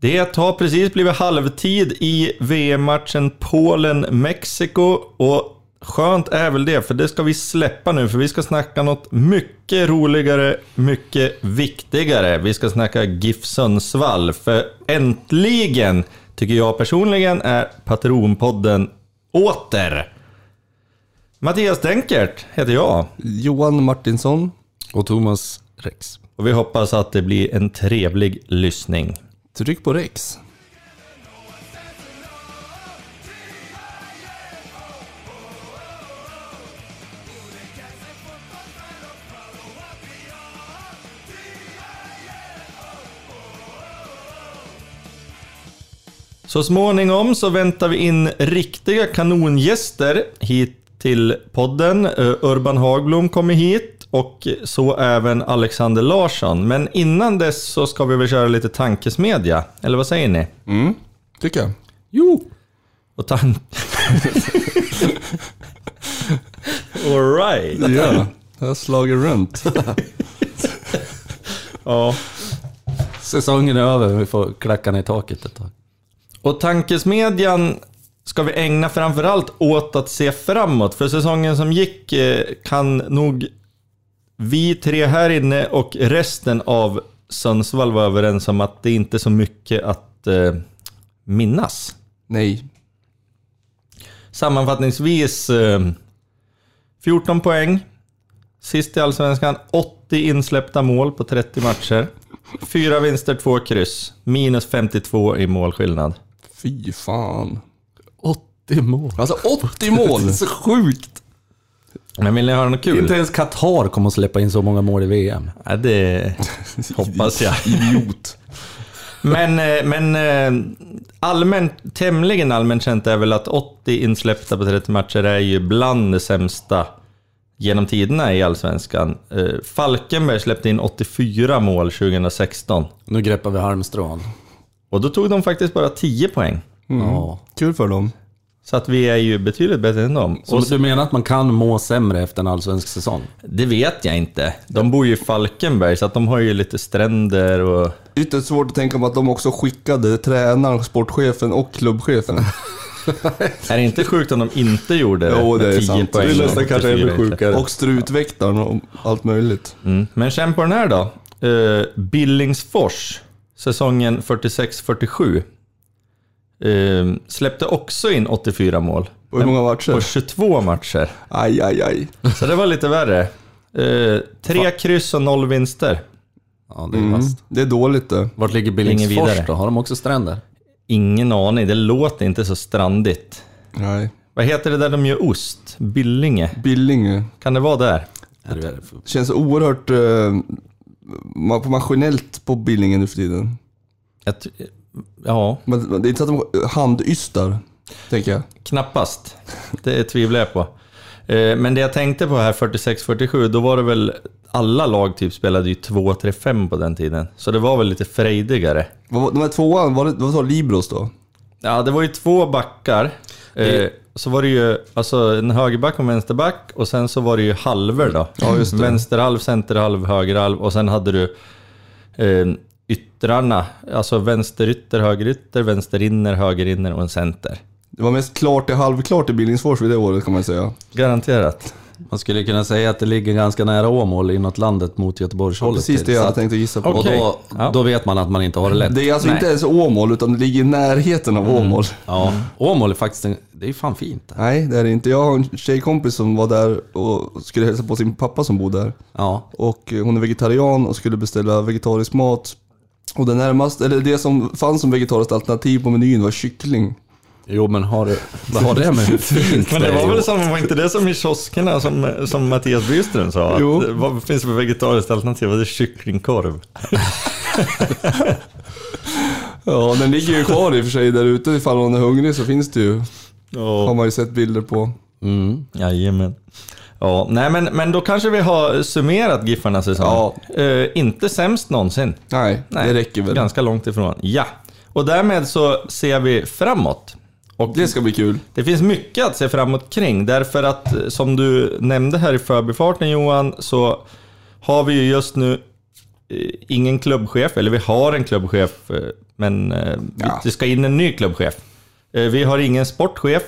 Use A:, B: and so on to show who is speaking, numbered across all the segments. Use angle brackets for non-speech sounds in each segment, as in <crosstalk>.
A: Det har precis blivit halvtid i VM-matchen Polen-Mexiko och skönt är väl det, för det ska vi släppa nu, för vi ska snacka något mycket roligare, mycket viktigare. Vi ska snacka GIF Sundsvall, för äntligen, tycker jag personligen, är Patronpodden åter. Mattias Denkert heter jag.
B: Johan Martinsson.
C: Och Thomas Rex.
A: Och vi hoppas att det blir en trevlig lyssning.
B: Tryck på Rex.
A: Så småningom så väntar vi in riktiga kanongäster hit till podden. Eh, Urban Hagblom kommer hit och så även Alexander Larsson. Men innan dess så ska vi väl köra lite tankesmedja, eller vad säger ni?
B: Mm, tycker jag.
C: Jo!
A: Och tan... <laughs> Alright.
B: Ja, jag har slagit runt. <laughs>
A: Ja.
C: Säsongen är över, vi får klacka ner taket ett tag.
A: Och tankesmedjan ska vi ägna framförallt åt att se framåt. För säsongen som gick eh, kan nog vi tre här inne och resten av Sundsvall vara överens om att det inte är så mycket att eh, minnas.
B: Nej.
A: Sammanfattningsvis eh, 14 poäng. Sist i Allsvenskan, 80 insläppta mål på 30 matcher. Fyra vinster, två kryss. Minus 52 i målskillnad.
B: Fy fan.
C: 80 mål.
B: Alltså 80 mål!
C: Det är så sjukt!
A: Men vill ni höra något kul?
C: Inte ens Qatar kommer att släppa in så många mål i VM.
A: Ja, det <laughs> hoppas jag.
B: Idiot.
A: Men, eh, men eh, allmänt, tämligen allmänt känt är väl att 80 insläppta på 30 matcher är ju bland det sämsta genom tiderna i Allsvenskan. Eh, Falkenberg släppte in 84 mål 2016.
C: Nu greppar vi halmstrån.
A: Och då tog de faktiskt bara 10 poäng.
C: Ja.
B: Kul för dem.
A: Så att vi är ju betydligt bättre än dem.
C: Så
A: Och
C: du menar att man kan må sämre efter en allsvensk säsong?
A: det vet jag inte. De bor ju i Falkenberg, så att de har ju lite stränder och...
B: Ytterst svårt att tänka på att de också skickade tränaren, sportchefen och klubbchefen. <laughs>
A: Är det inte sjukt om de inte gjorde det?
B: Jo, det är
A: 10
B: sant.
A: poäng
B: Det är
A: och
B: nästan kanske
A: 84
B: ännu
A: insläppta.
B: Och strutväktaren och allt möjligt.
A: Mm. Men känn på den här då. Uh, Billingsfors, säsongen 46-47. Uh, släppte också in 84 mål.
B: Och hur många
A: På
B: matcher?
A: 22 matcher.
B: Aj, aj, aj.
A: Så det var lite värre. Uh, tre kryss och noll vinster.
C: Ja, det är
B: Mm. Det är dåligt det.
C: Vart ligger Billingsfors
A: vidare.
C: då? Har de också stränder?
A: Ingen aning, det låter inte så strandigt.
B: Nej.
A: Vad heter det där de gör ost? Billinge?
B: Billinge.
A: Kan det vara där?
C: Är det
B: Känns oerhört eh, ma- maskinellt på Billingen nu för tiden.
A: Ja,
B: Men det är inte så att de handystar, tänker jag.
A: Knappast. Det tvivlar jag på. Eh, Men det jag tänkte på här 46-47, då var det väl alla lag typ spelade ju 2-3-5 på den tiden. Så det var väl lite frejdigare.
B: De här tvåan, var det, vad sa Libros då?
A: Ja, det var ju två backar. Eh, Så var det ju alltså en högerback och en vänsterback och sen så var det ju halver då.
B: Ja, just det.
A: Vänsterhalv, centerhalv, högerhalv och sen hade du eh, yttrarna. Alltså vänsterytter, högerytter, vänsterinner, högerinner och en center.
B: Det var mest klart till halvklart i Billingsfors vid det året kan man säga.
A: Garanterat.
C: Man skulle kunna säga att det ligger ganska nära Åmål inåt landet mot Göteborgshållet.
B: Precis det jag
C: Så
B: hade
C: att-
B: tänkt att gissa på.
C: Och
A: Okej.
C: då,
A: Ja.
C: då vet man att man inte har det lätt.
B: Det är alltså
A: Nej.
B: inte ens Åmål, utan det ligger i närheten av Åmål.
C: Ja, Åmål är faktiskt en, det är fan fint.
B: Nej, det är det inte. Jag har en tjejkompis som var där och skulle hälsa på sin pappa som bor där.
C: Ja,
B: Och eh, hon är vegetarian och skulle beställa vegetarisk mat. Och det närmaste, eller det som fanns som vegetariskt alternativ på menyn var kyckling.
C: jo men har det, vad har det med hur fint
A: Men det var väl som, var inte det som i kioskerna som, som Mattias Byström sa? Att,
B: Jo.
A: Vad finns det för vegetariskt alternativ? Det är kycklingkorv. <laughs>
B: Ja, den ligger ju kvar i och för sig där ute. Ifall någon är hungrig så finns det ju. Har
A: Oh.
B: man ju sett bilder på.
C: Mm.
A: Jajamän. Ja, nej men, men då kanske vi har summerat Giffarnas säsong.
B: Ja.
A: Eh, inte sämst någonsin.
B: Nej,
A: Nej,
B: det räcker väl.
A: Ganska långt ifrån. Ja. Och därmed så ser vi framåt. Och
B: Det ska bli kul.
A: Det finns mycket att se framåt kring, därför att eh, som du nämnde här i förbifarten Johan, så har vi ju just nu eh, ingen klubbchef, eller vi har en klubbchef, eh, men vi-
B: Ja.
A: det ska in en ny klubbchef. Vi har ingen sportchef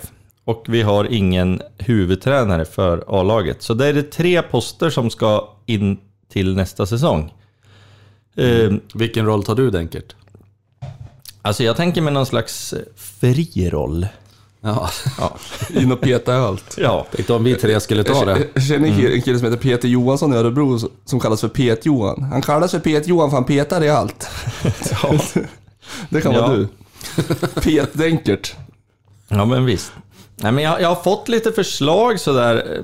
A: och vi har ingen huvudtränare för A-laget. Så det är det tre poster som ska in till nästa säsong. Eh,
C: Vilken roll tar du Denkert?
A: Alltså jag tänker med någon slags fri roll.
C: Ja, <laughs>
B: In och peta allt.
A: Ja,
C: tänkte om vi tre skulle ta det.
B: Jag känner en kille, en kille som heter Peter Johansson i Örebro som kallas för Pet-Johan. Han kallas för Pet-Johan för han petar i allt. <laughs>
A: ja. <laughs>
B: Det kan
A: Ja.
B: vara du. Pet-Denkert.
A: ja men visst. Nej, men jag, jag har fått lite förslag sådär.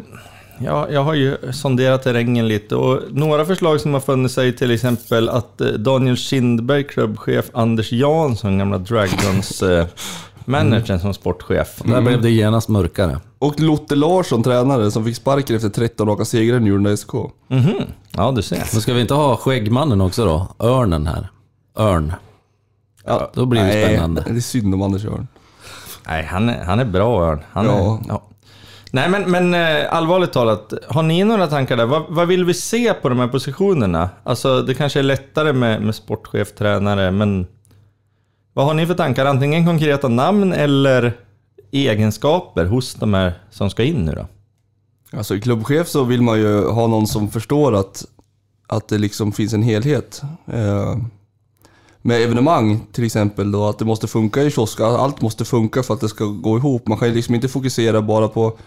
A: Jag, jag har ju sonderat terrängen lite och några förslag som har funnits är till exempel att eh, Daniel Kindberg, klubbchef, Anders Jansson, gamla Dragons eh, managern som sportchef.
C: Där blev det genast mörkare.
B: Och Lotte Larsson, tränare, som fick sparken efter 13 raka segrar i Njurunda SK.
A: Mhm. Ja, du ser.
C: Men ska vi inte ha skäggmannen också då? Örnen här. Örn.
B: Ja,
C: Då blir det
B: nej,
C: spännande.
B: Det är synd om Anders Örn.
A: Nej, han är, han är bra Örn. Han
B: Ja.
A: är, ja. Nej, men, men eh, allvarligt talat, har ni några tankar där? Vad, vad vill vi se på de här positionerna? Alltså, det kanske är lättare med, med sportchef, tränare, men vad har ni för tankar? Antingen konkreta namn eller egenskaper hos de här som ska in nu då?
B: Alltså i klubbchef så vill man ju ha någon som förstår att, att det liksom finns en helhet. Eh, med evenemang till exempel då, att det måste funka i kiosk. Allt måste funka för att det ska gå ihop. Man kan ju liksom inte fokusera bara på,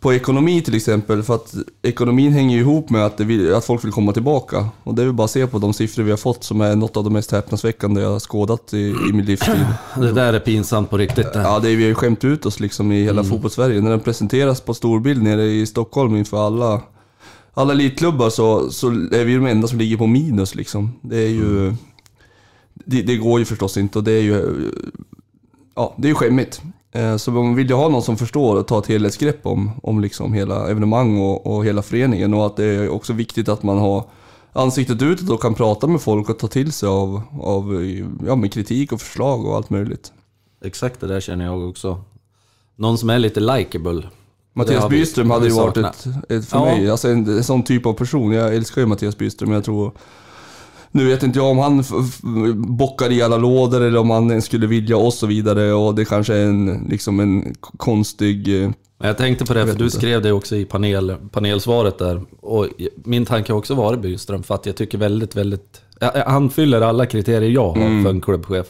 B: på ekonomi till exempel. För att ekonomin hänger ju ihop med att, vill, att folk vill komma tillbaka. Och det är väl bara att se på de siffror vi har fått som är något av de mest häpnadsväckande jag har skådat i, i min livstid. <clears throat>
C: Det där är pinsamt på riktigt. det.
B: Ja, det är, vi har ju skämt ut oss liksom i hela fotbollssverige. När den presenteras på storbild nere i Stockholm inför alla, alla elitklubbar så, så är vi de enda som ligger på minus liksom. Det är ju... Det, det går ju förstås inte och det är ju... Ja, det är ju skämmigt. Eh, Så man vill ju ha någon som förstår och tar ett helhetsgrepp om, om liksom hela evenemang och, och hela föreningen. Och att det är också viktigt att man har ansiktet utåt och kan prata med folk och ta till sig av, av ja, med kritik och förslag och allt möjligt.
C: Exakt det där känner jag också. Någon som är lite likeable.
B: Mattias Byström hade ju varit ett, ett för
C: Ja.
B: mig, alltså en, en sån typ av person. Jag älskar ju Mattias Byström, jag tror... Nu vet inte jag om han bockar i alla lådor eller om han ens skulle vilja och så vidare. Och det kanske är en, liksom en konstig... eh,
C: Jag tänkte på det, för du skrev det också i panel, panelsvaret där. Och min tanke har också varit Byström, för att jag tycker väldigt, väldigt... Han fyller alla kriterier jag har
B: Mm.
C: för en klubbchef.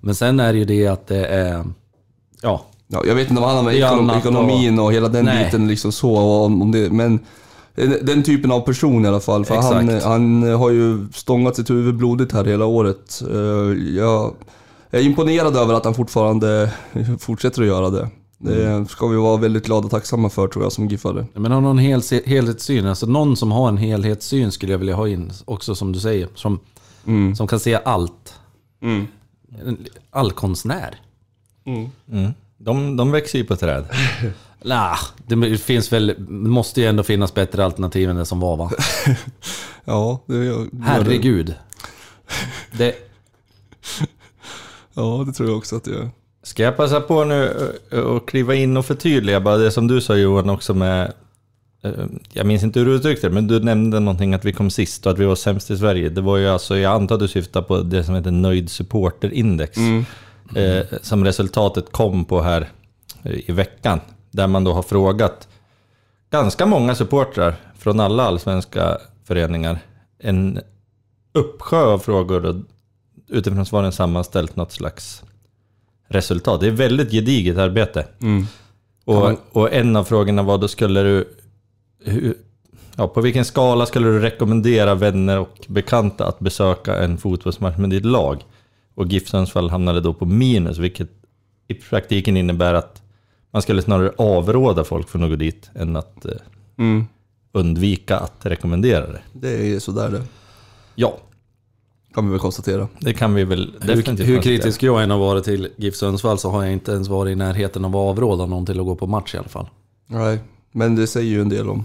C: Men sen är det ju det att det är... Ja,
B: Ja, jag vet inte om han har med ekonomin och hela den
C: Nej.
B: biten liksom så. Och om det, men den- typen av person i alla fall. För han,
C: Exakt.
B: han har ju stångat sitt huvud blodigt här hela året. Eh, Jag är imponerad över att han fortfarande <laughs> fortsätter att göra det. Det ska vi vara väldigt glada och tacksamma för tror jag som giffare.
C: men har någon hel, helhetssyn. Alltså någon som har en helhetssyn skulle jag vilja ha in också som du säger. Som,
B: Mm.
C: som kan se allt. En Allkonstnär.
A: Mm. De, de växer ju på träd. <laughs>
C: Nah, det finns väl, det måste ju ändå finnas bättre alternativ än det som var va? <laughs>
B: Ja, det gör det.
C: Herregud. Det, <laughs>
B: Ja, det tror jag också att det gör.
A: Ska jag passa på nu eh, och kliva in och förtydliga bara det som du sa Johan också med... eh, Jag minns inte hur du uttryckte det, men du nämnde någonting att vi kom sist och att vi var sämst i Sverige. Det var ju alltså, jag antar att du syftar på det som heter Nöjd Supporterindex. Eh, som resultatet kom på här eh, i veckan. Där man då har frågat ganska många supportrar från alla allsvenska föreningar. En uppsjö av frågor och utifrån svaren sammanställt något slags resultat. Det är väldigt gediget arbete. Och, och en av frågorna var då skulle du... Hur, ja, på vilken skala skulle du rekommendera vänner och bekanta att besöka en fotbollsmatch med ditt lag? Och GIF Sundsvall hamnade då på minus, vilket i praktiken innebär att man skulle snarare avråda folk från att gå dit än att eh,
B: Mm.
A: undvika att rekommendera det.
B: Det är sådär det.
A: Ja,
B: Kan vi väl konstatera.
A: det kan vi väl definitivt
C: hur, hur kritisk jag än har varit till GIF Sundsvall så har jag inte ens varit i närheten av att avråda någon till att gå på match i alla fall.
B: Nej, men det säger ju en del om,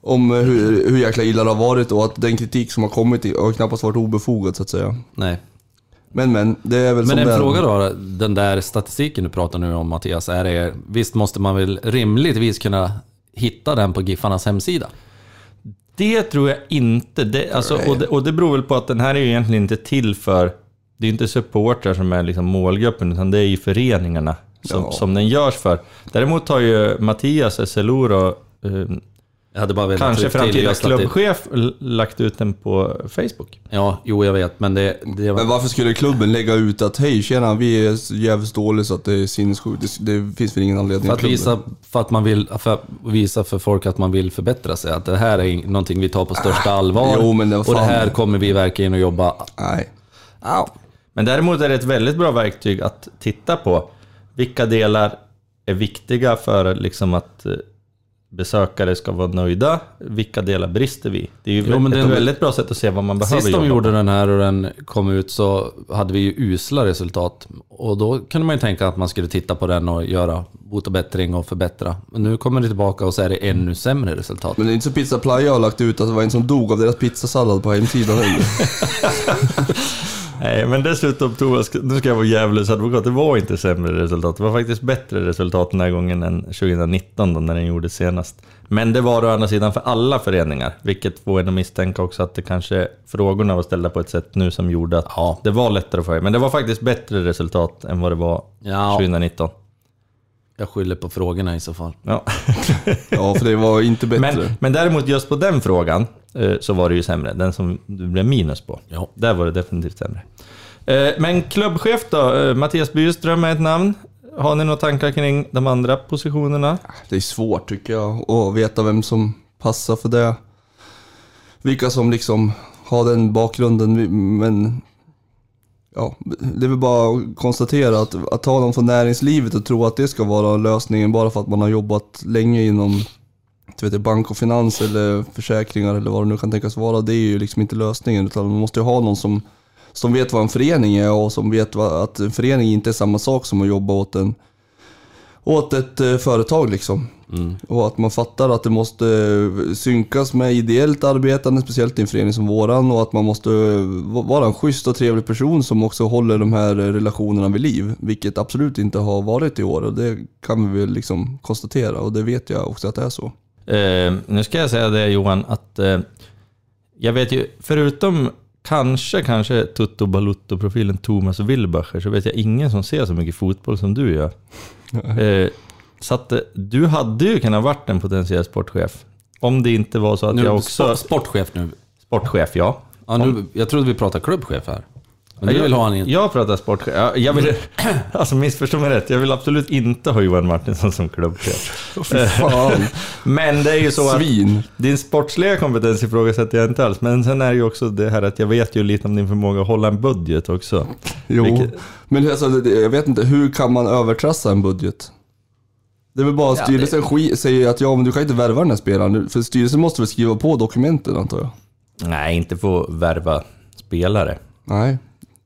B: om eh, hur, hur jäkla illa det har varit och att den kritik som har kommit har knappast varit obefogad så att säga.
C: Nej.
B: Men men, det är väl
C: Men
B: som
C: en fråga då, den där statistiken du pratar nu om Mattias, är det, visst måste man väl rimligtvis kunna hitta den på Giffarnas hemsida?
A: Det tror jag inte. Det, alltså, och, det, och det beror väl på att den här är ju egentligen inte till för... Det är inte supportrar som är liksom målgruppen, utan det är ju föreningarna som,
B: Ja.
A: som den görs för. Däremot har ju Mattias Esseloro, eh,
C: Jag hade bara velat
A: kanske framtida
C: det-
A: klubbchef, lagt ut den på Facebook.
C: Ja, jo jag vet, men det... det var,
B: Men varför skulle klubben lägga ut att hej tjena, vi är jävligt dåliga så att det är sinnessjukt. Det, det finns väl ingen anledning
C: För att visa, för att man vill, för att visa för folk att man vill förbättra sig. Att det här är ing- någonting vi tar på största allvar.
B: jo, men det var
C: och det här kommer vi verkligen att jobba...
B: Nej.
C: Au.
A: Men däremot är det ett väldigt bra verktyg att titta på. Vilka delar är viktiga för liksom att eh, besökare ska vara nöjda? Vilka delar brister vi? Det är ju
C: Jo, men
A: ett
C: det är-
A: väldigt bra sätt att se vad man behöver
C: Sist de gjorde
A: på.
C: den här och den kom ut så hade vi ju usla resultat. Och då kunde man ju tänka att man skulle titta på den och göra bot och bättring och förbättra. Men nu kommer det tillbaka och så är det ännu sämre resultat.
B: Men det är inte så Pizza Playa har lagt ut att det var en som dog av deras pizzasallad på hemsidan heller. <laughs> <laughs>
A: Nej, men dessutom Thomas, nu ska jag vara djävulens advokat, det var inte sämre resultat. Det var faktiskt bättre resultat den här gången än 2019 då, när den gjordes senast. Men det var å andra sidan för alla föreningar, vilket får en att misstänka också att det kanske frågorna var ställda på ett sätt nu som gjorde att
C: Ja.
A: det var lättare att få Men det var faktiskt bättre resultat än vad det var
C: Ja.
A: 2019.
C: Jag skyller på frågorna i så fall.
A: Ja. <laughs>
B: Ja, för det var inte bättre.
A: Men, men däremot just på den frågan så var det ju sämre. Den som du blev minus på.
C: Ja.
A: Där var det definitivt sämre. Eh, Men klubbchef då? Eh, Mattias Byström är ett namn. Har ni några tankar kring de andra positionerna?
B: Det är svårt tycker jag att veta vem som passar för det. Vilka som liksom har den bakgrunden. Men ja, det är väl bara att konstatera att, att ta någon från näringslivet och tro att det ska vara lösningen bara för att man har jobbat länge inom du vet, bank och finans eller försäkringar eller vad det nu kan tänkas vara. Det är ju liksom inte lösningen utan man måste ju ha någon som, som vet vad en förening är och som vet vad, att en förening inte är samma sak som att jobba åt en åt ett eh, företag liksom. Och att man fattar att det måste eh, synkas med ideellt arbetande, speciellt i en förening som våran. Och att man måste eh, va- vara en schysst och trevlig person som också håller de här relationerna vid liv. Vilket absolut inte har varit i år och det kan vi väl liksom konstatera och det vet jag också att det är så.
A: Eh, nu ska jag säga det Johan, att eh, jag vet ju, förutom kanske, kanske Tutto Balutto-profilen Thomas Wilbacher, så vet jag ingen som ser så mycket fotboll som du gör. Eh, så att du hade ju kunnat varit en potentiell sportchef. Om det inte var så att
C: Nu,
A: jag också...
C: sport, sportchef nu.
A: Sportchef, ja.
C: Ja, nu. Jag trodde vi pratade klubbchef här. Men du
A: jag,
C: vill ha en in...
A: Jag pratar sportchef. Ja, Jag vill, <clears throat> alltså missförstå mig rätt, jag vill absolut inte ha Johan Martinsson som klubbchef.
B: Fan, <laughs>
A: Men det är ju så att...
B: svin.
A: Din sportsliga kompetens ifrågasätter jag inte alls, men sen är det ju också det här att jag vet ju lite om din förmåga att hålla en budget också.
B: Jo,
A: Vilket-
B: men alltså, det- jag vet inte, hur kan man övertrassa en budget? Det är väl bara att
A: Ja,
B: styrelsen ski- säger att ja men du kan inte värva den här spelaren. För styrelsen måste väl skriva på dokumenten antar jag?
A: Nej, inte få värva spelare.
B: Nej,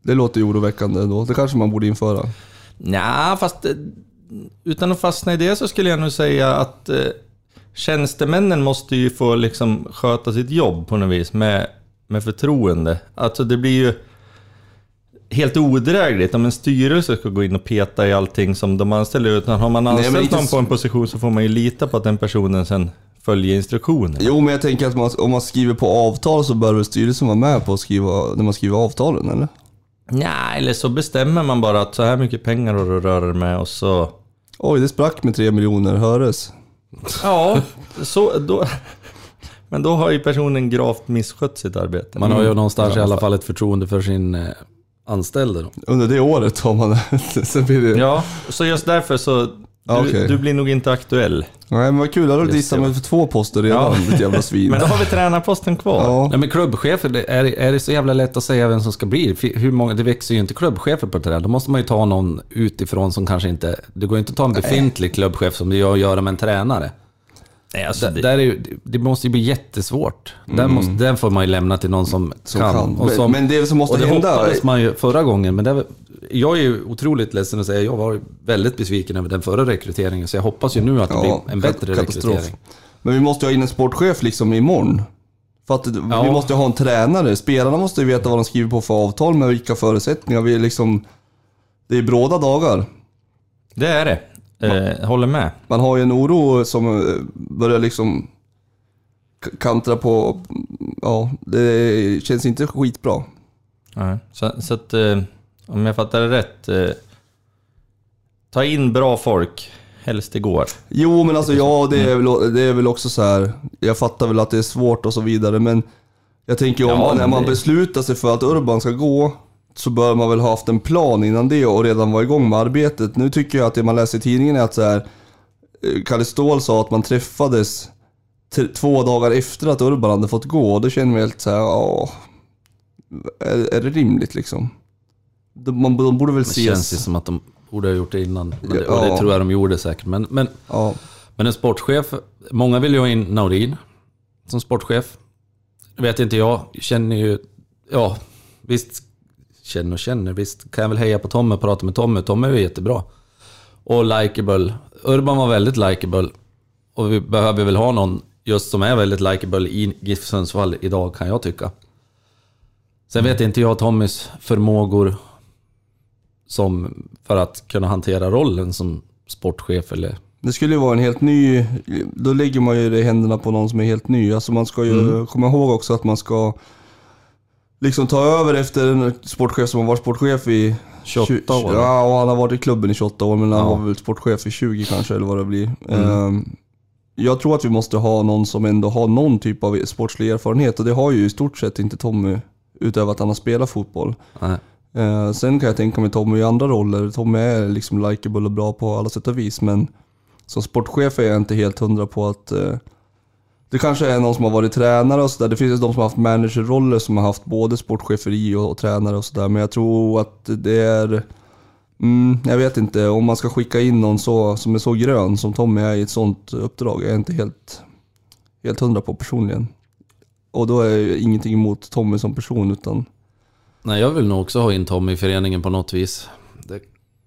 B: det låter ju oroväckande ändå. Det kanske man borde införa.
A: Ja, fast eh, utan att fastna i det så skulle jag nog säga att eh, tjänstemännen måste ju få liksom sköta sitt jobb på något vis med, med förtroende. Alltså det blir ju helt odrägligt om en styrelse ska gå in och peta i allting som de anställer. Utan har man
B: Nej,
A: anställt
B: inte
A: någon på en position så får man ju lita på att den personen sen följer instruktioner.
B: Jo, men jag tänker att man, om man skriver på avtal så bör väl styrelsen vara med på att skriva, när man skriver avtalen, eller?
A: Ja, eller så bestämmer man bara att så här mycket pengar har du att röra dig med och så...
B: Oj, det sprack med tre miljoner, höres.
A: Ja, så då... Men då har ju personen gravt misskött sitt arbete.
C: Man har ju någonstans i alla fall ett förtroende för sin eh, anställde. Då.
B: Under det året har man <laughs> Sen blir det...
A: Ja, så just därför så... Du,
B: okej.
A: du blir nog inte aktuell.
B: Nej, men vad kul. Då har du dissat mig för två poster redan,
A: Ja.
B: ditt jävla svin.
A: Men då har vi tränarposten kvar.
B: Ja.
C: Nej men klubbchefer, det är, är det så jävla lätt att säga vem som ska bli? Hur många, det växer ju inte klubbchefer på det där. Då måste man ju ta någon utifrån som kanske inte... Det går ju inte att ta en befintlig klubbchef som det gör att göra med en tränare.
A: Nej, alltså, det,
C: där är ju, det måste ju bli jättesvårt. Den, måste, den får man ju lämna till någon som,
B: Som
C: kan.
B: kan.
C: Och
B: Men-
C: som,
B: men det som måste
C: och det
B: hända-
C: hoppades man ju förra gången, men det, jag är ju otroligt ledsen att säga, jag var väldigt besviken över den förra rekryteringen, så jag hoppas ju nu att det
B: Ja,
C: blir en bättre
B: katastrof.
C: rekrytering.
B: Men vi måste ju ha in en sportchef liksom imorgon. För att
C: Ja.
B: vi måste ju ha en tränare. Spelarna måste ju veta vad de skriver på för avtal med vilka förutsättningar. Vi är liksom... Det är bråda dagar.
A: det är det. Eh, håller med.
B: Man har ju en oro som eh, börjar liksom kantra på... Ja, det känns inte skitbra.
A: Nej. Så, så att, eh, om jag fattar det rätt, eh, ta in bra folk, helst igår.
B: Jo, men alltså ja, det är, väl, det är väl också så här. Jag fattar väl att det är svårt och så vidare, men jag tänker om
A: Ja,
B: när
A: men
B: man beslutar sig för att Urban ska gå, så bör man väl ha haft en plan innan det och redan vara igång med arbetet. Nu tycker jag att det man läser i tidningen är att så här, eh, Kalle Ståhl sa att man träffades två dagar efter att Urban hade fått gå och då känner man helt så här, ja, är, är det rimligt liksom? De, man, de borde väl
C: Det känns ju
B: ses...
C: som att de borde ha gjort det innan. Men det,
B: Ja.
C: det tror jag de gjorde säkert. Men, men,
B: Ja,
C: men en sportchef, många vill ju ha in Naurin som sportchef. Vet inte jag, känner ju, ja visst, känner och känner, visst kan jag väl heja på Tommy och prata med Tommy. Tommy är ju jättebra. Och likeable. Urban var väldigt likeable. Och vi behöver väl ha någon just som är väldigt likeable i GIF Sundsvall idag kan jag tycka. Sen vet inte jag Tommys förmågor som för att kunna hantera rollen som sportchef eller...
B: Det skulle ju vara en helt ny, då lägger man ju det i händerna på någon som är helt ny. Alltså man ska ju
C: Mm.
B: komma ihåg också att man ska liksom ta över efter en sportchef som har varit sportchef i
C: 28
B: tju-
C: år.
B: Ja, och han har varit i klubben i 28 år, men han
C: Ja.
B: var väl sportchef i 20 kanske, eller vad det blir.
C: Mm.
B: Ehm, Jag tror att vi måste ha någon som ändå har någon typ av sportslig erfarenhet och det har ju i stort sett inte Tommy, utöver att han har spelat fotboll. Eh, sen kan jag tänka mig Tommy i andra roller. Tommy är liksom likeable och bra på alla sätt och vis, men som sportchef är jag inte helt hundra på att eh, det kanske är någon som har varit tränare och sådär. Det finns ju de som har haft managerroller som har haft både sportcheferi och, och tränare och sådär. Men jag tror att det är... Mm, jag vet inte, om man ska skicka in någon så, som är så grön som Tommy är i ett sånt uppdrag Jag är inte helt, helt hundra på personligen. Och då är jag ingenting emot Tommy som person utan
C: Nej, jag vill nog också ha in Tommy i föreningen på något vis. Det,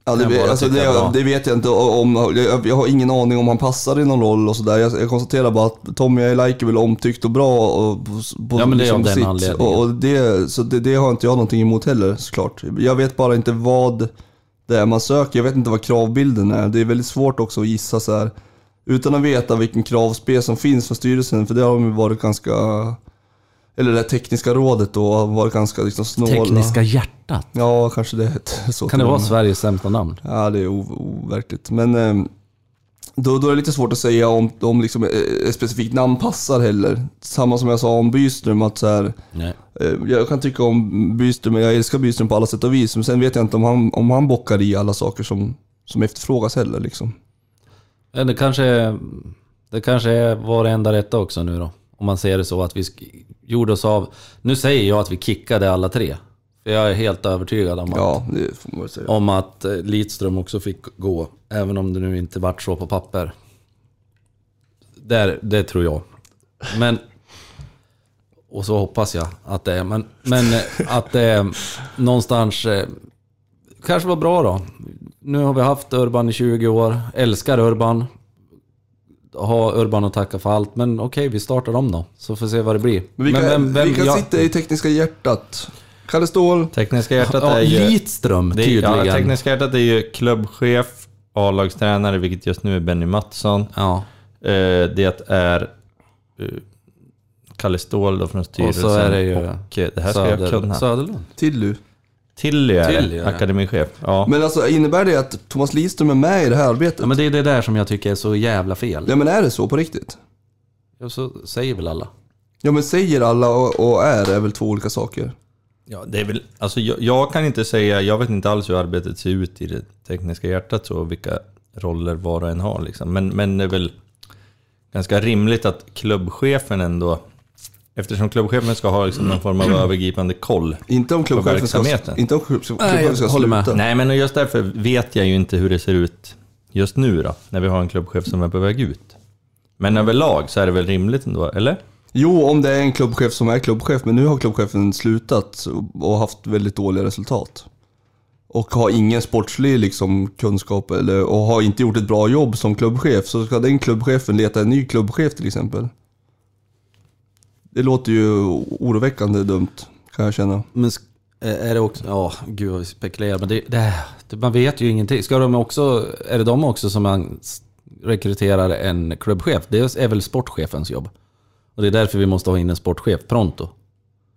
B: Ja, det, vet- alltså,
C: är
B: det, det vet jag inte om. Jag, jag har ingen aning om han passar i någon roll och sådär. Jag, jag konstaterar bara att Tommy är likeable, omtyckt och bra. Och, på,
C: Ja, men det är
B: liksom
C: den
B: sitt.
C: anledningen.
B: Och, och det, så det, det har inte jag någonting emot heller såklart. Jag vet bara inte vad det är man söker. Jag vet inte vad kravbilden är. Det är väldigt svårt också att gissa så här. Utan att veta vilken kravspel som finns för styrelsen. För det har de ju varit ganska... Eller det tekniska rådet då har varit ganska liksom snåla.
C: tekniska hjärtat.
B: Ja, kanske det heter <laughs> så.
C: Kan det vara. Sveriges sämsta namn?
B: Ja, det är overkligt. Men eh, då, då är det lite svårt att säga om, om liksom, eh, ett specifikt namn passar heller. Samma som jag sa om Byström, att så här, eh, jag kan tycka om Byström, jag älskar Byström på alla sätt och vis, men sen vet jag inte om han, om han bockar i alla saker som, som efterfrågas heller. Liksom.
C: Det kanske, det kanske är var det enda rätta också nu då. Om man ser det så att vi gjorde oss av... Nu säger jag att vi kickade alla tre. För jag är helt övertygad om att,
B: Ja,
C: om att eh, Lidström också fick gå. Även om det nu inte vart så på papper. Där, det tror jag. Men... Och så hoppas jag att det är. Men, men eh, att det är någonstans... eh, Kanske var bra då. Nu har vi haft Urban i 20 år. Älskar Urban. Har Urban att tacka för allt. Men okej, vi startar om då. Så får vi se vad det blir.
B: Men vi kan,
C: vem- vem-
B: vi kan
C: jag-
B: sitta i tekniska hjärtat. Kalle Ståhl,
A: Tekniska hjärtat är ju...
C: Lidström
A: Det är,
C: tydligen.
A: ja, Tekniska hjärtat är ju klubbchef, A-lagstränare, vilket just nu är Benny Mattsson.
C: Ja.
A: Eh, det är eh, Kalle Ståhl då från
C: Och
A: styrelsen.
C: så är det ju
A: och, eh, det här ska jag kunna.
C: Söderlund.
B: Tilly.
A: Tilly är
C: Tilly,
A: det,
C: ja.
A: akademichef. Ja.
B: Men alltså innebär det att Thomas Lidström är med i det här arbetet?
C: Ja, men det är det där som jag tycker är så jävla fel.
B: Ja men är det så på riktigt?
C: Ja, så säger väl alla.
B: Ja men säger alla och, och är är väl två olika saker?
A: Ja, det är väl, alltså jag, jag kan inte säga, jag vet inte alls hur arbetet ser ut i det tekniska hjärtat så, och vilka roller var och en har liksom. Men, men det är väl ganska rimligt att klubbchefen ändå, eftersom klubbchefen ska ha liksom någon form av övergripande koll.
B: Inte om klubbchefen ska, inte om klubbchefen ska sluta.
A: Nej, men just därför vet jag ju inte hur det ser ut just nu då, när vi har en klubbchef som är på väg ut. Men överlag så är det väl rimligt ändå, eller?
B: Jo, om det är en klubbchef som är klubbchef, men nu har klubbchefen slutat och haft väldigt dåliga resultat. Och har ingen sportslig liksom, kunskap eller, och har inte gjort ett bra jobb som klubbchef, så ska den klubbchefen leta en ny klubbchef till exempel. Det låter ju oroväckande dumt, kan jag känna.
C: Men är det också... Ja, gud vad vi spekulerar. Men det, det, man vet ju ingenting. Ska de också... Är det de också som man rekryterar en klubbchef? Det är väl sportchefens jobb? Och det är därför vi måste ha in en sportchef pronto.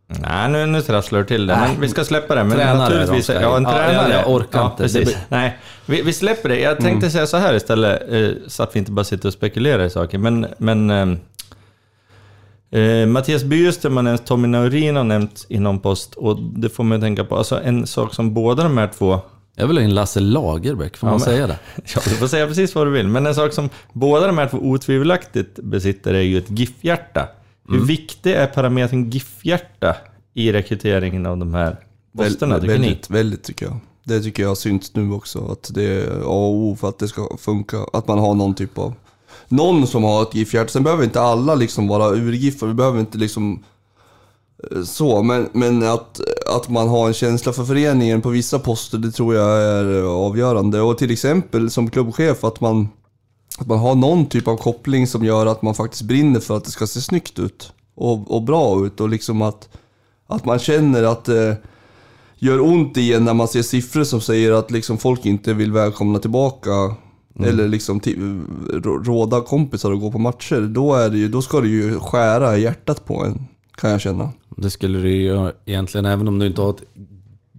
A: Nej, nu, nu trasslar du till det. Men vi ska släppa det. Men
C: Tränare,
A: naturligtvis,
C: de
A: ja, en
C: in. Ja,
A: tränare.
C: jag- orkar
A: ja,
C: inte.
A: Precis.
C: Det
A: Nej, vi, vi släpper det. Jag tänkte säga så här istället, eh, så att vi inte bara sitter och spekulerar i saker. Men, men ehm, eh, Mattias Byström har nämnt, Tommy Naurin har nämnt i någon post. Och det får att tänka på, alltså en sak som båda de här två
C: Jag vill ha in Lasse Lagerbäck, får man
A: men-
C: säga det? <laughs>
A: Ja, du får säga precis vad du vill. Men en sak som båda de här två otvivelaktigt besitter är ju ett GIF-hjärta. Hur viktig är parametern GIF-hjärta i rekryteringen av de här posterna,
B: Väl-
A: tycker ni?
B: väldigt, väldigt tycker jag. Det tycker jag syns nu också. Att det är A och O för att det ska funka. Att man har någon typ av... Någon som har ett GIF-hjärta. Sen behöver inte alla liksom vara urgiffar. Vi behöver inte liksom... Eh, så, men, men att, att man har en känsla för föreningen på vissa poster, det tror jag är avgörande. Och till exempel som klubbchef, att man, att man har någon typ av koppling som gör att man faktiskt brinner för att det ska se snyggt ut. Och, och bra ut. Och liksom att, att man känner att det gör ont i en när man ser siffror som säger att liksom folk inte vill välkomna tillbaka. Eller liksom rå- råda kompisar att gå på matcher. Då, är det ju, då ska det ju skära i hjärtat på en. Kan jag känna.
C: Det skulle du ju egentligen, även om du inte har ett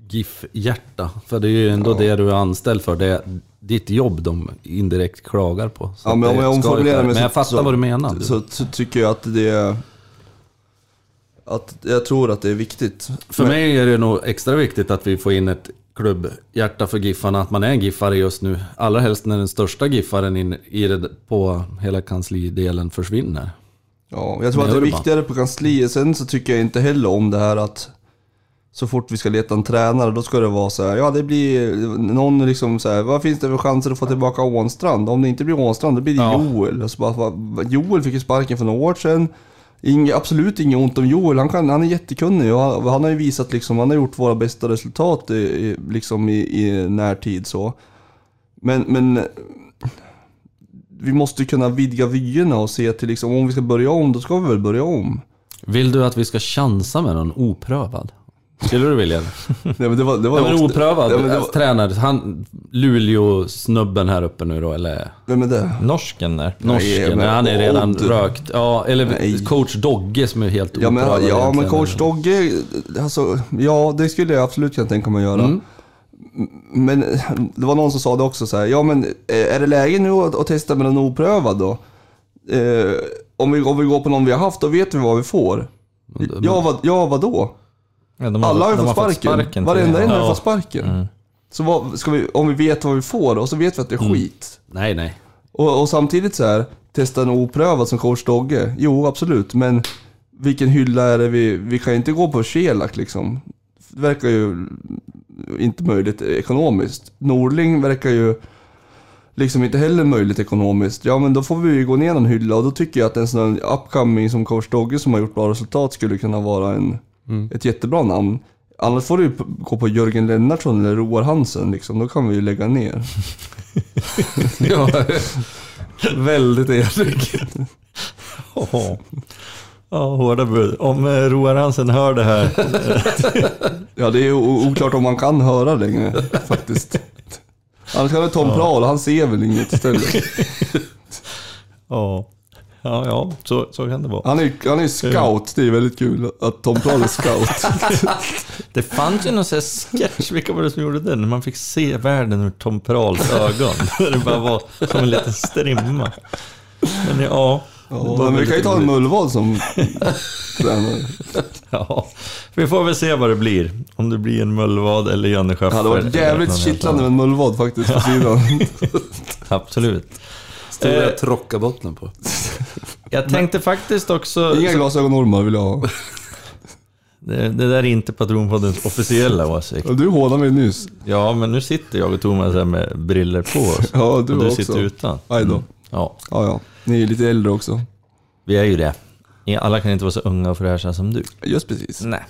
C: GIF-hjärta. För det är ju ändå det du är anställd för. Det är ditt jobb de indirekt klagar på. Så
B: Ja, men om jag omformulerar mig
C: Men jag fattar
B: så-
C: vad du menar.
B: Så, så tycker jag att det är... Att jag tror att det är viktigt.
C: För
B: Men-
C: mig är det nog extra viktigt att vi får in ett klubbhjärta för Giffarna, att man är en Giffare just nu. Allra helst när den största Giffaren in, i det, på hela kanslidelen försvinner.
B: Ja, jag tror att
C: Men
B: det är
C: Urban.
B: viktigare på kansliet. Sen så tycker jag inte heller om det här att så fort vi ska leta en tränare, då ska det vara så här, ja det blir någon liksom så här, vad finns det för chanser att få tillbaka Ånstrand? Om det inte blir Ånstrand, då blir det
A: Ja.
B: Joel. Och så bara, vad- Joel fick ju sparken för några år sedan. Inge, absolut inget ont om Joel, han, kan, han är jättekunnig och han, han har ju visat liksom, han har gjort våra bästa resultat i, i, liksom i, i närtid så. Men, men vi måste kunna vidga vyerna och se till liksom, om vi ska börja om, då ska vi väl börja om.
C: Vill du att vi ska chansa med någon oprövad? Skulle du vilja? <laughs>
B: Nej, men det var, det var
C: Ja, men
B: också-
C: oprövad
B: Ja, men det var,
C: tränare, han Luleå-snubben här uppe nu då, eller
B: vem är det?
A: Norsken där.
C: norsken,
B: men
C: han är redan
B: Odd.
C: rökt. Ja, eller
B: Nej.
C: coach Dogge som är helt
B: Ja men,
C: oprövad
B: ja, men coach Dogge, alltså, ja det skulle jag absolut kunna tänka mig att göra.
C: Mm.
B: Men det var någon som sa det också så här, ja men eh, är det läge nu att, att testa med någon oprövad då? Eh, om, vi, om vi går på någon vi har haft, då vet vi vad vi får. Ja, vad, ja vadå?
A: Ja, de
B: Alla har ju
A: de
B: fått sparken.
A: till-
B: Varenda en har ju
A: Ja.
B: fått sparken. Så vad, ska vi, om vi vet vad vi får och så vet vi att det är skit.
C: Nej, nej.
B: Och, och samtidigt så här, testa en oprövad som coach Dogge. Jo, absolut, men vilken hylla är det vi... Vi kan ju inte gå på Shelak liksom. Det verkar ju inte möjligt ekonomiskt. Norling verkar ju liksom inte heller möjligt ekonomiskt. Ja, men då får vi ju gå ner en hylla och då tycker jag att en sån här upcoming som coach Dogge som har gjort bra resultat skulle kunna vara en, ett jättebra namn. Annars får du gå på Jörgen Lennartsson eller Roar Hansen liksom. Då kan vi ju lägga ner. <laughs>
C: Ja, <laughs> väldigt Erik.
A: Ja, ja, hårda bud. Om eh, Roar Hansen hör det här. <laughs>
B: Ja, det är oklart om man kan höra längre faktiskt. Annars kan det Tom Prahl, han ser väl inget istället.
A: Ja, ja, ja så, så kan det vara.
B: Han är han är scout, det är väldigt kul att Tom Prahl är scout. <laughs>
A: Det fanns ju någon sån här sketch, vilka var det som gjorde den? Man fick se världen ur Tom Prahls ögon. <laughs> Det bara var som en liten strimma. Men ja,
B: Ja, men vi kan ju ta en. Mullvad som <laughs> tränare.
A: Ja, vi får väl se vad det blir. Om det blir en Mullvad eller Janne Schaffer.
B: Det hade varit jävligt kittlande med en Mullvad faktiskt på sidan.
A: Absolut.
C: Stora
A: Eh.
C: trockabottnen på.
A: Jag tänkte faktiskt också...
B: Inga glasögonormar vill jag ha.
A: Det, det där är inte Patronpoddens officiella åsikt.
B: Du hånade mig nyss.
A: Ja, men nu sitter jag och Thomas här med briller på oss.
B: Ja, du
A: och du
B: också.
A: sitter utan.
B: Aj då.
A: Ja,
B: Ja, ja. Ni är ju lite äldre också.
A: vi är ju det. Alla kan inte vara så unga och fräscha som du.
B: Just precis.
A: Nej.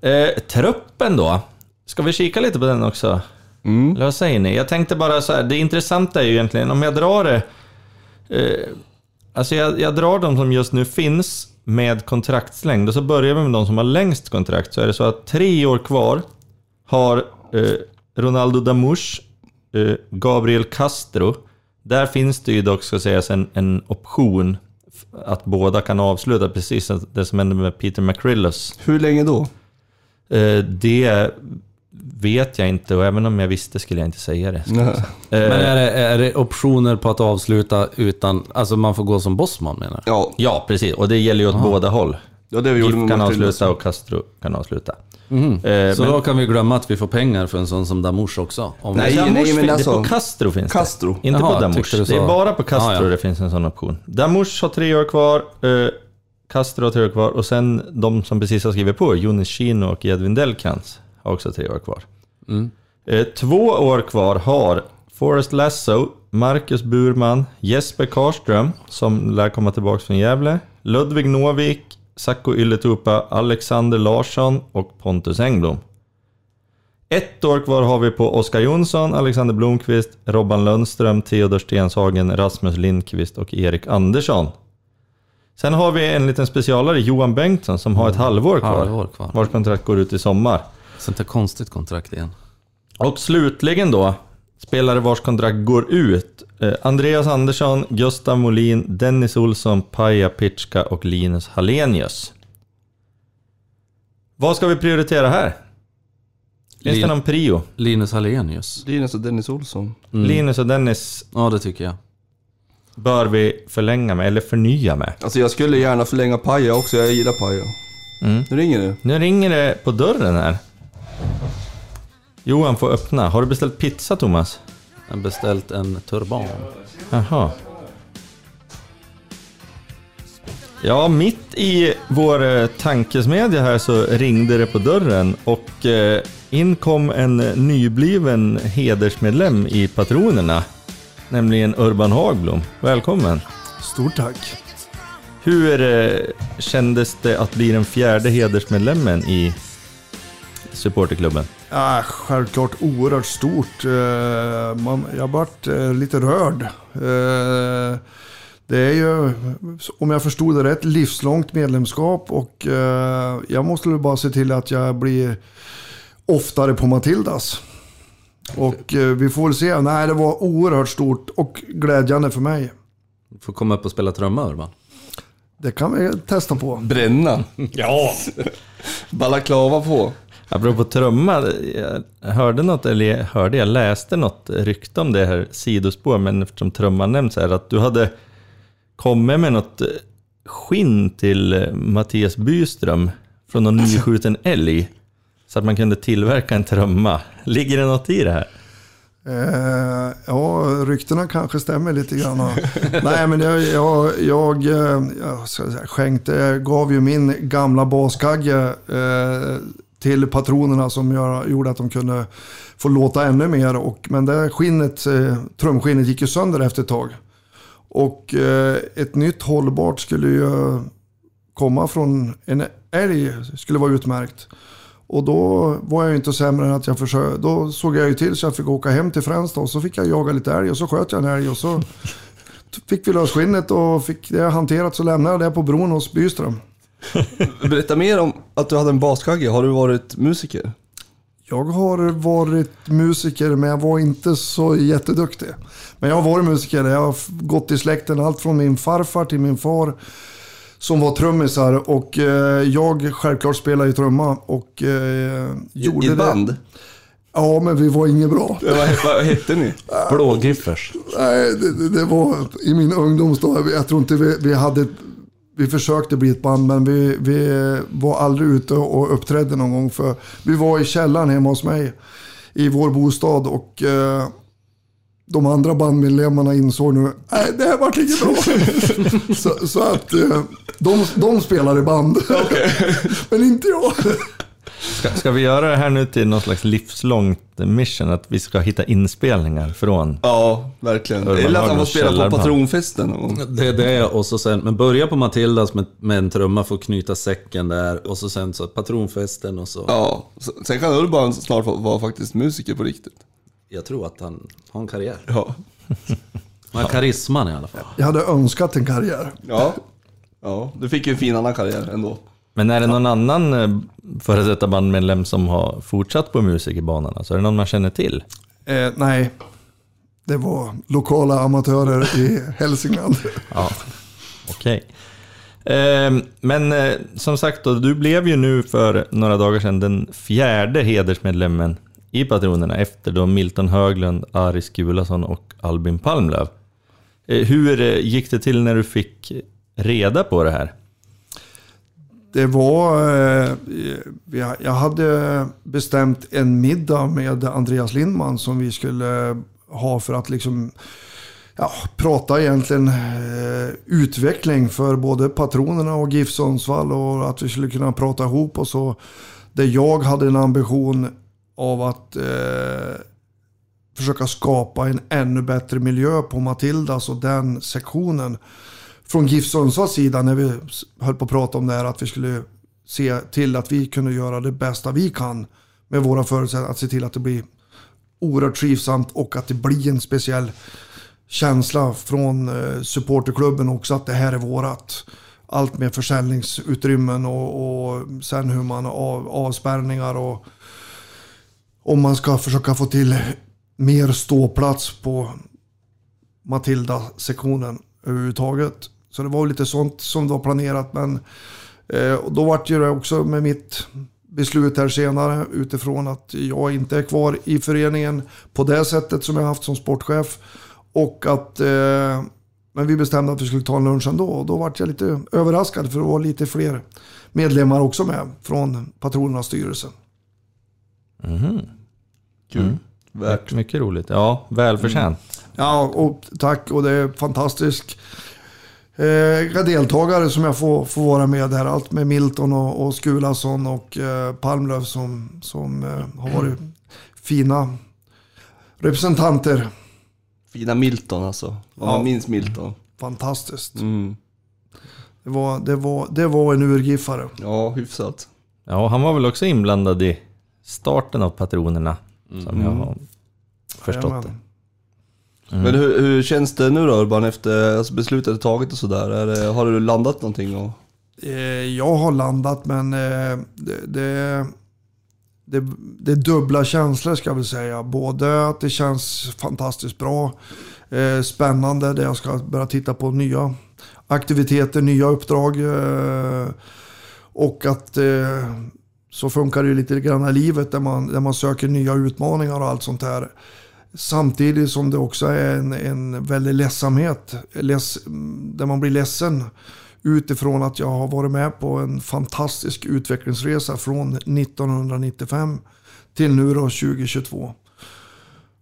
A: Eh, truppen då? Ska vi kika lite på den också?
B: Mm.
A: Eller vad säger ni? Jag tänkte bara så här, det intressanta är ju egentligen, om jag drar det... Eh, alltså jag, jag drar de som just nu finns med kontraktslängd och så börjar vi med de som har längst kontrakt. Så är det så att tre år kvar har eh, Ronaldo Damush, eh, Gabriel Castro. Där finns det ju dock, ska sägas, en, en option att båda kan avsluta, precis det som hände med Peter McCrillos.
B: Hur länge då?
A: Eh, det vet jag inte och även om jag visste skulle jag inte säga det.
B: Nej.
C: Men
A: Eh,
C: är det, är det optioner på att avsluta utan... Alltså man får gå som bossman menar du?
B: Ja,
A: Ja, precis. Och det gäller ju åt båda håll.
B: ja det vi gjorde
A: GIF kan avsluta och Castro kan avsluta.
C: Mhm.
A: Eh,
C: Så
A: men-
C: då kan vi glömma att vi får pengar för en sån som Damouche också? Om
B: Nej,
C: vi...
A: Damouche
B: nej, men
A: fin- det är
B: alltså-
A: på Castro finns
B: Castro.
A: det. Inte
C: Jaha,
A: på
C: du
A: Det är bara på Castro
C: Ah, ja.
A: det finns en sån option. Damouche har tre år kvar, eh, Castro har tre år kvar och sen de som precis har skrivit på, Jonas Chino och Edvin Delkans, har också tre år kvar.
C: Mm.
A: Eh, två år kvar har Forrest Lasso, Marcus Burman, Jesper Karström, som lär komma tillbaka från Gävle, Ludvig Novik, Sacco Ylätupa, Alexander Larsson och Pontus Engblom. Ett år kvar har vi på Oskar Jonsson, Alexander Blomqvist, Robban Lundström, Theodor Stenshagen, Rasmus Lindqvist och Erik Andersson. Sen har vi en liten specialare, Johan Bengtsson, som har ett halvår kvar.
C: Halvår kvar.
A: Vars kontrakt går ut i sommar.
C: Sånt där konstigt kontrakt igen.
A: Och slutligen då, spelare vars kontrakt går ut. Eh, Andreas Andersson, Gustav Molin, Dennis Olsson, Paja Pitschka och Linus Hallenius. Vad ska vi prioritera här? Finns det
C: Lin-
A: någon prio?
C: Linus Hallenius.
B: Linus och Dennis Olsson.
C: Mm.
A: Linus och Dennis
C: Ja, det tycker jag.
A: bör vi förlänga med, eller förnya med.
B: Alltså jag skulle gärna förlänga Paja också, jag gillar Paja.
A: Mm.
B: Nu ringer det.
A: Nu ringer det på dörren här. Johan får öppna. Har du beställt pizza Thomas?
C: Jag har beställt en turban.
A: Jaha. Ja, mitt i vår eh, tankesmedja här så ringde det på dörren och eh, in kom en nybliven hedersmedlem i Patronerna, nämligen Urban Hagblom. Välkommen!
D: Stort tack.
A: Hur eh, kändes det att bli den fjärde hedersmedlemmen i supporterklubben?
D: Ja, självklart oerhört stort. Eh, jag varit eh, lite rörd. Eh, Det är ju, om jag förstod det rätt, livslångt medlemskap och jag måste väl bara se till att jag blir oftare på Matildas. Och vi får väl se. Nej, det var oerhört stort och glädjande för mig.
C: Du får komma upp och spela trumma Urban.
D: Det kan vi testa på.
B: Bränna.
A: Ja!
B: Balaklava på.
A: Apropå trumma, jag hörde något, eller jag hörde, jag läste något rykte om det här sidospår, men eftersom trumman nämns här, att du hade kommit med något skinn till Mattias Byström från någon nyskjuten älg, så att man kunde tillverka en trumma. Ligger det något i det här?
D: Eh, ja, ryktena kanske stämmer lite grann. <laughs> Nej, men jag, jag, jag, eh, jag säga, skänkte, jag gav ju min gamla baskagge eh, till patronerna som gör, gjorde att de kunde få låta ännu mer. Och, men det skinnet, eh, trumskinnet gick ju sönder efter ett tag. Och eh, ett nytt hållbart skulle ju komma från en älg, skulle vara utmärkt. Och då var jag ju inte sämre än att jag försökte. Då såg jag ju till så jag fick åka hem till Fränsta och så fick jag jaga lite älg och så sköt jag en älg och så fick vi lös skinnet och fick det hanterat så lämnade jag det på bron hos Byström. <laughs>
B: Berätta mer om att du hade en baskagge. Har du varit musiker?
D: Jag har varit musiker men jag var inte så jätteduktig. Men jag har varit musiker. Jag har gått i släkten allt från min farfar till min far som var trummisar och eh, jag självklart spelar ju trumma och eh, gjorde
B: I ett
D: det.
B: band?
D: Ja, men vi var inget bra. <laughs>
B: Vad, hette ni?
C: Blågiffers.
D: Nej, det, det- det var i min ungdomsdag. Jag tror inte vi, vi hade... Vi försökte bli ett band men vi, vi var aldrig ute och uppträdde någon gång. För vi var i källaren hemma hos mig i vår bostad och eh, de andra bandmedlemmarna insåg nu nej det här vart inget bra. <laughs> så, så att eh, de, de spelar i band. <laughs> men inte jag.
A: Ska, ska vi göra det här nu till någon slags livslångt mission? Att vi ska hitta inspelningar från...
B: Ja, verkligen.
A: Urban
B: Eller att han får spela på patronfesten gång.
C: Det är det och så sen, men börja på Matildas med, med en trumma för att knyta säcken där och så sen så patronfesten och så.
B: Ja, sen kan Urban snart få- vara faktiskt musiker på riktigt.
C: Jag tror att han har en karriär.
B: Ja.
C: Han har karisman i alla fall.
D: Jag hade önskat en karriär.
B: Ja. Ja, du fick ju en fin annan karriär ändå.
A: Men är det någon annan eh, före detta bandmedlem som har fortsatt på musikerbanan? Alltså, är det någon man känner till?
D: Eh, nej, det var lokala amatörer i <laughs> Hälsingland.
A: Ja. Okej. Ehm, Men eh, som sagt, då, du blev ju nu för några dagar sedan den fjärde hedersmedlemmen i Patronerna efter då Milton Höglund, Ari Skulason och Albin Palmlöv. Eh, Hur eh, gick det till när du fick reda på det här?
D: Det var, eh, jag hade bestämt en middag med Andreas Lindman som vi skulle ha för att liksom ja, prata egentligen eh, utveckling för både patronerna och GIF Sundsvall och att vi skulle kunna prata ihop oss. Och där jag hade en ambition av att eh, försöka skapa en ännu bättre miljö på Matildas och den sektionen. Från GIF Sundsvalls sida när vi höll på att prata om det här att vi skulle se till att vi kunde göra det bästa vi kan med våra förutsättningar. Att se till att det blir oerhört trivsamt och att det blir en speciell känsla från eh, supporterklubben också att det här är vårat. Allt med försäljningsutrymmen och, och sen hur man av, avspärrningar och om man ska försöka få till mer ståplats på Matilda-sektionen överhuvudtaget. Så det var lite sånt som var planerat. Men eh, och då vart ju det också med mitt beslut här senare utifrån att jag inte är kvar i föreningen på det sättet som jag haft som sportchef. Och att eh, men vi bestämde att vi skulle ta en lunch ändå och då vart jag lite överraskad för det var lite fler medlemmar också med från patronernas styrelse.
B: Kul. Värt.
A: Mycket roligt. Ja, välförtjänt.
D: Ja, och tack och det är fantastiskt. Eh, deltagare som jag får, får vara med här. Allt med Milton och, och Skulason och eh, Palmlöv som, som eh, har varit fina representanter.
B: Fina Milton alltså. Om
D: Ja.
B: man minns Milton.
D: Fantastiskt.
B: Mm.
D: Det, var, det, var, det var en urgiffare.
B: Ja, hyfsat.
A: Ja, han var väl också inblandad i starten av Patronerna, som jag har förstått det.
D: Jajamän.
B: Men hur, hur känns det nu då Urban efter alltså beslutet är taget och sådär? Har du landat någonting? Och...
D: Eh, jag har landat men eh, det, det, det, det är dubbla känslor ska jag väl säga. Både att det känns fantastiskt bra, eh, spännande där jag ska börja titta på nya aktiviteter, nya uppdrag. Och att så funkar det ju lite grann i livet där man, där man söker nya utmaningar och allt sånt här. Samtidigt som det också är en, en väldig ledsamhet, leds, där man blir ledsen utifrån att jag har varit med på en fantastisk utvecklingsresa från 1995 till nu då 2022.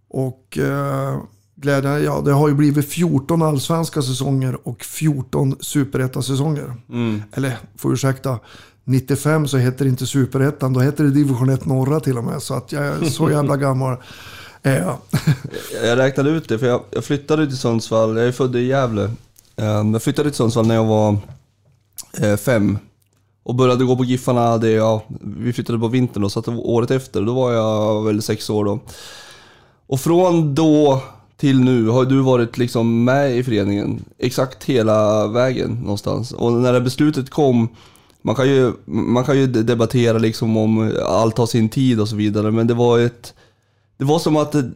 D: Och eh, glädjande, ja det har ju blivit 14 allsvenska säsonger och 14 superetta-säsonger.
B: Mm.
D: Eller, får ursäkta, 95 så heter det inte superettan, då heter det division 1 norra till och med. Så att jag är så <laughs> jävla gammal Eh, ja. <laughs>
B: jag. Räknade ut det, för jag, jag flyttade till Sundsvall, jag är född i Gävle. Eh, jag flyttade till Sundsvall när jag var eh, fem. Och började gå på Giffarna, det, ja, vi flyttade på vintern då, så att året efter, då var jag väl sex år då. Och från då till nu har du varit liksom med i föreningen exakt hela vägen någonstans. Och när det beslutet kom, man kan ju, man kan ju debattera liksom om allt har sin tid och så vidare, men det var ett... Det var som att det,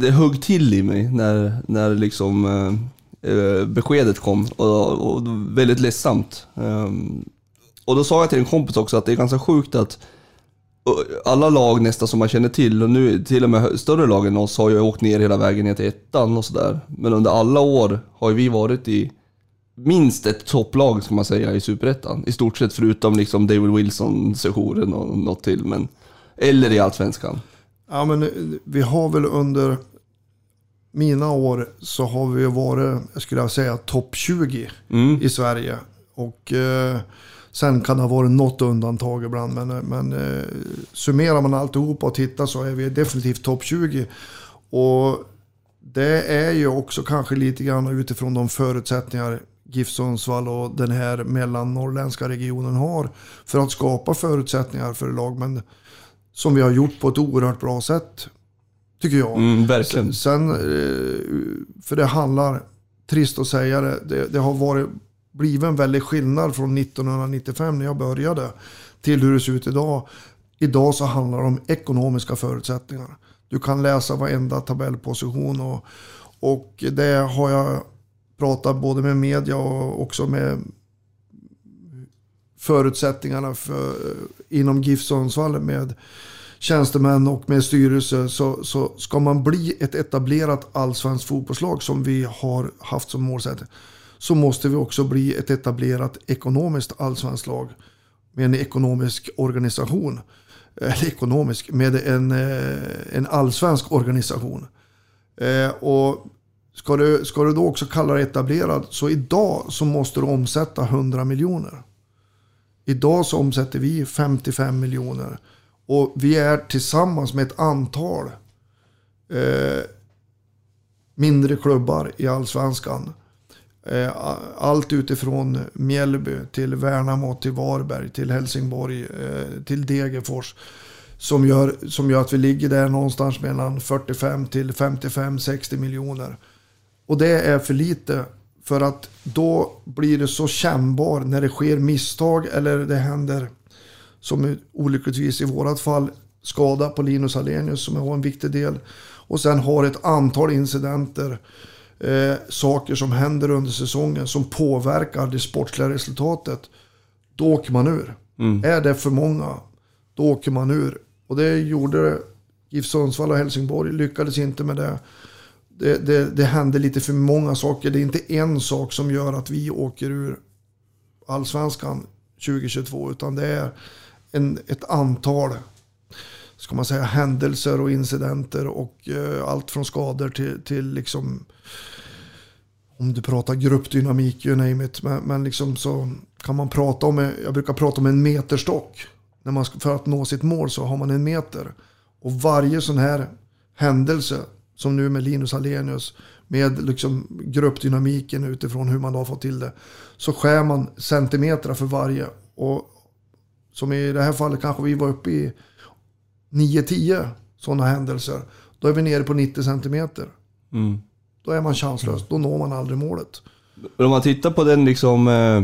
B: det högg till i mig när, när liksom eh, eh beskedet kom. Och, och väldigt ledsamt. Um, och då sa jag till en kompis också att det är ganska sjukt att eh, alla lag nästan som man känner till, och nu till och med större lag än oss har ju åkt ner hela vägen ner till ettan och sådär. Men under alla år har ju vi varit i minst ett topplag ska man säga i Superettan. I stort sett förutom liksom David Wilson-sessionen och något till. Men, eller i Allsvenskan.
D: Ja, men eh, vi har väl under mina år så har vi varit, jag skulle jag säga, topp 20
B: Mm.
D: i Sverige. Och eh, sen kan det ha varit något undantag ibland. Men, men eh, summerar man alltihop och tittar så är vi definitivt topp 20. Och det är ju också kanske lite grann utifrån de förutsättningar GIF Sundsvall och den här mellannorrländska regionen har för att skapa förutsättningar för lag. Men som vi har gjort på ett oerhört bra sätt, tycker jag.
B: Mm, verkligen.
D: Sen, eh, för det handlar, trist att säga det, det, det har varit, blivit en väldig skillnad från 1995 när jag började till hur det ser ut idag. Idag så handlar det om ekonomiska förutsättningar. Du kan läsa varenda tabellposition och, och det har jag pratat både med media och också med förutsättningarna för, eh, inom GIF Sundsvall med tjänstemän och med styrelse så, så ska man bli ett etablerat allsvenskt fotbollslag som vi har haft som målsättning så måste vi också bli ett etablerat ekonomiskt allsvenskt lag med en ekonomisk organisation. Eh, eller ekonomisk, med en, eh, en allsvensk organisation. Och ska du, ska du då också kalla det etablerad så idag så måste du omsätta 100 miljoner. Idag så omsätter vi 55 miljoner. Och vi är tillsammans med ett antal eh, mindre klubbar i allsvenskan. Eh, allt utifrån Mjällby till Värnamo, till Varberg, till Helsingborg, eh, till Degerfors. Som gör, som gör att vi ligger där någonstans mellan 45 till 55-60 miljoner. Och det är för lite. För att då blir det så kännbar när det sker misstag eller det händer som olyckligtvis i vårat fall skada på Linus Alenius som var en viktig del. Och sen har ett antal incidenter, eh, saker som händer under säsongen som påverkar det sportsliga resultatet. Då åker man ur. Mm. Är det för många, då åker man ur. Och det gjorde GIF Sundsvall och Helsingborg, lyckades inte med det. Det, det, det händer lite för många saker. Det är inte en sak som gör att vi åker ur allsvenskan 2022, utan det är en, ett antal ska man säga, händelser och incidenter och eh, allt från skador till, till liksom om du pratar gruppdynamik, you name it. Men, men liksom så kan man prata om, jag brukar prata om en meterstock. När man, för att nå sitt mål så har man en meter. Och varje sån här händelse, som nu med Linus Alenius, med liksom gruppdynamiken utifrån hur man har fått till det, så skär man centimeter för varje. Och som i det här fallet kanske vi var uppe i 9-10 sådana händelser. Då är vi nere på 90 centimeter. Mm. Då är man chanslös. Då når man aldrig målet.
B: Om man tittar på den liksom... Eh,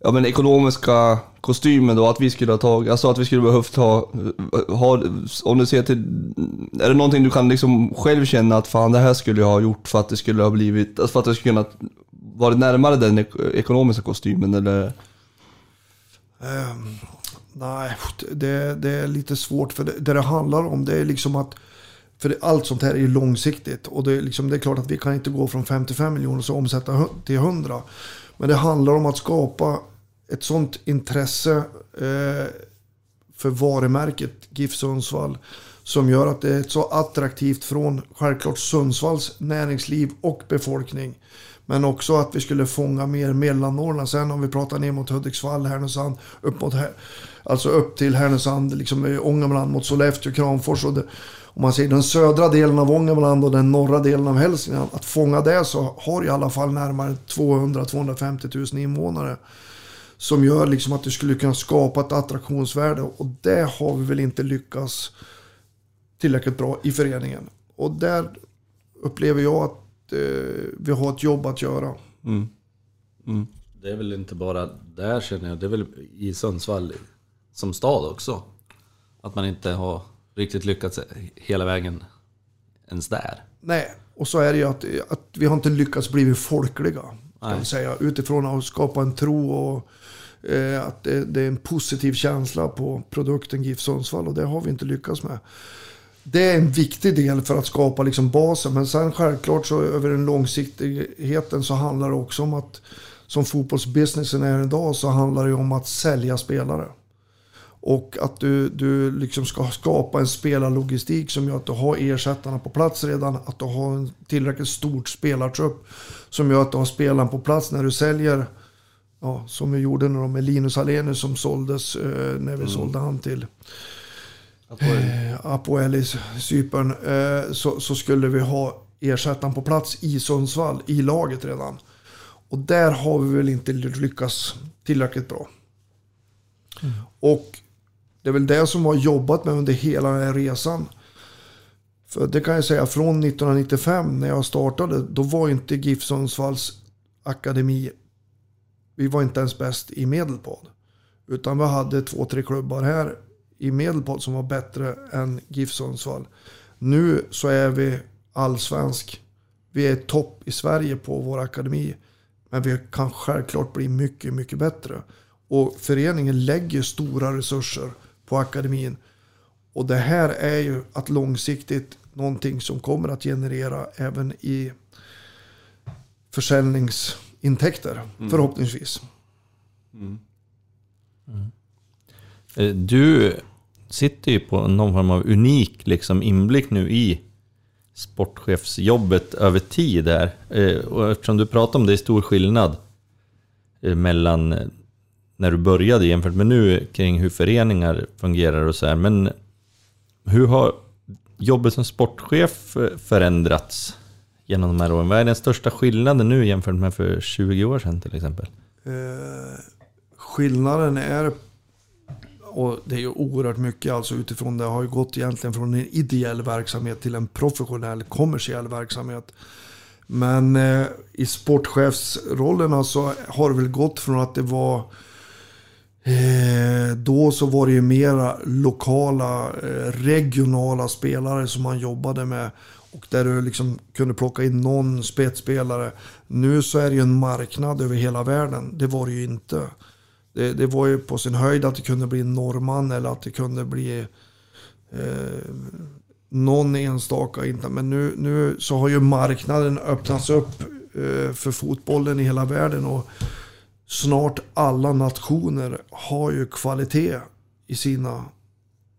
B: ja men ekonomiska kostymen då, att vi skulle ha tagit... Alltså att vi skulle behövt ha... ha om du ser till... Är det någonting du kan liksom själv känna att fan det här skulle jag ha gjort för att det skulle ha blivit... För att det skulle kunna varit närmare den ekonomiska kostymen eller?
D: Um, nej, det, det, är lite svårt. För det, det det handlar om det är liksom att för allt sånt här är ju långsiktigt. Och det är, liksom, det är klart att vi kan inte gå från 55 miljoner och så omsätta till 100. Men det handlar om att skapa ett sånt intresse eh, för varumärket GIF Sundsvall. Som gör att det är så attraktivt från självklart Sundsvalls näringsliv och befolkning. Men också att vi skulle fånga mer Mellannorrland. Sen om vi pratar ner mot Hudiksvall, Härnösand, upp mot, alltså upp till Härnösand, liksom Ångermanland mot Sollefteå, Kramfors. Och det, om man säger den södra delen av Ångermanland och den norra delen av Hälsingland. Att fånga det så har i alla fall närmare 200-250 000 invånare. Som gör liksom att du skulle kunna skapa ett attraktionsvärde. Och det har vi väl inte lyckats tillräckligt bra i föreningen. Och där upplever jag att eh, vi har ett jobb att göra. Mm.
C: Mm. Det är väl inte bara där känner jag, det är väl i Sundsvall som stad också. Att man inte har riktigt lyckats hela vägen ens där.
D: Nej, och så är det ju att, att vi har inte lyckats bli folkliga. Ska säga, utifrån att skapa en tro och Eh, att det, det, är en positiv känsla på produkten GIF Sundsvall och det har vi inte lyckats med det är en viktig del för att skapa liksom basen. Men sen självklart så över den långsiktigheten så handlar det också om att som fotbollsbusinessen är idag så handlar det om att sälja spelare. Och att du, du liksom ska skapa en spelarlogistik som gör att du har ersättarna på plats redan. Att du har en tillräckligt stort spelartrupp som gör att du har spelaren på plats när du säljer. Ja, som vi gjorde med Linus Alenius som såldes eh, när vi mm. sålde han till Apoel i Cypern, eh, så, så, skulle vi ha ersättaren på plats i Sundsvall, i laget redan. Och där har vi väl inte lyckats tillräckligt bra. Mm. Och det är väl det som har jobbat med under hela den här resan. För det kan jag säga, från 1995 när jag startade, då var inte GIF Sundsvalls akademi, vi var inte ens bäst i Medelpad. Utan vi hade två, tre klubbar här i Medelpad som var bättre än GIF Sundsvall. Nu så är vi allsvensk vi är topp i Sverige på vår akademi. Men vi kan självklart bli mycket, mycket bättre. Och föreningen lägger stora resurser på akademin. Och det här är ju att långsiktigt någonting som kommer att generera även i försäljningsintäkter förhoppningsvis.
A: Eh, Du sitter ju på någon form av unik liksom, inblick nu i sportchefsjobbet över tid här. Eh, Och eftersom du pratar om det är stor skillnad eh, mellan när du började jämfört med nu kring hur föreningar fungerar och så här. Men hur har jobbet som sportchef förändrats genom de här åren? Vad är den största skillnaden nu jämfört med för 20 år sedan till exempel?
D: Eh, skillnaden är, och det är ju oerhört mycket alltså utifrån det, har ju gått egentligen från en ideell verksamhet till en professionell kommersiell verksamhet. Men eh, i sportchefsrollerna så har det väl gått från att det var Eh, då så var det ju mera lokala, eh, regionala spelare som man jobbade med. Och där du liksom kunde plocka in någon spetsspelare. Nu så är det ju en marknad över hela världen. Det var det ju inte. Det, det var ju på sin höjd att det kunde bli en norrman eller att det kunde bli eh, någon enstaka. Inte. Men nu, nu så har ju marknaden öppnats upp eh, för fotbollen i hela världen. Och snart alla nationer har ju kvalitet i sina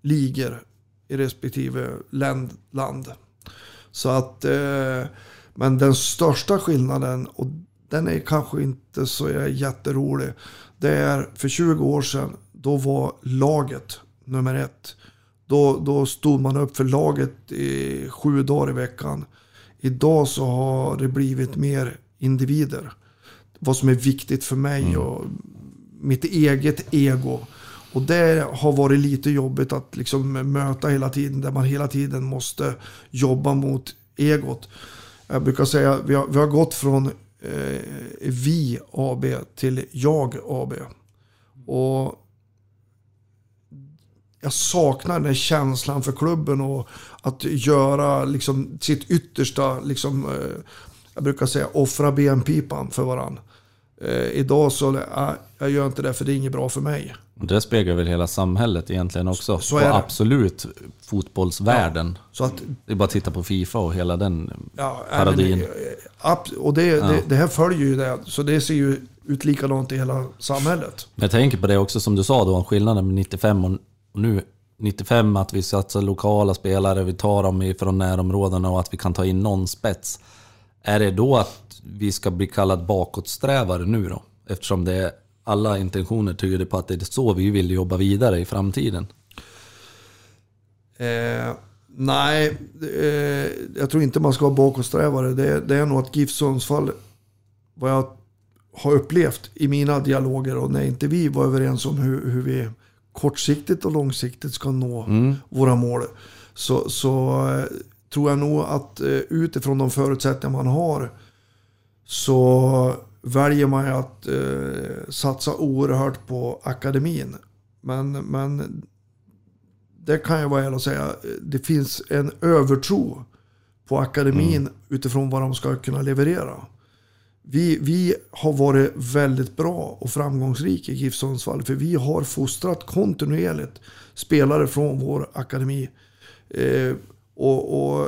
D: ligor i respektive land. land. Så att, eh, men den största skillnaden, och den är kanske inte så jätterolig, det är för 20 år sedan, då var laget nummer ett. Då, då stod man upp för laget i sju dagar i veckan. Idag så har det blivit mer individer vad som är viktigt för mig och mitt eget ego. Och det har varit lite jobbigt att liksom möta hela tiden, där man hela tiden måste jobba mot egot. Jag brukar säga att vi har, vi har gått från eh, vi AB till jag AB. Och jag saknar den känslan för klubben och att göra liksom sitt yttersta, liksom, eh, jag brukar säga offra benpipan för varandra. Eh, idag så, äh, jag gör inte det för det är inget bra för mig.
C: Och Det speglar väl hela samhället egentligen också.
D: Så
C: och
D: är det.
C: absolut fotbollsvärlden.
D: Så att,
C: Det är bara att titta på Fifa och hela den
D: ja,
C: parodin.
D: men, äh, och det, det, det här följer ju det, så det ser ju ut likadant i hela samhället.
C: Jag tänker på det också som du sa då, skillnaden med 95 och och nu. 95 att vi satsar lokala spelare, vi tar dem ifrån närområdena och att vi kan ta in någon spets. Är det då att vi ska bli kallad bakåtsträvare nu då? Eftersom det alla intentioner tyder på att det är så vi vill jobba vidare i framtiden.
D: Eh, nej, eh, jag tror inte man ska vara bakåtsträvare. Det, det är nog att GIF Sundsvall, vad jag har upplevt i mina dialoger och när inte vi var överens om hur, hur vi kortsiktigt och långsiktigt ska nå våra mål. Så, så eh, tror jag nog att eh, utifrån de förutsättningar man har så väljer man ju att eh, satsa oerhört på akademin. Men, men det kan jag vara ärlig och säga, det finns en övertro på akademin utifrån vad de ska kunna leverera. Vi, vi har varit väldigt bra och framgångsrika i GIF Sundsvall för vi har fostrat kontinuerligt spelare från vår akademi. Eh, och, och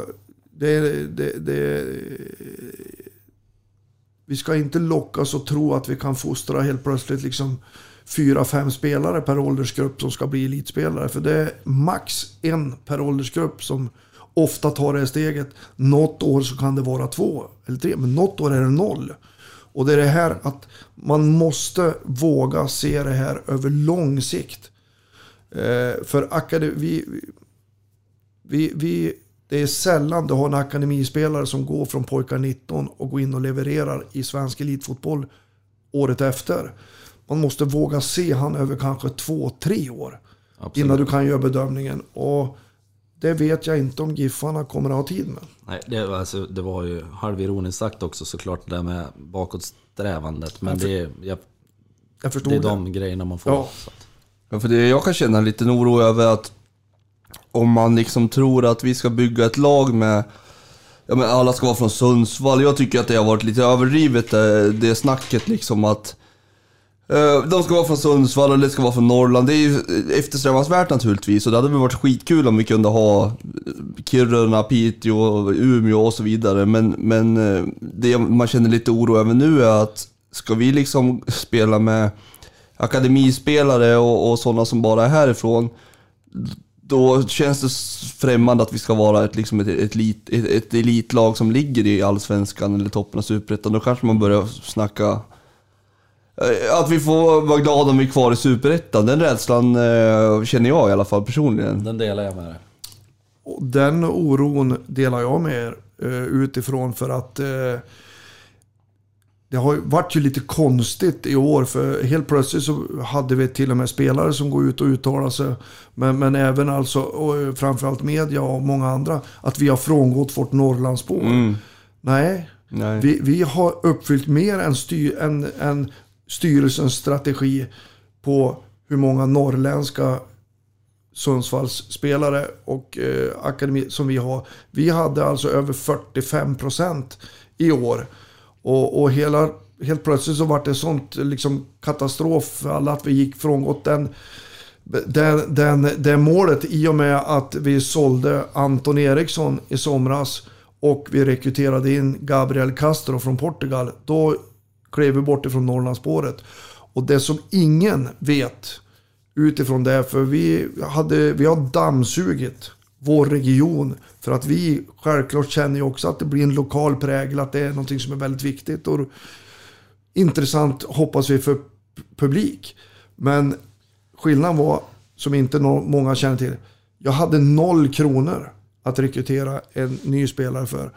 D: det, det, det, vi ska inte lockas och tro att vi kan fostra helt plötsligt liksom fyra, fem spelare per åldersgrupp som ska bli elitspelare. För det är max en per åldersgrupp som ofta tar det steget. Något år så kan det vara två eller tre, men något år är det noll. Och det är det här att man måste våga se det här över lång sikt. Eh, för akademi, vi, vi, vi, det är sällan du har en akademispelare som går från pojkar 19 och går in och levererar i svensk elitfotboll året efter. Man måste våga se han över kanske två, tre år
C: Absolut.
D: innan du kan göra bedömningen. Och det vet jag inte om Giffarna kommer att ha tid med.
C: Nej, det, var alltså, det var ju halvironiskt sagt också såklart det där med bakåtsträvandet. Men det, är- jag,
D: Jag förstod
C: det är
D: det.
C: de grejerna man får.
D: Ja.
B: Ja, för det jag kan känna en liten oro över att om man liksom tror att vi ska bygga ett lag med ja, men alla ska vara från Sundsvall. Jag tycker att det har varit lite överdrivet det, det snacket liksom att eh, de ska vara från Sundsvall och det ska vara från Norrland. Det är ju eftersträvansvärt naturligtvis och det hade väl varit skitkul om vi kunde ha eh, Kiruna, Piteå, Umeå och så vidare. Men, men eh, det man känner lite oro över nu är att ska vi liksom spela med akademispelare och, och sådana som bara är härifrån, då känns det främmande att vi ska vara ett, liksom ett, ett, elit, ett, ett elitlag som ligger i Allsvenskan eller toppen av Superettan. Då kanske man börjar snacka eh, att vi får vara glada om vi är kvar i Superettan. Den rädslan eh, känner jag i alla fall personligen.
C: Den delar jag med dig.
D: Den oron delar jag med er eh, utifrån för att eh, det har ju varit ju lite konstigt i år för helt plötsligt så hade vi till och med spelare som går ut och uttalar sig. Men, men även alltså, och framförallt media och många andra, att vi har frångått vårt Norrlandsspår.
B: Mm.
D: Nej,
B: Nej.
D: vi, vi har uppfyllt mer än, styr, än, än styrelsens strategi på hur många norrländska Sundsvallsspelare och eh, akademi som vi har. Vi hade alltså över 45 procent i år. Och, och hela, helt plötsligt så var det sånt liksom katastrof för alla att vi gick frångått den, den, den, det målet i och med att vi sålde Anton Eriksson i somras och vi rekryterade in Gabriel Castro från Portugal. Då klev vi bort ifrån Norrlandsspåret. Och det som ingen vet utifrån det, för vi, hade, vi har dammsugit vår region. För att vi självklart känner ju också att det blir en lokal prägel, att det är någonting som är väldigt viktigt. Och intressant hoppas vi för publik. Men skillnaden var, som inte många känner till, jag hade noll kronor att rekrytera en ny spelare för.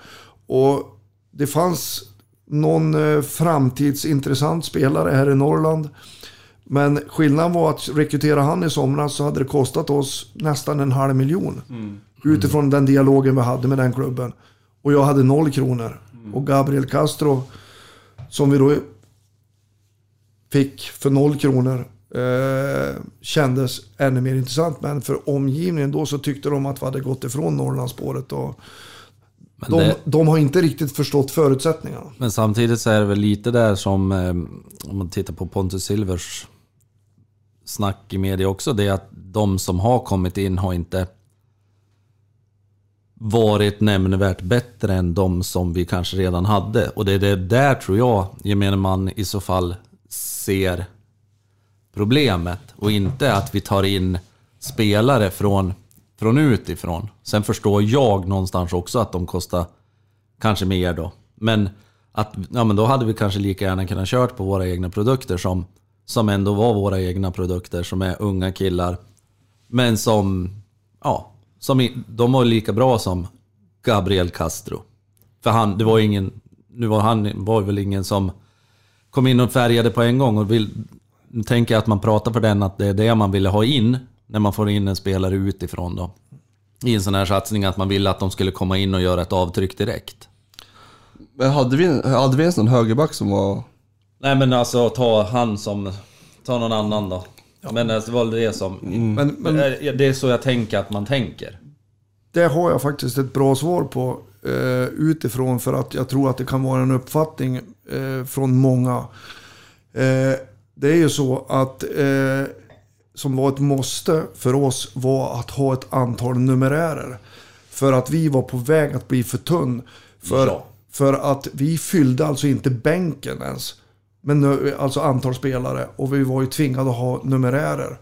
D: Och det fanns någon eh, framtidsintressant spelare här i Norrland. Men skillnaden var att rekrytera han i somras så hade det kostat oss nästan en halv miljon. Mm. Utifrån den dialogen vi hade med den klubben. Och jag hade noll kronor. Mm. Och Gabriel Castro, som vi då fick för noll kronor, eh, kändes ännu mer intressant. Men för omgivningen då så tyckte de att vi hade gått ifrån Norrlandsspåret. Och de, det... de, har inte riktigt förstått förutsättningarna.
C: Men samtidigt så är det väl lite där som, eh, om man tittar på Pontus Silvers snack i media också, det är att de som har kommit in har inte varit nämnvärt bättre än de som vi kanske redan hade. Och det är det där tror jag gemene man i så fall ser problemet. Och inte att vi tar in spelare från, från utifrån. Sen förstår jag någonstans också att de kostar kanske mer då. Men, att, ja, men då hade vi kanske lika gärna kunnat kört på våra egna produkter som som ändå var våra egna produkter, som är unga killar. Men som, ja, som, de var lika bra som Gabriel Castro. För han, det var ingen, nu var han var väl ingen som kom in och färgade på en gång. Och vill, nu tänker jag att man pratar för den att det är det man ville ha in när man får in en spelare utifrån då. I en sån här satsning, att man ville att de skulle komma in och göra ett avtryck direkt.
B: Men hade vi, hade vi en sån högerback som var
C: Nej men alltså ta han som... Ta någon annan då. Ja. Men alltså, det var det som... Mm. Men, men, det är så jag tänker att man tänker.
D: Det har jag faktiskt ett bra svar på eh, utifrån för att jag tror att det kan vara en uppfattning eh, från många. Eh, det är ju så att eh, som var ett måste för oss var att ha ett antal numerärer. För att vi var på väg att bli för tunn. För, ja. för att vi fyllde alltså inte bänken ens. Men nu, alltså antal spelare. Och vi var ju tvingade att ha numerärer.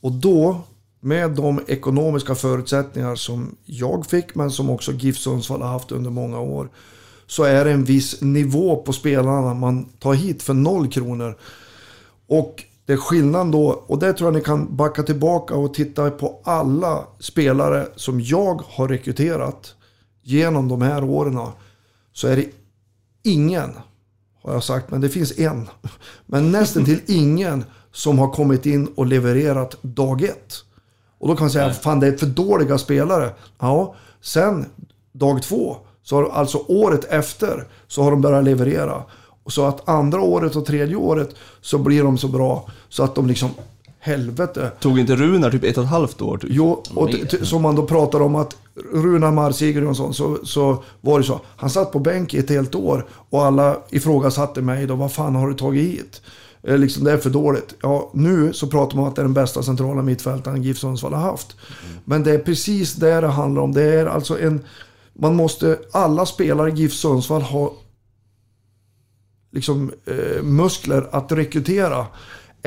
D: Och då, med de ekonomiska förutsättningar som jag fick, men som också GIF Sundsvall har haft under många år. Så är det en viss nivå på spelarna man tar hit för noll kronor. Och det är skillnaden då, och det tror jag ni kan backa tillbaka och titta på alla spelare som jag har rekryterat genom de här åren. Så är det ingen har jag sagt, men det finns en. Men nästan till ingen som har kommit in och levererat dag ett. Och då kan man säga, att fan det är för dåliga spelare. Ja, sen dag två, så har, alltså året efter, så har de börjat leverera. Så att andra året och tredje året så blir de så bra så att de liksom helvete.
B: Tog inte Runar typ ett och ett halvt år? Typ?
D: Jo, och t- som man då pratar om att Runar Mar Sigurdsson så, så var det så. Han satt på bänk i ett helt år och alla ifrågasatte mig då. Vad fan har du tagit hit? Eh, Liksom, det är för dåligt. Ja, nu så pratar man om att det är den bästa centrala mittfältaren GIF Sundsvall har haft. Men det är precis det det handlar om. Det är alltså en... Man måste... Alla spelare i GIF Sundsvall har liksom, eh, muskler att rekrytera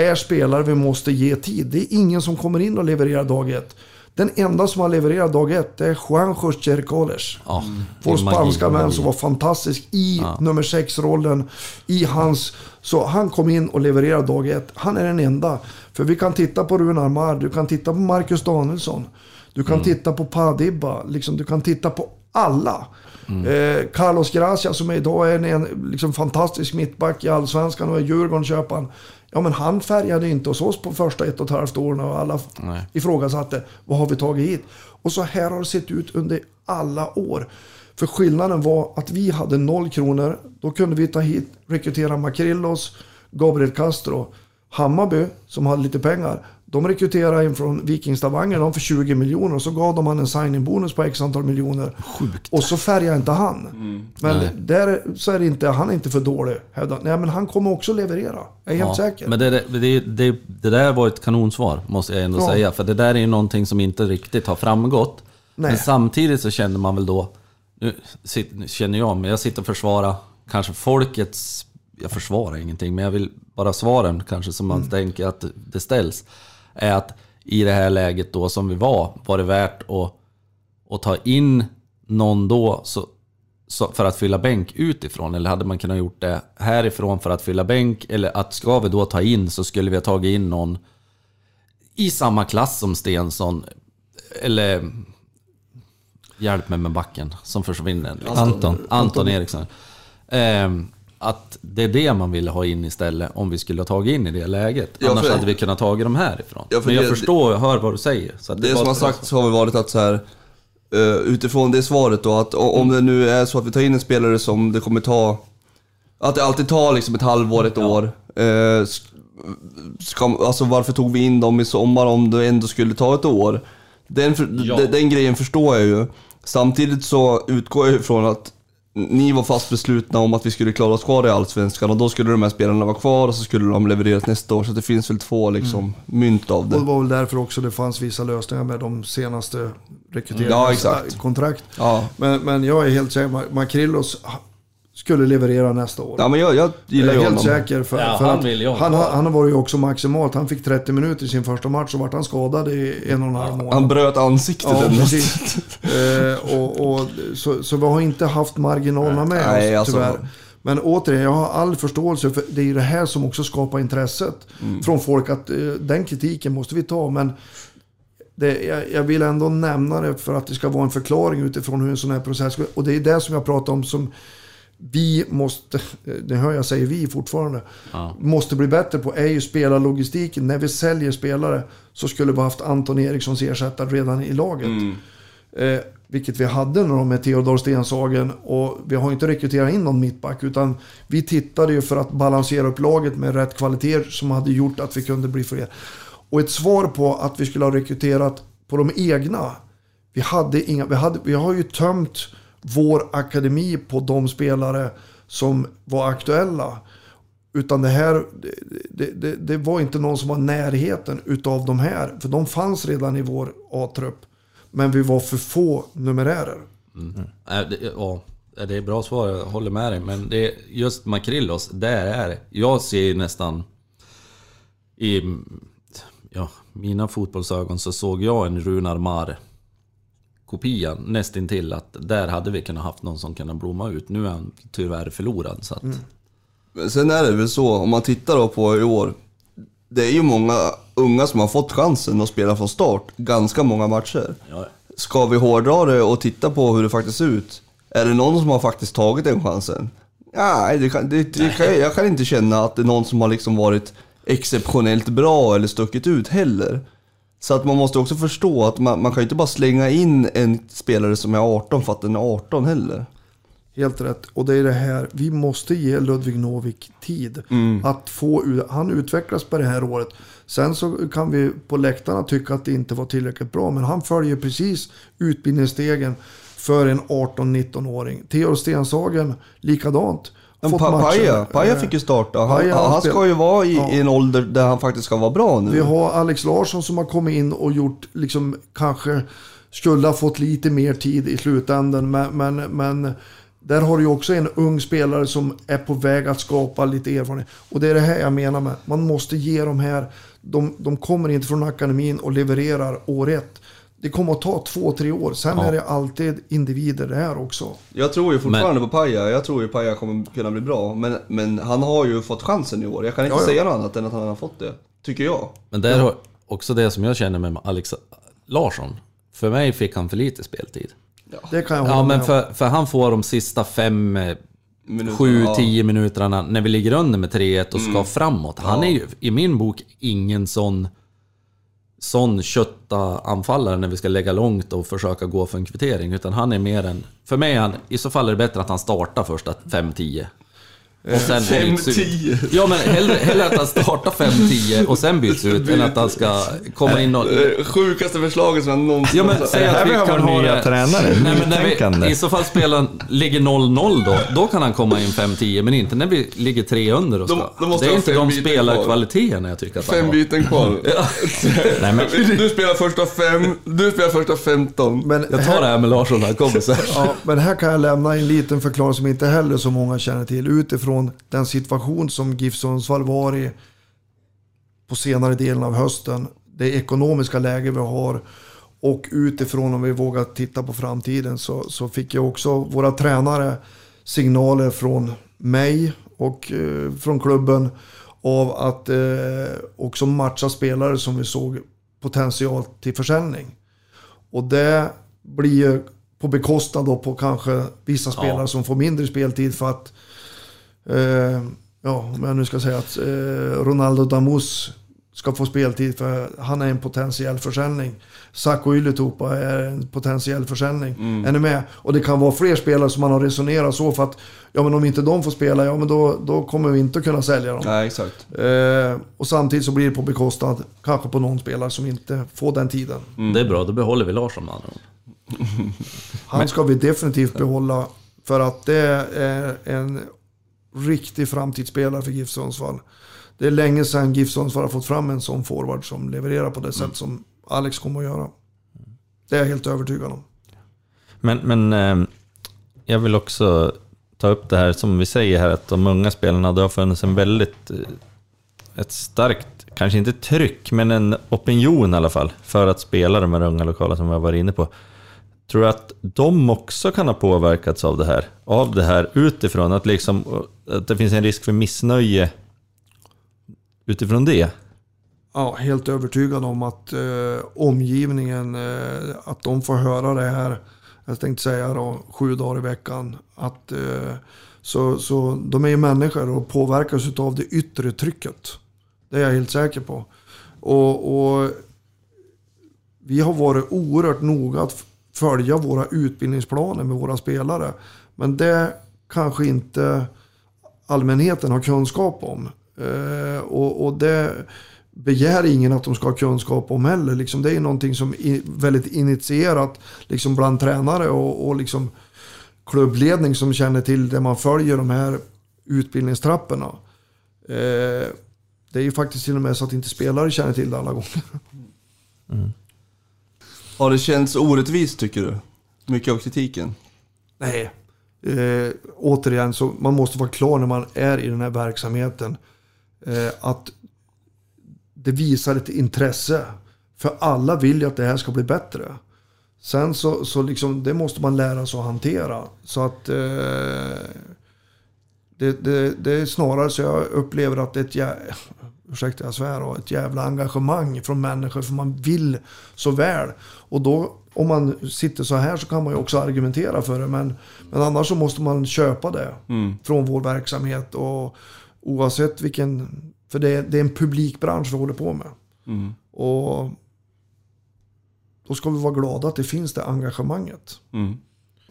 D: är spelare vi måste ge tid. Det är ingen som kommer in och levererar dag ett. Den enda som har levererat dag ett är Juan José Coles.
C: Ja,
D: Vår spanska vän som var fantastisk i nummer sex rollen I hans... Så han kom in och levererade dag ett. Han är den enda. För vi kan titta på Runar Mar, du kan titta på Marcus Danielsson. Du kan titta på Padibba, liksom, du kan titta på alla. Eh, Carlos Gracia som idag är en, en liksom, fantastisk mittback i Allsvenskan och är Djurgården-köparen. Ja men han färgade inte hos oss på första ett och ett halvt åren och alla
C: Nej.
D: ifrågasatte vad har vi tagit hit? Och så här har det sett ut under alla år. För skillnaden var att vi hade noll kronor. Då kunde vi ta hit, rekrytera Makrillos, Gabriel Castro. Hammarby, som hade lite pengar, de rekryterade in från Vikingstavanger de för 20 miljoner och så gav de han en signing-bonus på x antal miljoner.
C: Sjukt.
D: Och så färgade inte han. Men
C: Nej.
D: där så är det inte, han är inte för dålig. hävdar- Nej men han kommer också leverera. Jag är helt säker.
C: Men det, det, det, det, där var ett kanonsvar, måste jag ändå
D: Ja.
C: säga. För det där är ju någonting som inte riktigt har framgått.
D: Nej.
C: Men samtidigt så känner man väl då, nu nu känner jag, men jag sitter och försvarar kanske folkets, jag försvarar ingenting, men jag vill bara svaren kanske som man
D: Mm.
C: tänker att det ställs. Är att i det här läget då som vi var, var det värt att, att ta in någon då så, så, för att fylla bänk utifrån? Eller hade man kunnat gjort det härifrån för att fylla bänk? Eller att ska vi då ta in så skulle vi ha tagit in någon i samma klass som Stensson. Eller hjälp mig med backen som försvinner. Anton. Anton, Eriksson. Ehm, att det är det man ville ha in istället om vi skulle ha tagit in i det läget.
B: Ja,
C: Annars
B: för-
C: hade vi kunnat tagit dem härifrån.
B: Ja, för
C: Men jag
B: det-
C: förstår och hör vad du säger. Så
B: Det
C: är
B: som har sagts har väl varit att så här, eh, utifrån det svaret då, att om det nu är så att vi tar in en spelare som det kommer ta, att det alltid tar liksom ett halvår, ett år. Eh, sk- ska, alltså varför tog vi in dem i sommar om det ändå skulle ta ett år? Den,
C: Ja.
B: den, den grejen förstår jag ju. Samtidigt så utgår jag ifrån att ni var fast beslutna om att vi skulle klara oss kvar i Allsvenskan och då skulle de här spelarna vara kvar och så skulle de levereras nästa år. Så det finns väl två liksom mynt av det.
D: Och det var väl därför också det fanns vissa lösningar med de senaste
B: Ja,
D: rekryteringarnas
B: exakt.
D: kontrakt.
B: Ja.
D: Men, men jag är helt säker Makrillos skulle leverera nästa år.
B: Ja men jag, jag gillar ju
D: är helt
B: honom.
D: säker. För,
C: Ja,
D: för
C: han
D: att
C: vill jag
D: han, han har varit ju också maximalt. Han fick 30 minuter i sin första match och vart han skadad i en och en halv månad.
B: Han bröt ansiktet
D: Ja, precis. eh, och, och, så, så vi har inte haft marginalerna med
B: Nej,
D: oss
B: alltså-
D: tyvärr. Men återigen, jag har all förståelse för det är ju det här som också skapar intresset
B: Mm.
D: från folk. att eh, Den kritiken måste vi ta. Men det, jag, jag vill ändå nämna det för att det ska vara en förklaring utifrån hur en sån här process går. Och det är det som jag pratar om som vi måste, det hör jag säger vi fortfarande,
C: Ja.
D: måste bli bättre på är ju spelarlogistiken. När vi säljer spelare så skulle vi haft Anton Erikssons ersättare redan i laget. Eh, vilket vi hade när de med Theodor Stenshagen och vi har inte rekryterat in någon mittback utan vi tittade ju för att balansera upp laget med rätt kvaliteter som hade gjort att vi kunde bli fler. Och ett svar på att vi skulle ha rekryterat på de egna. Vi, hade inga, vi, hade, vi har ju tömt vår akademi på de spelare som var aktuella. Utan det här, det, det, det, det var inte någon som var i närheten utav de här. För de fanns redan i vår A-trupp. Men vi var för få numerärer.
C: Nej, det, ja, äh, det är bra svar, jag håller med dig. Men det just Makrillos, där är det. Jag ser ju nästan... I ja, mina fotbollsögon så såg jag en Runar Mar kopia nästintill att där hade vi kunnat haft någon som kunde blomma ut. Nu är han tyvärr förlorad så att...
B: Men sen är det väl så, om man tittar då på i år. Det är ju många unga som har fått chansen att spela från start, ganska många matcher.
C: Ja,
B: Ska vi hårdra det och titta på hur det faktiskt ser ut? Är det någon som har faktiskt tagit den chansen? Nej, det kan, det, det kan, jag kan inte känna att det är någon som har liksom varit exceptionellt bra eller stuckit ut heller. Så att man måste också förstå att man, man kan ju inte bara slänga in en spelare som är 18 för att den är 18 heller.
D: Helt rätt. Och det är det här, vi måste ge Ludvig Novik tid. Att få, han utvecklas på det här året. Sen så kan vi på läktarna tycka att det inte var tillräckligt bra. Men han följer precis utbildningsstegen för en 18-19-åring. Theodor Stenshagen, likadant.
B: Men
D: Fått
B: pa. Paja, Paja
D: Eh,
B: fick ju starta. Han,
D: Paja, han
B: ska ju vara i,
D: Ja.
B: i en ålder där han faktiskt ska vara bra nu.
D: Vi har Alex Larsson som har kommit in och gjort, liksom kanske skulle ha fått lite mer tid i slutändan. Men, men, men där har du ju också en ung spelare som är på väg att skapa lite erfarenhet. Och det är det här jag menar med, man måste ge de här, de, de kommer inte från akademin och levererar år ett. Det kommer att ta två, tre år. Sen är det alltid individer det här också.
B: Jag tror ju fortfarande på Paja. Jag tror ju Paja kommer kunna bli bra. Men, men han har ju fått chansen i år. Jag kan inte
D: Ja, ja.
B: säga något annat än att han har fått det. Tycker jag.
C: Men där har också det som jag känner med Alex Larsson. För mig fick han för lite speltid.
D: Det kan jag hålla
C: Ja,
D: med
C: men för, för han får de sista fem, eh,
B: Minuter,
C: sju,
B: ja.
C: tio minuterna när vi ligger under med 3-1 och ska framåt. Han är ju i min bok ingen sån, sån kötta anfallare när vi ska lägga långt och försöka gå för en kvittering. Utan han är mer en... För mig är han, i så fall är det bättre att han startar första 5-10. Och sen byts ut.
B: 5-10.
C: Ja men hellre, hellre att han startar 5-10 och sen byts ut än att han ska komma in och...
B: Sjukaste förslaget som jag någonsin
C: Ja men säg
A: här
C: att vi kan ha
A: nya
C: det...
A: tränare,
C: Nej, men när vi, I så fall spelaren ligger 0-0 då, då kan han komma in 5-10, men inte när vi ligger 3 under och ska.
B: Då måste
C: det är inte
B: fem
C: de spelarkvaliteterna jag tycker att han
B: Fem
C: har.
B: byten kvar. <laughs>
A: Nej, men, <laughs>
B: Du spelar första fem, du spelar första 15.
D: Men
C: Jag tar det här med Larsson han kommer sen.
D: Ja, men här kan jag lämna en liten förklaring som inte heller så många känner till. Utifrån den situation som GIF Sundsvall var i på senare delen av hösten. Det ekonomiska läge vi har. Och utifrån om vi vågar titta på framtiden så, så fick jag också våra tränare signaler från mig och eh, från klubben av att eh, också matcha spelare som vi såg potential till försäljning. Och det blir på bekostnad då på kanske vissa spelare som får mindre speltid för att eh, ja, om jag nu ska säga att eh, Ronaldo Damus ska få speltid för han är en potentiell försäljning. Sacco Ylätupa är en potentiell försäljning. Är ni med? Och det kan vara fler spelare som man har resonerat så för att ja men om inte de får spela, ja men då, då kommer vi inte kunna sälja dem.
B: Nej, exakt.
D: Eh, och samtidigt så blir det på bekostnad kanske på någon spelare som inte får den tiden.
C: Det är bra, då behåller vi Larsson med andra.
D: Han ska vi definitivt behålla för att det är en riktig framtidsspelare för GIF Sundsvall. Det är länge sedan GIF Sundsvall har fått fram en sån forward som levererar på det sätt som Alex kommer att göra. Det är jag helt övertygad om.
A: men, men eh, jag vill också ta upp det här som vi säger här, att de unga spelarna, det har funnits en väldigt... eh, Ett starkt, kanske inte tryck, men en opinion i alla fall, för att spela de här unga lokala som vi har varit inne på. Tror du att de också kan ha påverkats av det här? Av det här utifrån, att, liksom, att det finns en risk för missnöje utifrån det?
D: Ja, helt övertygad om att eh, omgivningen, eh, att de får höra det här, jag tänkte säga då, sju dagar i veckan. Att, eh, så, så de är ju människor och påverkas av det yttre trycket. Det är jag helt säker på. Och, och vi har varit oerhört noga att följa våra utbildningsplaner med våra spelare. Men det kanske inte allmänheten har kunskap om. Eh, och, och det begär ingen att de ska ha kunskap om heller. Liksom, det är någonting som är väldigt initierat liksom bland tränare och, och liksom klubbledning som känner till det man följer de här utbildningstrapporna. Eh, det är ju faktiskt till och med så att inte spelare känner till det alla gånger. Mm.
B: Har det känts orättvist tycker du? Mycket av kritiken?
D: Nej. Eh, återigen, så man måste vara klar när man är i den här verksamheten. Eh, att det visar ett intresse. För alla vill ju att det här ska bli bättre. Sen så, så liksom, det måste man lära sig att hantera. Så att eh, det, det, det är snarare så jag upplever att det är ett, jä- ursäkta jag svär, då, ett jävla engagemang från människor. För man vill så väl. Och då, om man sitter så här så kan man ju också argumentera för det. Men, men annars så måste man köpa det från vår verksamhet. Och oavsett vilken, för det är, det är en publikbransch vi håller på med. Och då ska vi vara glada att det finns det engagemanget.
B: Mm.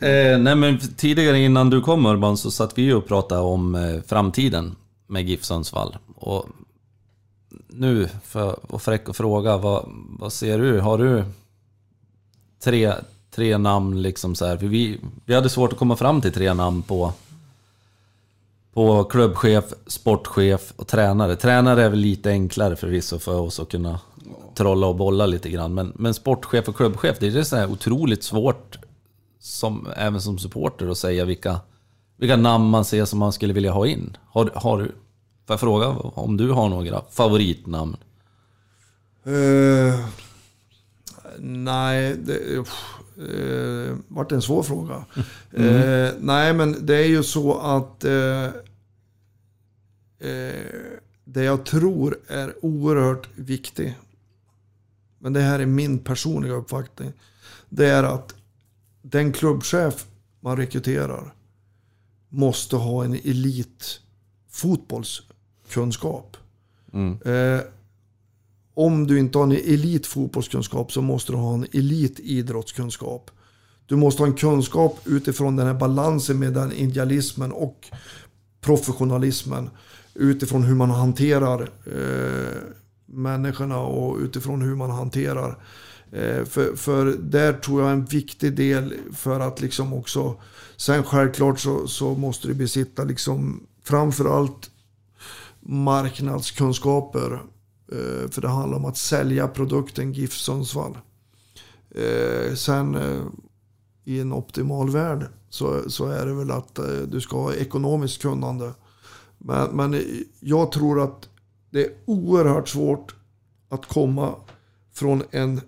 C: Eh, nej men tidigare innan du kom Urban så satt vi och pratade om eh, framtiden med GIF Sundsvall. Och nu, för att vara fräck och fråga, vad, vad ser du? Har du tre, tre namn liksom så här? För vi, vi hade svårt att komma fram till tre namn på, på klubbchef, sportchef och tränare. Tränare är väl lite enklare förvisso för oss att kunna trolla och bolla lite grann. Men, men sportchef och klubbchef, det är så här otroligt svårt som, även som supporter att säga vilka, vilka namn man ser som man skulle vilja ha in. Har, har du, får jag fråga om du har några favoritnamn?
D: Eh, nej, det uh, vart en svår fråga. Eh, nej, men det är ju så att eh, eh, det jag tror är oerhört viktigt, men det här är min personliga uppfattning, det är att den klubbchef man rekryterar måste ha en elit fotbollskunskap. Eh, om du inte har en elit fotbollskunskap så måste du ha en elit idrottskunskap. Du måste ha en kunskap utifrån den här balansen med den idealismen och professionalismen. Utifrån hur man hanterar eh, människorna och utifrån hur man hanterar Eh, för, för där tror jag är en viktig del för att liksom också... Sen självklart så, så måste du besitta liksom framförallt marknadskunskaper. Eh, för det handlar om att sälja produkten GIF Sundsvall. Eh, sen eh, i en optimal värld så, så är det väl att eh, du ska ha ekonomiskt kunnande. Men, men eh, jag tror att det är oerhört svårt att komma från en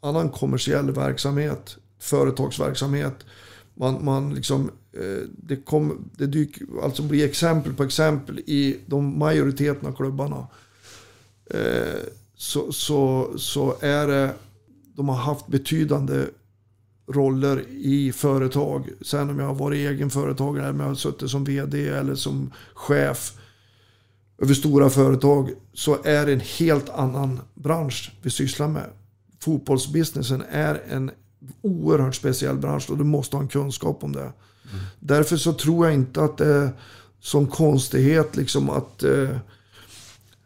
D: annan kommersiell verksamhet, företagsverksamhet. Man, man liksom, Eh, det, kom, det dyker, alltså blir exempel på exempel i de majoriteten av klubbarna. Eh, så, så, så är det, de har haft betydande roller i företag. Sen om jag har varit egen företagare eller om jag har suttit som vd eller som chef över stora företag så är det en helt annan bransch vi sysslar med fotbollsbusinessen är en oerhört speciell bransch och du måste ha en kunskap om det. Därför så tror jag inte att det är som konstighet liksom att eh,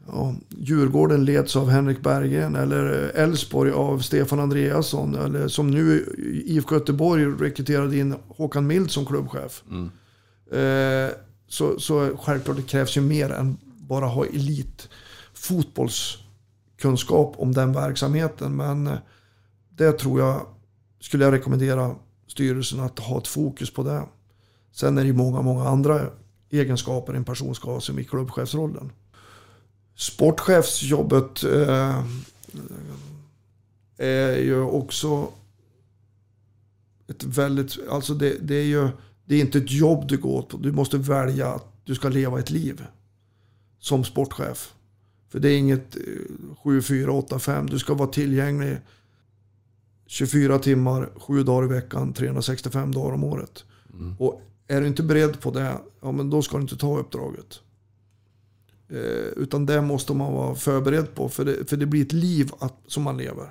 D: ja, Djurgården leds av Henrik Berggren eller Elfsborg av Stefan Andreasson. Eller som nu IFK Göteborg rekryterade in Håkan Mild som klubbchef. Mm. Eh, så, så självklart det krävs ju mer än bara ha elit fotbolls kunskap om den verksamheten. Men eh, det tror jag, skulle jag rekommendera styrelsen att ha ett fokus på det. Sen är det ju många, många andra egenskaper en person ska ha som i klubbchefsrollen. Sportchefsjobbet eh, är ju också ett väldigt, alltså det, det, är ju, det är inte ett jobb du går på. Du måste välja att du ska leva ett liv som sportchef. För det är inget 7, 4, 8, 5. Du ska vara tillgänglig 24 timmar, 7 dagar i veckan, 365 dagar om året. Mm. Och är du inte beredd på det, ja men då ska du inte ta uppdraget. Eh, utan det måste man vara förberedd på, för det, för det blir ett liv att, som man lever.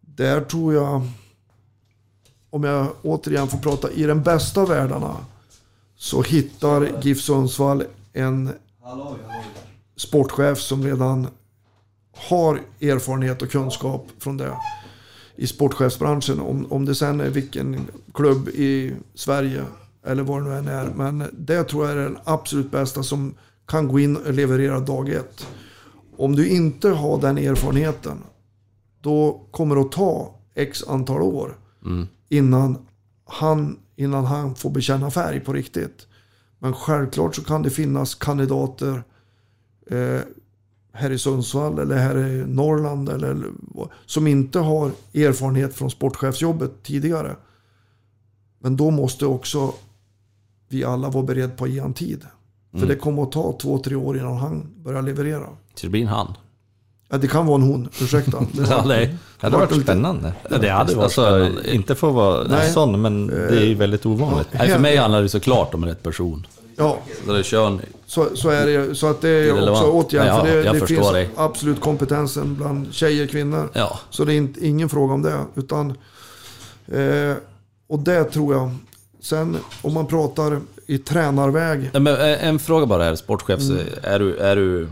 D: Där tror jag, om jag återigen får prata, i den bästa av världarna så hittar GIF Sundsvall en sportchef som redan har erfarenhet och kunskap från det i sportchefsbranschen. Om, om det sen är vilken klubb i Sverige eller vad det nu än är. Men det tror jag är den absolut bästa som kan gå in och leverera dag ett. Om du inte har den erfarenheten, då kommer det att ta x antal år mm. innan, han, innan han får bekänna färg på riktigt. Men självklart så kan det finnas kandidater eh, här i Sundsvall eller här i Norrland eller, som inte har erfarenhet från sportchefsjobbet tidigare. Men då måste också vi alla vara beredda på att ge han tid. För mm. det kommer att ta två, tre år innan han börjar leverera.
C: Så det blir en han?
D: Ja, det kan vara en hon, ursäkta. <laughs>
A: Det, ja, det hade varit spännande. Ja, det hade varit alltså, spännande. Inte för att vara Nej. sån, men det är ju väldigt ovanligt.
C: Nej, för mig handlar det såklart om rätt person.
D: Ja.
C: Så det kör
D: så, så är det Så att det är Irrelevant. också återigen, ja, för det, det finns dig. absolut kompetensen bland tjejer kvinnor.
C: Ja.
D: Så det är inte, ingen fråga om det. Utan eh, och det tror jag. Sen om man pratar i tränarväg.
C: Nej, men eh, en fråga bara här, sportchef.
D: Mm.
C: Är, du, är du...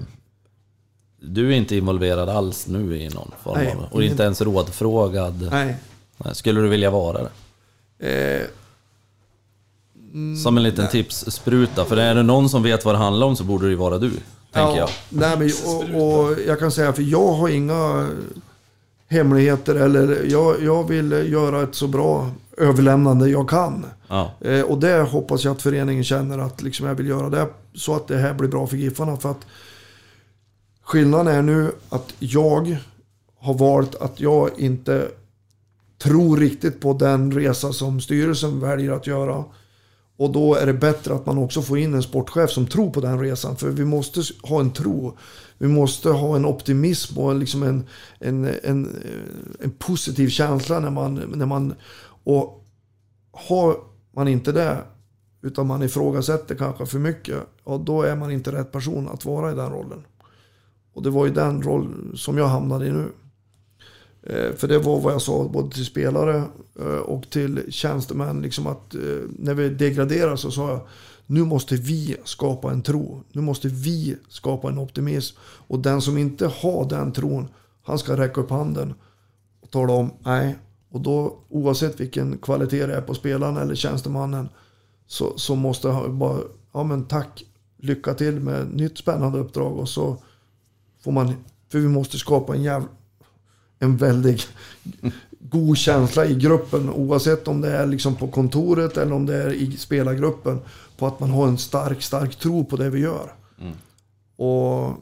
C: Du är inte involverad alls nu i någon form
D: Nej,
C: av... Och inte ens rådfrågad?
D: Nej.
C: Skulle du vilja vara det?
D: Eh,
C: Som en liten tipsspruta. För är det någon som vet vad det handlar om så borde det ju vara du, tänker jag.
D: Nej, men, och, och jag kan säga, för jag har inga hemligheter eller jag, jag vill göra ett så bra överlämnande jag kan.
C: Ja.
D: Eh, och det hoppas jag att föreningen känner att liksom jag vill göra det så att det här blir bra för Giffarna. För att skillnaden är nu att jag har valt att jag inte tror riktigt på den resa som styrelsen väljer att göra. Och då är det bättre att man också får in en sportchef som tror på den resan. För vi måste ha en tro. Vi måste ha en optimism och liksom en, en, en, eh, en positiv känsla när man, när man... Och har man inte det, utan man ifrågasätter kanske för mycket, ja, då är man inte rätt person att vara i den rollen. Och det var ju den roll som jag hamnade i nu. Eh, för det var vad jag sa både till spelare eh, och till tjänstemän. Liksom att eh, när vi degraderar så sa jag nu måste vi skapa en tro. Nu måste vi skapa en optimism. Och den som inte har den tron, han ska räcka upp handen och tala om nej. Och då oavsett vilken kvalitet det är på spelaren eller tjänstemannen så, så måste han bara, ja men tack, lycka till med nytt spännande uppdrag och så får man, för vi måste skapa en jävla en väldigt <laughs> god känsla i gruppen oavsett om det är liksom på kontoret eller om det är i spelargruppen. På att man har en stark, stark tro på det vi gör. Och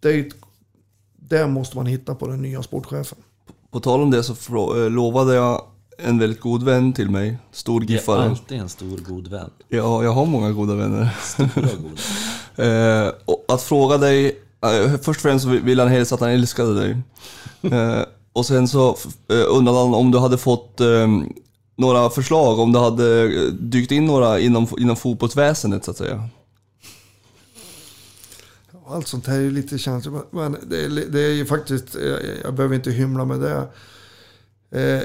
D: det, det måste man hitta på den nya sportchefen.
B: På tal om det så eh, lovade jag en väldigt god vän till mig, stor
C: Det är
B: giffare.
C: alltid en stor god vän.
B: Ja, jag har många goda vänner.
C: Stora god vän. <laughs>
B: Eh, att fråga dig, eh, först och främst så vill han hälsa att han älskade dig. <laughs> Eh, och sen så undrade han om du hade fått eh, några förslag, om du hade dykt in några inom, inom fotbollsväsendet så att säga.
D: Allt sånt här är ju lite känsligt. Men det är, det är ju faktiskt, eh, jag behöver inte hymla med det. Eh,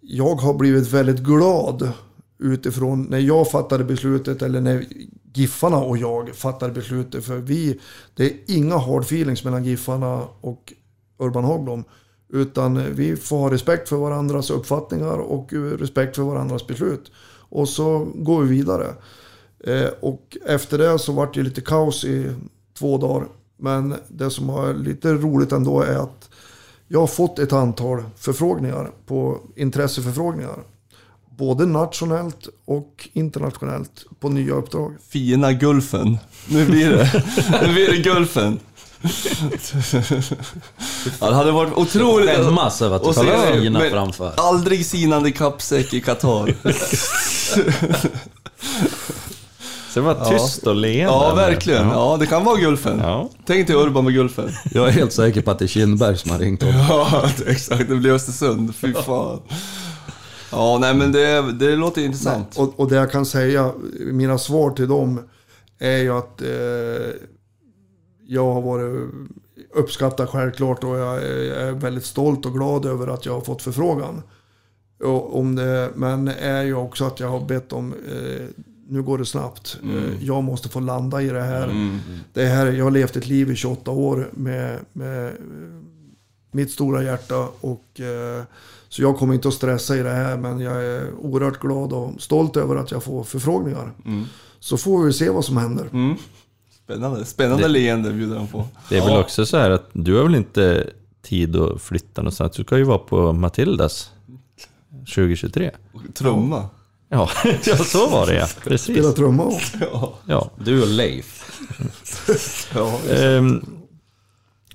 D: Jag har blivit väldigt glad utifrån när jag fattade beslutet eller när Giffarna och jag fattade beslutet. För vi, det är inga hard feelings mellan Giffarna och Urban Hagblom. Utan vi får ha respekt för varandras uppfattningar och respekt för varandras beslut. Och så går vi vidare. Eh, och efter det så vart det lite kaos i två dagar. Men det som är lite roligt ändå är att jag har fått ett antal förfrågningar på intresseförfrågningar. Både nationellt och internationellt på nya uppdrag.
B: Fina Gulfen. Nu blir det. <laughs> Nu blir det Gulfen. ja, det hade varit otroligt.
C: Skämmas över att du tar
B: men
C: framför.
B: Aldrig sinande kappsäck i Qatar. <laughs>
A: Så det var tyst och leende.
B: Ja, verkligen. Ja, det kan vara Gulfen.
A: Ja.
B: Tänk dig Urban med Gulfen.
C: Jag är helt säker på att det är Kindberg som har ringt honom.
B: Ja, <laughs> exakt. Det blir Östersund. Fy fan. Ja, nej men det, det låter intressant.
D: Och, och det jag kan säga, mina svar till dem är ju att eh, jag har varit uppskattad självklart och jag är, jag är väldigt stolt och glad över att jag har fått förfrågan. Och, om det, men är ju också att jag har bett om, eh, nu går det snabbt, eh, jag måste få landa i det här. det här. Jag har levt ett liv i 28 år med, med mitt stora hjärta och eh, så jag kommer inte att stressa i det här men jag är oerhört glad och stolt över att jag får förfrågningar. Så får vi se vad som händer.
B: Mm. Spännande. Spännande leende bjuder han på.
A: Det är väl också så här att du har väl inte tid att flytta någonstans. Du ska ju vara på Matildas 2023.
B: Trumma.
A: Ja, <laughs> ja så var det ja. Precis.
D: Spela trumma och
B: Ja.
A: Ja.
C: Du och Leif. <laughs>
B: ja.
A: Ehm,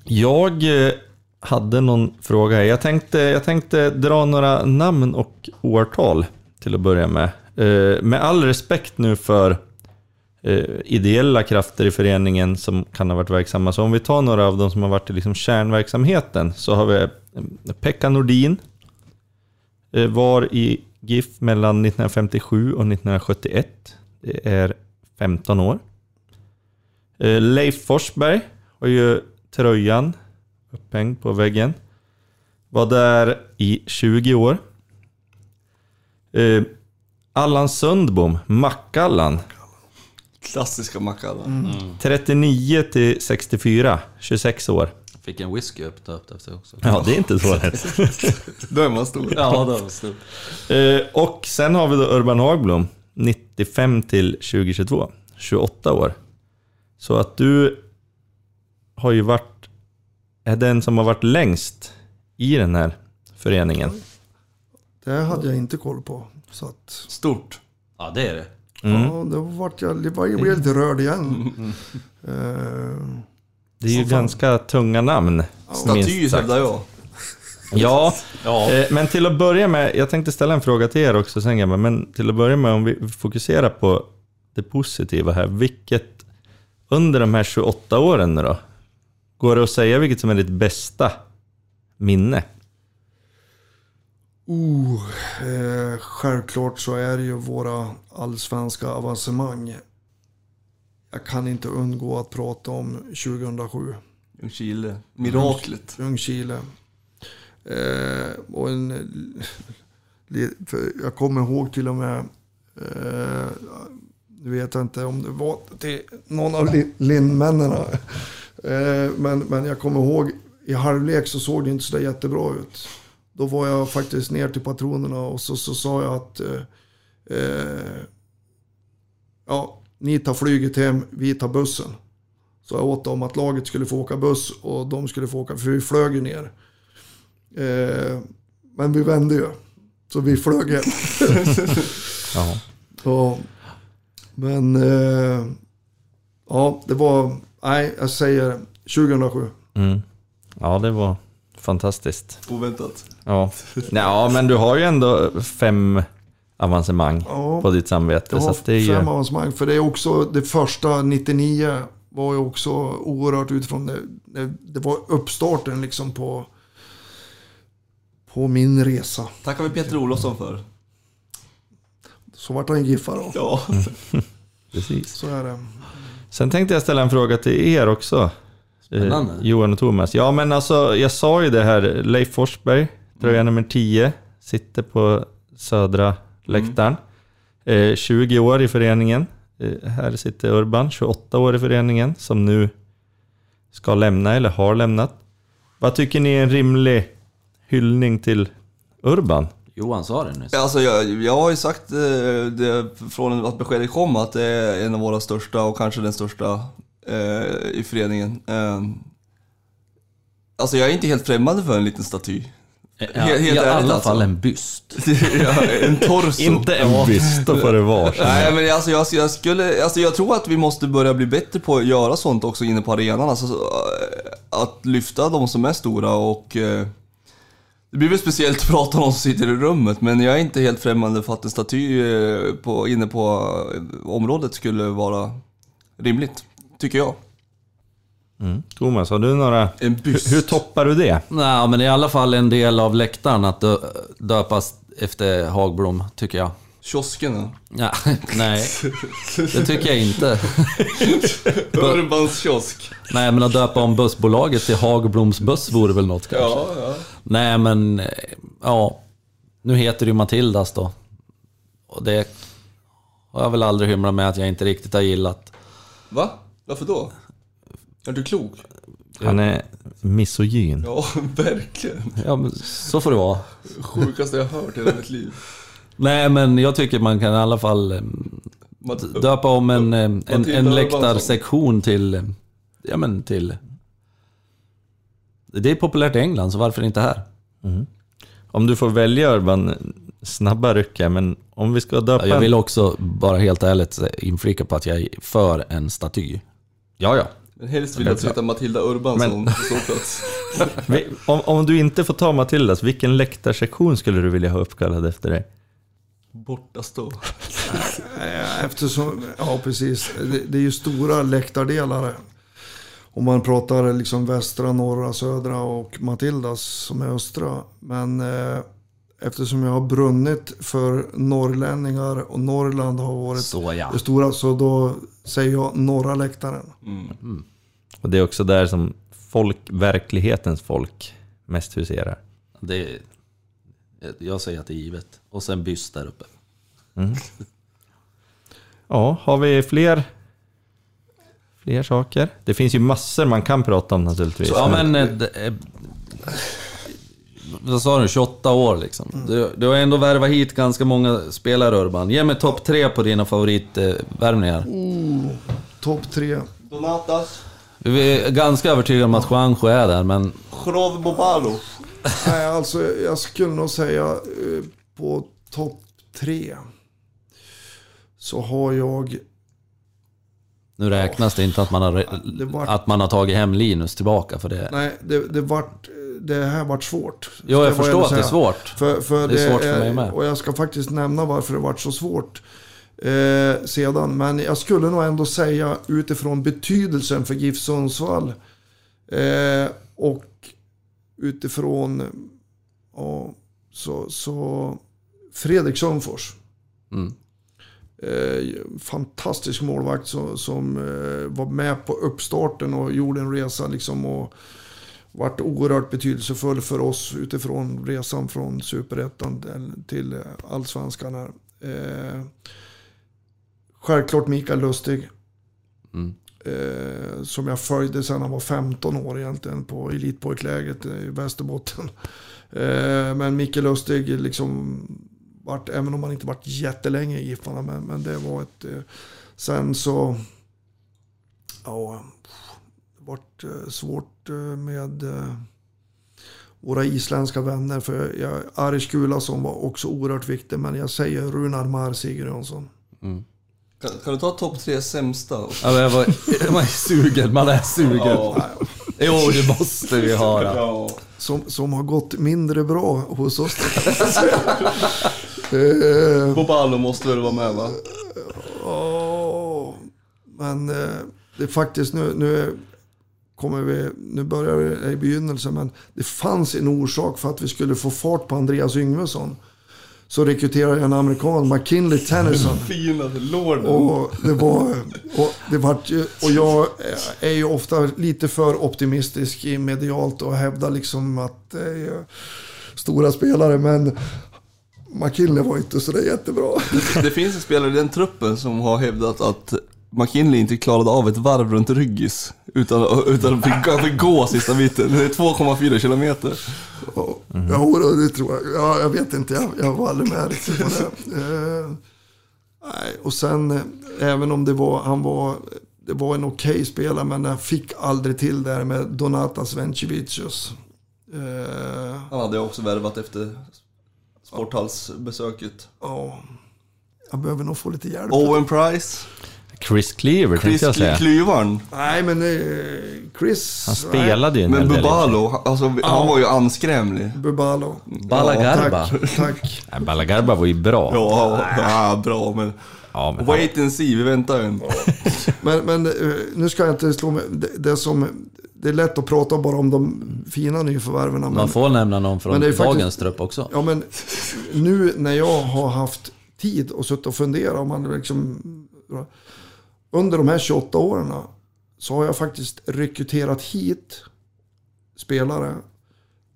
A: jag eh, hade någon fråga här. Jag tänkte, jag tänkte dra några namn och årtal till att börja med. Eh, med all respekt nu för eh, ideella krafter i föreningen som kan ha varit verksamma. Så om vi tar några av de som har varit i liksom kärnverksamheten så har vi Pekka Nordin. Var i GIF mellan 1957 och 1971. Det är 15 år. Eh, Leif Forsberg har ju tröjan upphängd på väggen. Var där i 20 år. Eh, Allan Sundbom, Mackallan.
B: Klassiska Macallan.
A: 39 till 64, 26 år.
C: Fick en whisky uppdöpt efter också.
A: Ja, det är inte så lätt.
B: Då är man stor.
C: Ja, det var stort.
A: Eh, och sen har vi då Urban Hagblom, 95 till 2022, 28 år. Så att du har ju varit, är den som har varit längst i den här föreningen.
D: Det hade jag inte koll på. Så att,
B: Stort.
C: Ja, det är det.
A: Mm.
D: ja, då vart jag, det var- jag blev lite rörd igen. <laughs> Eh,
A: Det är ju ganska tunga namn.
B: Staty hävdar jag.
A: Ja,
C: Ja.
A: eh, men till att börja med, jag tänkte ställa en fråga till er också sen grabbar, men till att börja med om vi fokuserar på det positiva här. Vilket, under de här 28 åren nu då, går det att säga vilket som är ditt bästa minne?
D: oh, eh, självklart så är det ju våra allsvenska avancemang. Jag kan inte undgå att prata om 2007.
B: Ljungskile. Miraklet.
D: Ljungskile. Eh, och en, jag kommer ihåg till och med, eh, nu vet jag inte om det var till någon av li- linnmännen. Eh, men, men jag kommer ihåg, i halvlek så såg det inte så jättebra ut. Då var jag faktiskt ner till patronerna och så, så sa jag att eh, eh, ja, ni tar flyget hem, vi tar bussen. Så jag åt dem att laget skulle få åka buss och de skulle få åka, för vi flög ju ner. Eh, men vi vände ju. Så vi flög hem. <laughs>
A: Ja.
D: Men eh, ja, det var, nej jag säger 2007.
A: Mm. Ja, det var fantastiskt.
B: Oväntat.
A: Ja. ja, men du har ju ändå fem avancemang
D: Ja.
A: på ditt samvete.
D: Jag
A: Så
D: har
A: att det är ju...
D: fem avancemang. För det är också det första 99 var ju också oerhört utifrån det. Det, det var uppstarten liksom på, på min resa.
B: Tackar vi Peter Olofsson för.
D: Så vart han giffa då.
B: Ja. <laughs>
A: Precis.
D: Så är det.
A: Sen tänkte jag ställa en fråga till er också. Eh,
C: Spännande.
A: Johan och Thomas. Ja, men alltså, jag sa ju det här. Leif Forsberg, tröja nummer 10, sitter på södra läktaren. Eh, 20 år i föreningen. Eh, här sitter Urban, 28 år i föreningen, som nu ska lämna eller har lämnat. Vad tycker ni är en rimlig hyllning till Urban?
C: Johan sa det nyss.
B: Alltså jag, jag har ju sagt eh, det från att beskedet kom att det är en av våra största och kanske den största eh, i föreningen. Eh, alltså jag är inte helt främmande för en liten staty.
C: Ja,
B: helt
C: I alla
B: alltså.
C: fall en byst. <laughs>
B: Ja, en torso. <laughs>
A: Inte en byst, då får det vara.
B: Nej men alltså jag, jag skulle, alltså jag tror att vi måste börja bli bättre på att göra sånt också inne på arenan. Alltså, eh, att lyfta de som är stora och... eh, Det blir väl speciellt att <laughs> prata om de som sitter i rummet, men jag är inte helt främmande för att en staty eh, på, inne på eh, området skulle vara rimligt. Tycker jag.
A: Mm. Thomas, har du några...
B: En byst.
A: Hur, hur toppar du det?
C: Nej, men i alla fall en del av läktaren att dö, döpas efter Hagblom, tycker jag.
B: Kioskerna.
C: Ja, <laughs> nej, det tycker jag inte. <laughs>
B: Urbans kiosk.
C: Nej, men att döpa om bussbolaget till Hagbloms buss vore väl något kanske.
B: Ja, ja.
C: Nej, men ja. Nu heter det ju Matildas då. Och det har jag väl aldrig hymlat med att jag inte riktigt har gillat.
B: Va? Varför då? Är du klok?
A: Han är misogyn.
B: Ja, <laughs> verkligen.
C: Ja, men så får det vara.
B: Sjukaste jag hört i hela mitt liv.
C: Nej, men jag tycker man kan i alla fall eh,
B: Mat-
C: döpa om en, eh, en, en
B: Urbansson.
C: läktarsektion till... eh, Ja, men till... Det är populärt i England, så varför inte här?
A: Om du får välja Urban, snabba ryck här, men om vi ska döpa...
C: Jag vill också bara helt ärligt inflika på att jag är för en staty.
A: Ja, ja.
B: Men helst vill jag sätta Matilda Urbansson på ståplats. <laughs>
A: Om, om du inte får ta Matildas, vilken läktarsektion skulle du vilja ha uppkallad efter dig?
B: Borta stå.
D: Eftersom, ja precis, det, det är ju stora läktardelar. Om man pratar liksom västra, norra, södra och Matildas som är östra. Men eh, eftersom jag har brunnit för norrlänningar och Norrland har varit
C: Så ja.
D: det stora så då säger jag norra läktaren.
A: Och det är också där som folk, verklighetens folk mest huserar.
C: Det, Jag säger att det är givet. Och sen byst där uppe.
A: Ja, har vi fler, fler saker? Det finns ju massor man kan prata om naturligtvis.
C: Ja men... eh, Vad sa du? 28 år liksom. Du, du har ändå värvat hit ganska många spelare Urban. Ge mig topp tre på dina favoritvärvningar.
D: Topp tre.
B: Donatas,
C: Vi är ganska övertygade om att Juanjo är där, men...
B: Jorov Bobalo.
D: Nej, alltså jag skulle nog säga eh, på topp tre. Så har jag...
C: Nu räknas det inte att man har,
D: Det var-
C: att man har tagit hem Linus tillbaka för det.
D: Nej, det, det, vart, det här vart svårt.
C: Jo, jag förstår att det är svårt.
D: För, för
C: Det är svårt för mig med.
D: Och jag ska faktiskt nämna varför det vart så svårt eh, sedan. Men jag skulle nog ändå säga utifrån betydelsen för GIF Sundsvall. Eh, och utifrån ja, så, så Fredrik Sundfors.
C: Mm.
D: Eh, fantastisk målvakt som, som eh, var med på uppstarten och gjorde en resa liksom och varit oerhört betydelsefull för oss utifrån resan från superettan till- allsvenskan. Här. Eh, självklart Mikael Lustig.
C: Mm.
D: Eh, som jag följde sedan han var 15 år egentligen på elitpojkläget i Västerbotten. Eh, men Mikael Lustig liksom vart, även om han inte varit jättelänge i Giffarna, men, men det var ett... Eh, sen så... Ja, det vart eh, svårt med eh, våra isländska vänner. För jag, Aris Gulason var också oerhört viktig, men jag säger Runar Mar Sigurjonsson.
B: Kan, kan du ta topp tre sämsta?
C: Ja, jag var, man är sugen, man är sugen.
B: Ja.
C: Jo, det måste vi höra.
B: Ja.
D: Som, som har gått mindre bra hos oss. <laughs> eh,
B: Bobalo måste väl vara med va?
D: Åh, men eh, det är faktiskt nu, nu kommer vi, nu börjar vi i begynnelsen, men det fanns en orsak för att vi skulle få fart på Andreas Yngvesson. Så rekryterade jag en amerikan, McKinley Tennyson. <laughs>
B: Finaste lorden.
D: Och det var, och det var, och jag är ju ofta lite för optimistisk i medialt och hävdar liksom att det är stora spelare, men McKinley var inte sådär jättebra.
B: Det finns en spelare i den truppen som har hävdat att McKinley inte klarade av ett varv runt Ryggis. Utan, utan fick, fick gå sista biten. Det är 2,4 kilometer.
D: Ja, jo, då, det tror jag. Ja, jag vet inte, jag, jag var aldrig med riktigt på det. Eh, nej, och sen, eh, även om det var, han var, det var en okej spelare, men jag fick aldrig till det här med Donatas Vencevicius. Eh,
B: Han hade också värvat efter sporthallsbesöket.
D: ja, jag behöver nog få lite hjälp.
B: Owen Price,
A: Chris Cleaver
B: Chris
A: tänkte jag säga.
B: Klyvaren.
D: Nej, men eh, Chris...
A: Han spelade ju en
B: Men
A: hel del.
B: Bubalo, alltså, han var ju anskrämlig.
D: Bubalo.
C: Balagarba.
D: Tack, tack. <laughs>
A: Nej, Balagarba var ju bra.
B: Ja, ja bra men...
A: Ja, men han,
B: Wait and see, vi väntar en. <laughs>
D: Men, men eh, nu ska jag inte slå mig... Det, det, som, det är lätt att prata bara om de fina nyförvärven. Men,
C: Man får nämna någon från
D: Men det är faktiskt-
C: dagens trupp också.
D: Ja, men nu när jag har haft tid och suttit och funderat. Om man liksom, under de här 28 åren så har jag faktiskt rekryterat hit spelare.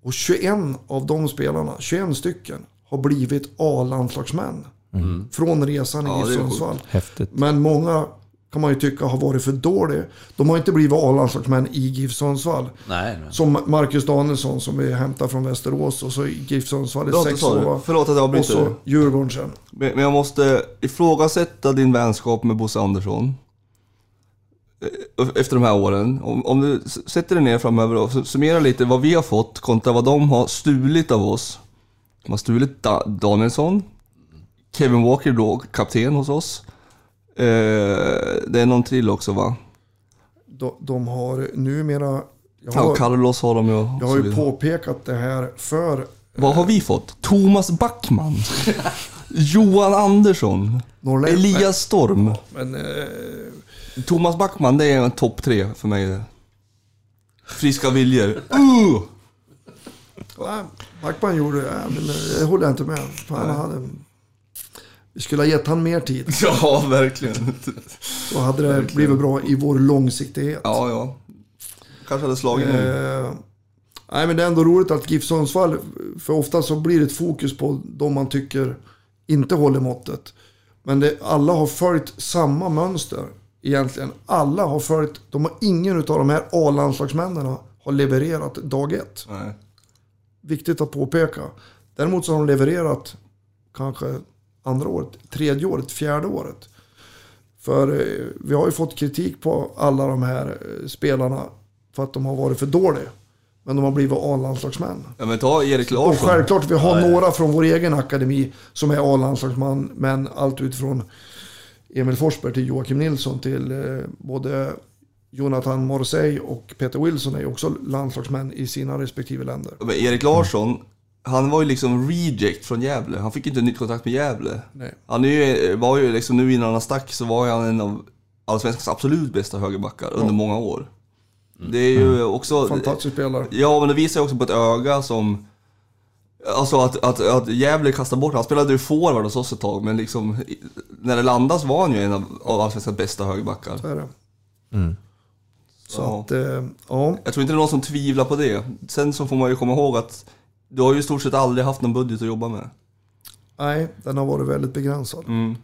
D: Och 21 av de spelarna, 21 stycken, har blivit A-landslagsmän. Från resan
B: Ja,
D: i Sundsvall. Men många kan man ju tycka har varit för dåliga. De har inte blivit A-landslagsmän i GIF Sundsvall.
C: Nej, nej.
D: Som Marcus Danielsson som vi hämtar från Västerås och så GIF Sundsvall i
B: Förlåt,
D: sex år. va?
B: Förlåt att jag
D: Och
B: avbryter.
D: så Djurgården sen.
B: Men jag måste ifrågasätta din vänskap med Bosse Andersson. Eh, Efter de här åren. Om, om du sätter dig ner framöver och summerar lite vad vi har fått kontra vad de har stulit av oss. De har stulit da Danielsson. Kevin Walker då, kapten hos oss. Eh, det är någon till också va?
D: De, de har numera... Jag
B: Ja,
D: har,
B: Carlos har de ju.
D: jag har ju påpekat det här för
B: Vad har vi fått? Thomas Backman. <laughs> Johan Andersson.
D: Norrland.
B: Elias Storm.
D: Men, eh,
B: Thomas Backman, det är en topp tre för mig. Friska viljor. Uh!
D: Backman gjorde det. Ja, men eh, det håller jag inte med. För han hade, vi skulle ha gett han mer tid. <laughs>
B: Ja, verkligen.
D: Så hade det blivit bra i vår långsiktighet.
B: Ja, ja. Kanske hade slagit.
D: Eh, Nej, men det är ändå roligt att GIF Sundsvall, för ofta så blir det ett fokus på de man tycker inte håller måttet. Men det, alla har följt samma mönster egentligen. Alla har följt, de har ingen av de här A-landslagsmännen har levererat dag ett.
B: Nej.
D: Viktigt att påpeka. Däremot så har de levererat kanske andra året, tredje året, fjärde året. För eh, vi har ju fått kritik på alla de här eh, spelarna för att de har varit för dåliga. Men de har blivit A-landslagsmän.
B: Ja men ta Erik
D: Och
B: Larsson.
D: självklart, vi har några från vår egen akademi som är A-landslagsman. Men allt utifrån Emil Forsberg till Joakim Nilsson till eh, både Jonathan Morsey och Peter Wilson är ju också landslagsmän i sina respektive länder.
B: Men Erik Larsson, han var ju liksom reject från Gävle. Han fick inte nytt kontrakt med Gävle.
D: Nej.
B: Han är ju, var ju liksom, nu innan han stack så var han en av Allsvenskans absolut bästa högerbackar under många år. Det är ju också...
D: Fantastisk spelare.
B: Ja, men det visar ju också på ett öga som... Alltså att, att, att Gävle kastar bort Han spelade ju forward hos oss ett tag, men liksom... När det landas var han ju en av, av Allsvenskans bästa högerbackar.
D: Så är det. Så
B: Ja.
D: att, eh, ja.
B: Jag tror inte det är någon som tvivlar på det. Sen så får man ju komma ihåg att du har ju i stort sett aldrig haft någon budget att jobba med.
D: Nej, den har varit väldigt begränsad.
B: Mm.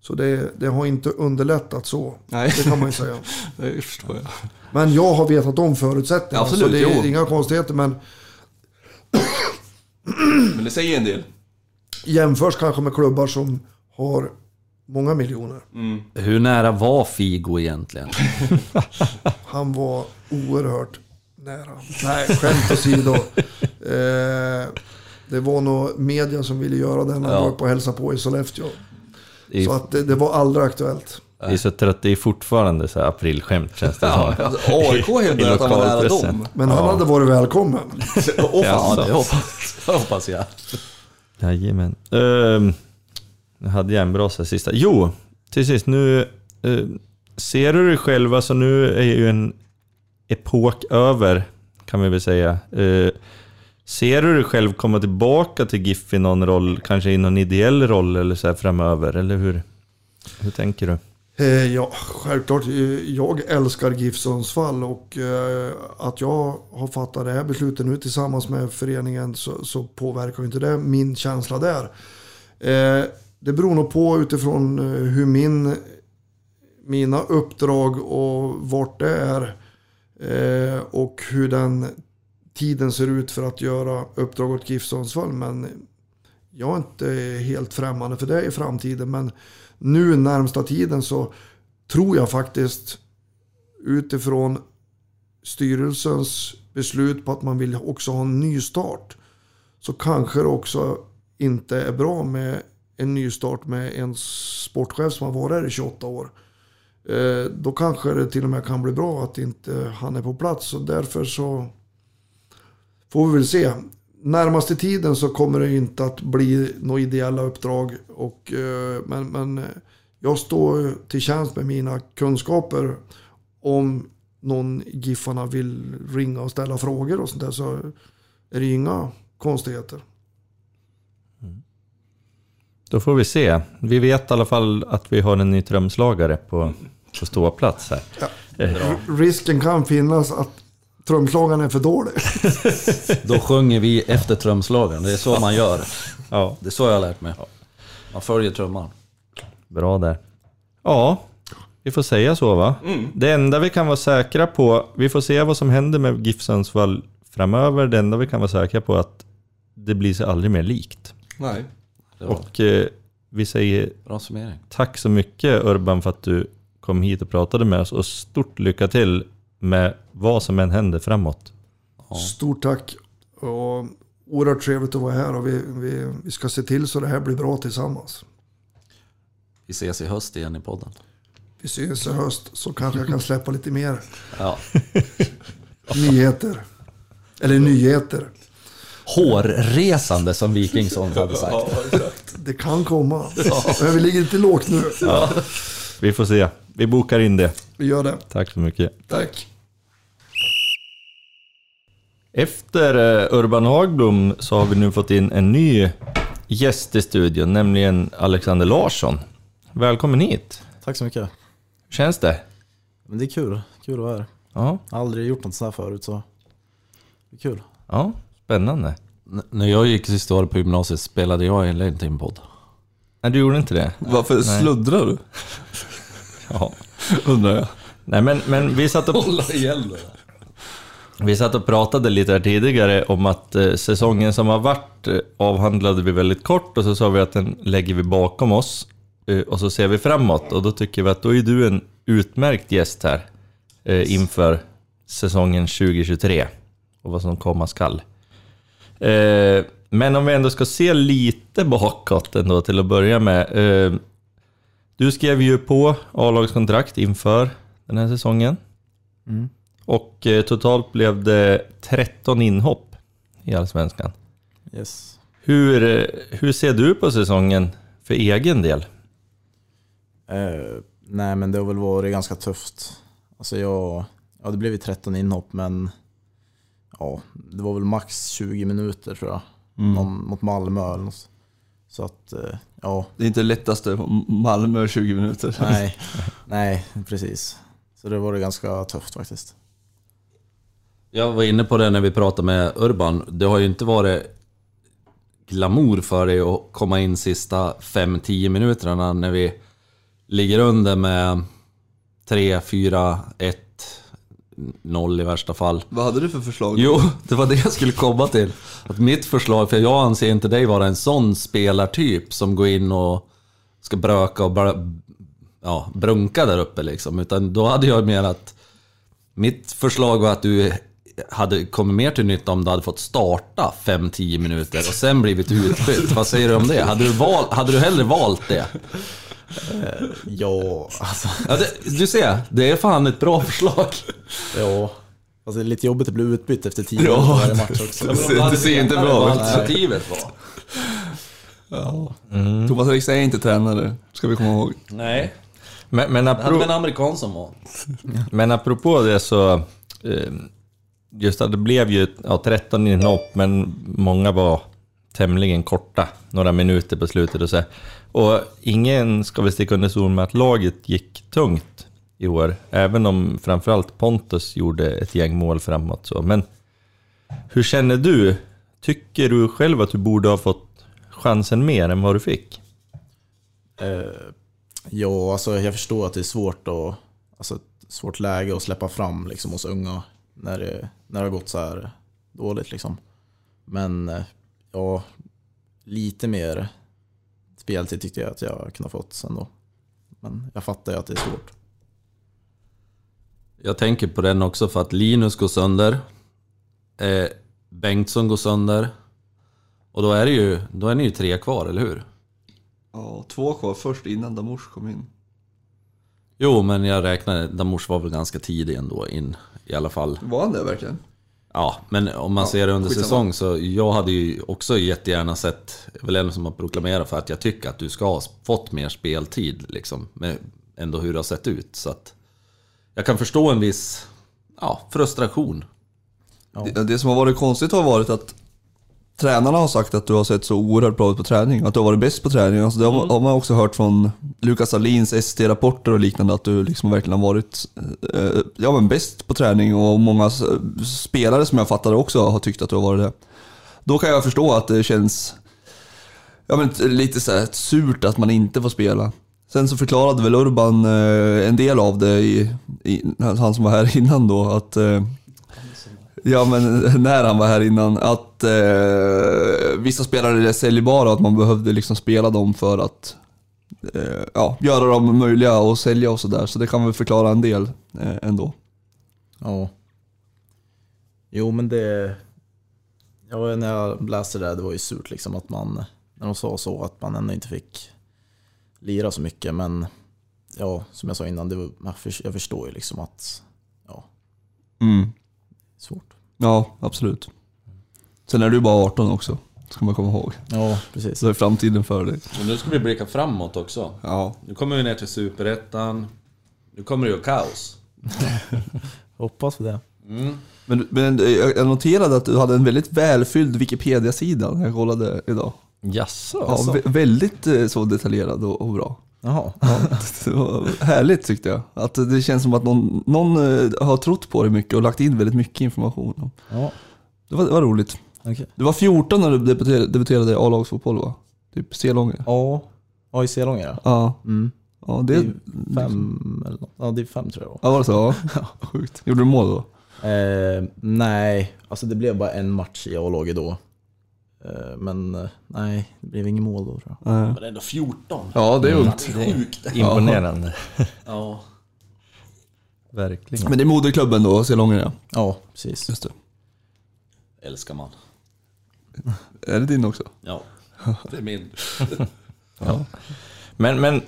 D: Så det, det har inte underlättat så.
B: Nej.
D: Det kan man ju säga. <laughs>
B: Det förstår jag.
D: Men jag har vetat om förutsättningarna.
B: Absolut,
D: så det är
B: jo.
D: inga konstigheter. Men
B: Men det säger en del.
D: jämförs kanske med klubbar som har många miljoner.
C: Hur nära var Figo egentligen? <laughs>
D: Han var oerhört nära. Nej, skämt åsido. Eh, det var nog media som ville göra den. Han
C: Ja.
D: var på att hälsa på i Sollefteå.
A: Det
D: Så att det, det var aldrig aktuellt.
A: det är så trött, det är fortfarande så här aprilskämt känns det som.
B: Alltså, AIK <laughs> hävdar att han var nära dem.
D: Men han hade varit välkommen. <laughs>
C: Ja,
B: fan.
C: det hoppas, det hoppas jag.
A: Jajamän. Um, nu hade jag en bra så här sista. Jo, till sist nu. eh, ser du dig själv, alltså nu är ju en epok över, kan vi väl säga. Eh, ser du dig själv komma tillbaka till GIF i någon roll, kanske i någon ideell roll eller så här framöver? Eller hur, hur tänker du?
D: Eh, ja, självklart. Eh, jag älskar GIF Sundsvall och eh, att jag har fattat det här beslutet nu tillsammans med föreningen så, så påverkar ju inte det min känsla där. Det beror nog på utifrån hur min, mina uppdrag och vart det är och hur den tiden ser ut för att göra uppdrag åt GIF Sundsvall. Men jag är inte helt främmande för det i framtiden. Men nu närmsta tiden så tror jag faktiskt utifrån styrelsens beslut på att man vill också ha en ny start. Så kanske det också inte är bra med en ny start med en sportchef som har varit här i 28 år. Eh, då kanske det till och med kan bli bra att inte han är på plats. Och därför så får vi väl se. Närmaste tiden så kommer det inte att bli några ideella uppdrag. Och, eh, men, men eh, jag står till tjänst med mina kunskaper. Om någon Giffarna vill ringa och ställa frågor och sånt där så är det inga konstigheter.
A: Då får vi se. Vi vet i alla fall att vi har en ny trumslagare på, på ståplats här.
D: R- Risken kan finnas att trumslagaren är för dålig. <laughs>
C: Då sjunger vi efter trumslagaren. Det är så man gör.
A: Ja,
C: Det är så jag har lärt mig. Man följer trumman.
A: bra där. Ja, vi får säga så va? Det enda vi kan vara säkra på, vi får se vad som händer med GIF Sundsvall framöver. Det enda vi kan vara säkra på är att det blir sig aldrig mer likt.
B: Nej.
A: Och eh, vi säger tack så mycket Urban för att du kom hit och pratade med oss och stort lycka till med vad som än händer framåt.
D: Stort tack. Och oerhört trevligt att vara här och vi, vi, vi ska se till så det här blir bra tillsammans.
C: Vi ses i höst igen i podden.
D: Vi ses i höst så kanske jag kan släppa lite mer <laughs>
C: Ja.
D: nyheter. Eller nyheter.
C: Hårresande som Wikingsson hade sagt.
D: Det kan komma. Men vi ligger lite lågt nu.
A: Vi får se. Vi bokar in det.
D: Vi gör det.
A: Tack så mycket.
D: Tack.
A: Efter eh, Urban Hagblom så har vi nu fått in en ny gäst i studion, nämligen Alexander Larsson. Välkommen hit.
E: Tack så mycket.
A: Hur känns det?
E: Men det är kul. Kul att vara här.
A: Ja,
E: Jag har aldrig gjort något sånt här förut så det är kul.
A: Ja, spännande.
C: N- när jag gick sista året på gymnasiet spelade jag heller inte in podd.
A: Nej, du gjorde inte det?
B: Varför sluddrar du?
A: Ja. <laughs>
B: Undrar jag.
A: Nej, men, men vi satt och <laughs>
C: Hålla igen då.
A: Vi satt och pratade lite här tidigare om att eh, säsongen som har varit eh, avhandlade vi väldigt kort och så sa vi att den lägger vi bakom oss eh, och så ser vi framåt och då tycker vi att då är du en utmärkt gäst här eh, inför säsongen 2023 och vad som komma skall. Eh, men om vi ändå ska se lite bakåt ändå till att börja med. Du skrev ju på A-lagskontrakt inför den här säsongen. Och eh, totalt blev det 13 inhopp i Allsvenskan.
E: Yes.
A: Hur, eh, hur ser du på säsongen för egen del?
E: Eh, nej men det har väl varit ganska tufft. Alltså jag, ja det blev ju 13 inhopp men ja, det var väl max 20 minuter tror jag. Någon, mot Malmö eller något. Så att, ja,
B: Det är inte det lättaste, Malmö 20 minuter.
E: nej, <laughs> nej precis. Så det var det ganska tufft faktiskt.
C: Jag var inne på det när vi pratade med Urban. Det har ju inte varit glamour för dig att komma in sista 5-10 minuterna när vi ligger under med 3, 4, 1, 0 i värsta fall.
B: Vad hade du för förslag?
C: Jo, <laughs> det var det jag skulle komma till. Att mitt förslag, för jag anser inte dig vara en sån spelartyp som går in och ska bröka och bara, ja, brunka där uppe liksom. Utan då hade jag mer att mitt förslag var att du hade kommit mer till nytta om du hade fått starta 5-10 minuter och sen blivit utbytt. Vad säger du om det? Hade du, val, hade du hellre valt det?
E: Ja, alltså,
C: Ja, det, du ser, det är fan ett bra förslag.
E: ja. Alltså det är lite jobbigt att bli utbytt efter 10 minuter varje match också.
B: Det ser inte bra ut.
C: alternativet var.
B: Thomas Riks är inte tränare, ska vi komma ihåg.
C: Nej.
A: Men, men,
C: Det hade en amerikan som var.
A: men apropå det så, eh, just att det blev ju ja, 13 inhopp, men många var tämligen korta, några minuter på slutet och så. Och ingen ska väl sticka under stol med att laget gick tungt i år, även om framförallt Pontus gjorde ett gäng mål framåt. Så. Men hur känner du? Tycker du själv att du borde ha fått chansen mer än vad du fick?
E: Uh, ja, alltså jag förstår att det är svårt att, alltså ett svårt läge att släppa fram liksom hos unga när det, när det har gått så här dåligt liksom. Men eh, ja, lite mer speltid tyckte jag att jag kunde ha fått sen då. Men jag fattar ju att det är svårt.
C: Jag tänker på den också för att Linus går sönder. Eh, Bengtsson går sönder. Och då är, det ju, då är ni ju tre kvar, eller hur?
B: Ja, två kvar först innan Damouche kom in.
C: Jo, men jag räknar, Damors var väl ganska tidig ändå in i alla fall.
B: Var han det verkligen?
C: Ja, men om man ser det under
B: skitsamma.
C: säsong så jag hade ju också jättegärna sett, väl en som har proklamerat för att jag tycker att du ska ha fått mer speltid liksom. Med ändå hur det har sett ut. Så att jag kan förstå en viss ja, frustration.
B: Det, det som har varit konstigt har varit att tränarna har sagt att du har sett så oerhört bra ut på träning. Att du har varit bäst på träning. Alltså det har, har man också hört från Lukas Alins ST-rapporter och liknande att du liksom verkligen har varit eh, ja, men bäst på träning. Och många spelare som jag fattar också har tyckt att du har varit det. Då kan jag förstå att det känns ja, men lite så här surt att man inte får spela. Sen så förklarade väl Urban eh, en del av det, i, i, han som var här innan då, att eh, Ja men när han var här innan, att eh, vissa spelare är säljbara och att man behövde liksom spela dem för att eh, ja, göra dem möjliga att sälja och sådär. Så det kan väl förklara en del eh, ändå.
E: Ja. Jo men det... Ja, när jag läste det, det var ju surt liksom att man, när de sa så, att man ändå inte fick lira så mycket. Men ja, som jag sa innan, det var, jag förstår ju liksom att, ja,
B: Mm. Ja, absolut. Sen är du bara 18 också, ska man komma ihåg.
E: Ja, precis.
B: Så är framtiden för dig.
C: Men nu ska vi blicka framåt också.
B: Ja.
C: Nu kommer vi ner till Superettan. Nu kommer det ju kaos. <laughs>
E: Hoppas på det.
B: Men, men jag jag noterade att du hade en väldigt välfylld Wikipedia-sida när jag kollade idag.
A: Jaså?
B: Ja, vä- väldigt eh, så detaljerad och, och bra.
E: Jaha.
B: Ja, <laughs> det var härligt tyckte jag. Att det känns som att någon, någon eh, har trott på det mycket och lagt in väldigt mycket information.
E: Ja.
B: Det var, det var roligt.
E: Okej.
B: Du var 14 när du debuterade, debuterade i A-lagsfotboll va? Typ C-Långe.
E: Ja, ja i Selånga ja.
B: Ja.
E: Mm.
B: ja,
E: Det
B: det...
E: fem eller något. Ja, det är fem tror jag.
B: Ja, var det så? <laughs> Ja. Sjukt. Gjorde du mål då?
E: Eh, nej, alltså det blev bara en match i A-laget då. Eh, men eh, nej, det blev inget mål då tror jag.
C: Men ändå 14.
B: Ja, det är ungt.
C: Det är sjukt.
A: Imponerande.
C: Ja. <laughs>
A: Verkligen.
B: Men det är moderklubben då, C-Lången ja.
E: Ja, precis.
B: Just det.
C: Älskar man. <laughs>
B: Är det din också?
C: Ja. <laughs> Det är min.
A: Men, men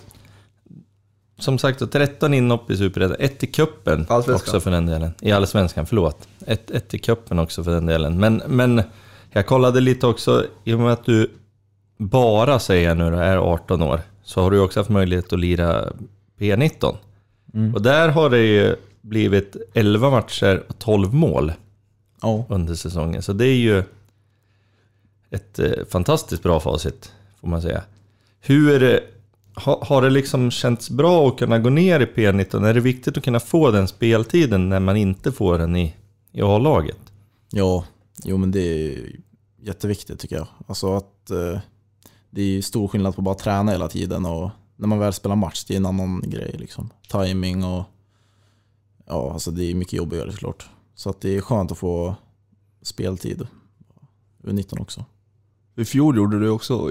A: som sagt, då, 13 inhopp i Superettan. Ett i cupen också för den delen. I Allsvenskan, förlåt. Ett, ett i cupen också för den delen. Men, men jag kollade lite också, i och med att du bara, säger jag nu är 18 år, så har du också haft möjlighet att lira P19. Och där har det ju blivit 11 matcher och 12 mål
E: Ja,
A: under säsongen. Så det är ju ett eh, fantastiskt bra facit, får man säga. Hur ha, har det liksom känts bra att kunna gå ner i P19? Är det viktigt att kunna få den speltiden när man inte får den i, i A-laget?
E: ja, jo men det är jätteviktigt tycker jag. Alltså att eh, det är stor skillnad på att bara träna hela tiden och när man väl spelar match, det är en annan grej liksom. Timing och ja, alltså det är mycket jobbigare såklart. Så att det är skönt att få speltid. U19 också.
B: I fjol gjorde du också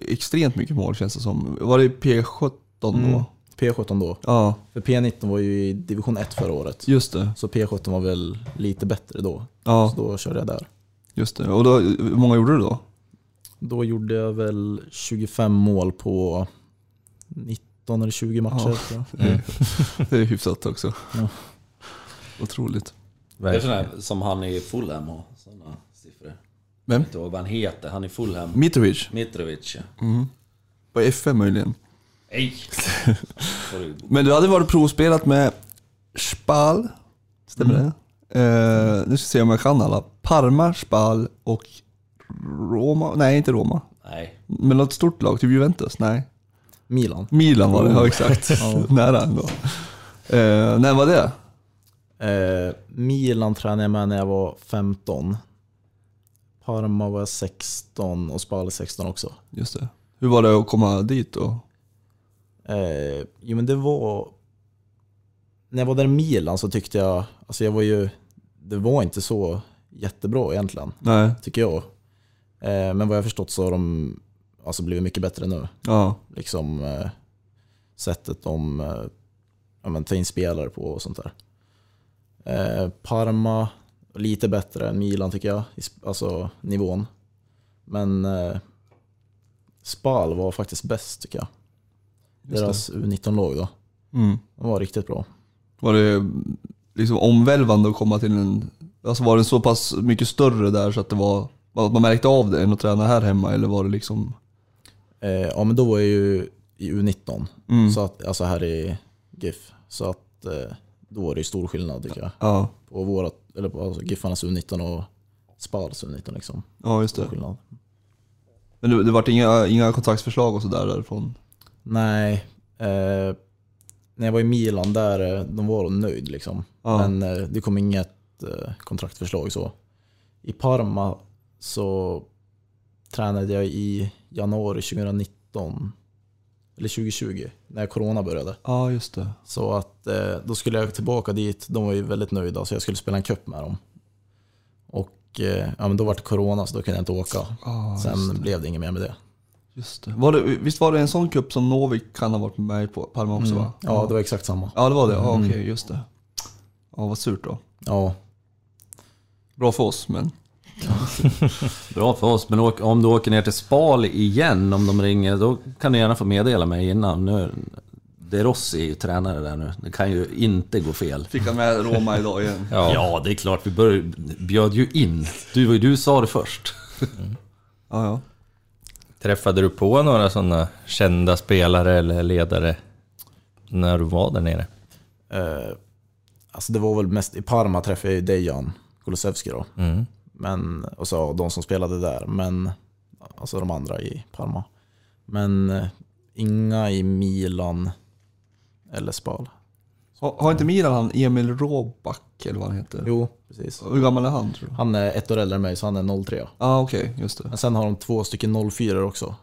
B: extremt mycket mål känns det som. Var det P17 då?
E: Mm. P17 då.
B: Ja,
E: För P19 var ju i division 1 förra året.
B: just det.
E: Så P17 var väl lite bättre då.
B: Ja,
E: Så då körde jag där.
B: Just det. Och då, hur många gjorde du då?
E: Då gjorde jag väl 25 mål på 19 eller 20 matcher.
B: Ja.
E: tror jag. <laughs>
B: Det är hyfsat också.
E: Ja.
B: Otroligt.
C: Det är sån här, som han i Fulham och sådana siffror.
B: Vem?
C: Jag vet inte vad han heter. Han i Fulham.
B: Mitrovic?
C: Mitrovic ja.
B: På FM möjligen.
C: Nej! <laughs>
B: Men du hade varit provspelat med Spal, stämmer det? Eh, nu ska vi se om jag kan alla. Parma, Spal och Roma. Nej, inte Roma.
C: Nej.
B: Men något stort lag, typ Juventus? Nej.
E: Milan.
B: Milan var det, ja exakt. <laughs> Nära ändå. Eh, när var det?
E: Eh, Milan tränade jag med när jag var 15. Parma var jag 16 och Spal 16 också.
B: Just det. Hur var det att komma dit då?
E: Eh, jo men det var... När jag var där i Milan så tyckte jag, alltså jag var ju, det var inte så jättebra egentligen,
B: Nej,
E: tycker jag. Eh, men vad jag förstått så har de alltså blivit mycket bättre nu.
B: ja.
E: Liksom eh, sättet de eh, ja, men, tar in spelare på och sånt där. Parma, lite bättre än Milan tycker jag, alltså nivån. Men Spal var faktiskt bäst tycker jag.
B: Just
E: Deras U19-lag då.
B: Mm.
E: De var riktigt bra.
B: Var det liksom omvälvande att komma till en... Alltså var den så pass mycket större där så att det var... Att man märkte av det än att träna här hemma eller var det liksom...
E: Eh, ja men då var jag ju i U19,
B: Mm.
E: så att, alltså här i GIF. Så att eh, då var det ju stor skillnad tycker jag.
B: Ja,
E: På, vårat, eller på alltså, Giffarnas U19 och Spals U19 liksom.
B: ja just det.
E: skillnad.
B: Men det, det vart inga, inga kontraktsförslag och sådär därifrån?
E: Nej, eh, när jag var i Milan där, eh, de var nöjd liksom.
B: Ja.
E: Men eh, det kom inget eh, kontraktförslag så. I Parma så tränade jag i januari 2019, eller 2020, när corona började.
B: Ja, just det.
E: Så att eh, då skulle jag tillbaka dit, de var ju väldigt nöjda så jag skulle spela en cup med dem. Och ja, men då var det corona så då kunde jag inte åka.
B: Ah,
E: Sen blev det inget mer med det.
B: Just det. Var det. Visst var det en sån cup som Novik kan ha varit med på Palma också va?
E: Ja, det var exakt samma.
B: Ja, det var det. Ja, okej, just det. Ja, vad surt då.
E: Ja,
B: Bra för oss, men... <laughs>
C: Bra för oss, men om du åker ner till Spal igen, om de ringer, då kan du gärna få meddela mig innan. Nu, De Rossi är ju tränare där nu. Det kan ju inte gå fel.
B: Fick han med Roma idag igen? <laughs>
A: Ja.
C: Ja, det är klart. Vi bör, bjöd ju in. Du, du sa det först. <laughs>
B: Ja, ja.
A: Träffade du på några sådana kända spelare eller ledare när du var där nere?
E: eh, alltså det var väl mest i Parma träffade jag ju Dejan Kulusevski då.
A: Mm.
E: Men, och så de som spelade där, men alltså de andra i Parma. Men eh, inga i Milan eller Spal.
B: Har, har inte Milan han Emil Råback eller vad han heter?
E: Jo, precis.
B: Hur gammal är han tror du?
E: Han är ett år äldre än mig, så han är 03.
B: Ja ah, okej, just det.
E: Men sen har de två stycken 04 också.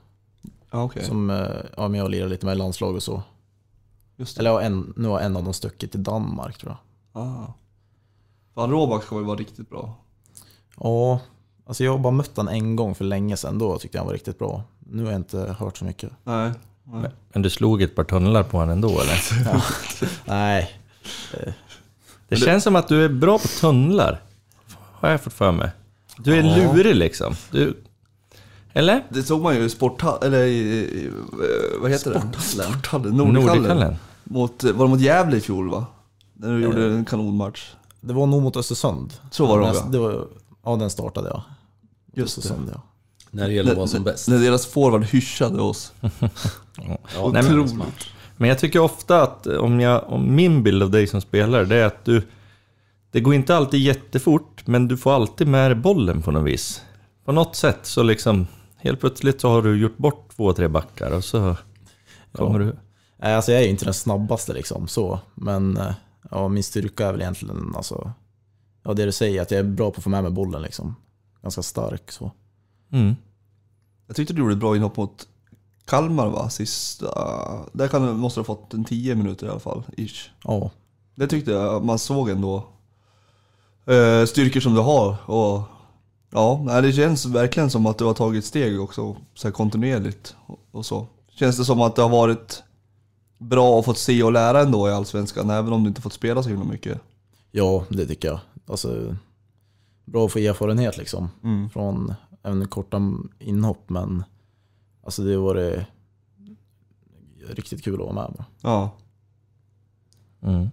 B: Ja okej,
E: Som eh, ja, med och lirar lite med i landslag och så.
B: just det.
E: Eller en, nu har en av dem stuckit till Danmark tror jag.
B: Ah. Fan Råback ska väl vara riktigt bra.
E: Ja, alltså jag har bara mött han en gång för länge sedan. Då tyckte jag han var riktigt bra. Nu har jag inte hört så mycket.
B: Nej. nej.
A: Men du slog ett par tunnlar på honom ändå eller? <laughs>
E: Ja. Nej,
A: Det känns som att du är bra på tunnlar. Har jag fått för mig. Du är
E: Ja.
A: lurig liksom. Du... Eller?
B: Det såg man ju i sporthallen, eller i, i, eh, vad heter
E: Sporthallen?
B: det? Sporthallen? Nordichallen.
A: Nordichallen.
B: Mot, var det mot Gävle i fjol va? När du gjorde en kanonmatch.
E: det var nog mot Östersund.
B: Så var det ja.
E: det var, Ja, den startade jag.
B: Just det.
E: Östersund, ja.
C: När det gäller vara som bäst.
B: När deras forward hyschade oss. <laughs>
C: Ja,
A: Nej,
C: det
A: men-. Men jag tycker ofta att om, jag, om min bild av dig som spelare, det är att du... Det går inte alltid jättefort, men du får alltid med dig bollen på något vis. På något sätt så liksom, helt plötsligt så har du gjort bort två, tre backar och så kommer du...
E: Nej, alltså jag är ju inte den snabbaste liksom, så. Men eh, ja, min styrka är väl egentligen, alltså, ja, det du säger, att jag är bra på att få med mig bollen liksom. Ganska stark så.
A: Mm.
B: Jag tyckte du gjorde ett bra inhopp mot Kalmar va? Sista... Där kan, måste du ha fått en 10 minuter i alla fall, ish.
E: Ja,
B: Det tyckte jag man såg ändå. Eh, styrkor som du har och... Ja, det känns verkligen som att du har tagit steg också, så kontinuerligt och, och så. Känns det som att det har varit bra att fått se och lära ändå i Allsvenskan, även om du inte fått spela så himla mycket?
E: ja det tycker jag. Alltså, bra att få erfarenhet liksom.
B: Mm.
E: Från även korta inhopp, men alltså det var det riktigt kul att vara med.
B: Ja.
A: Mm.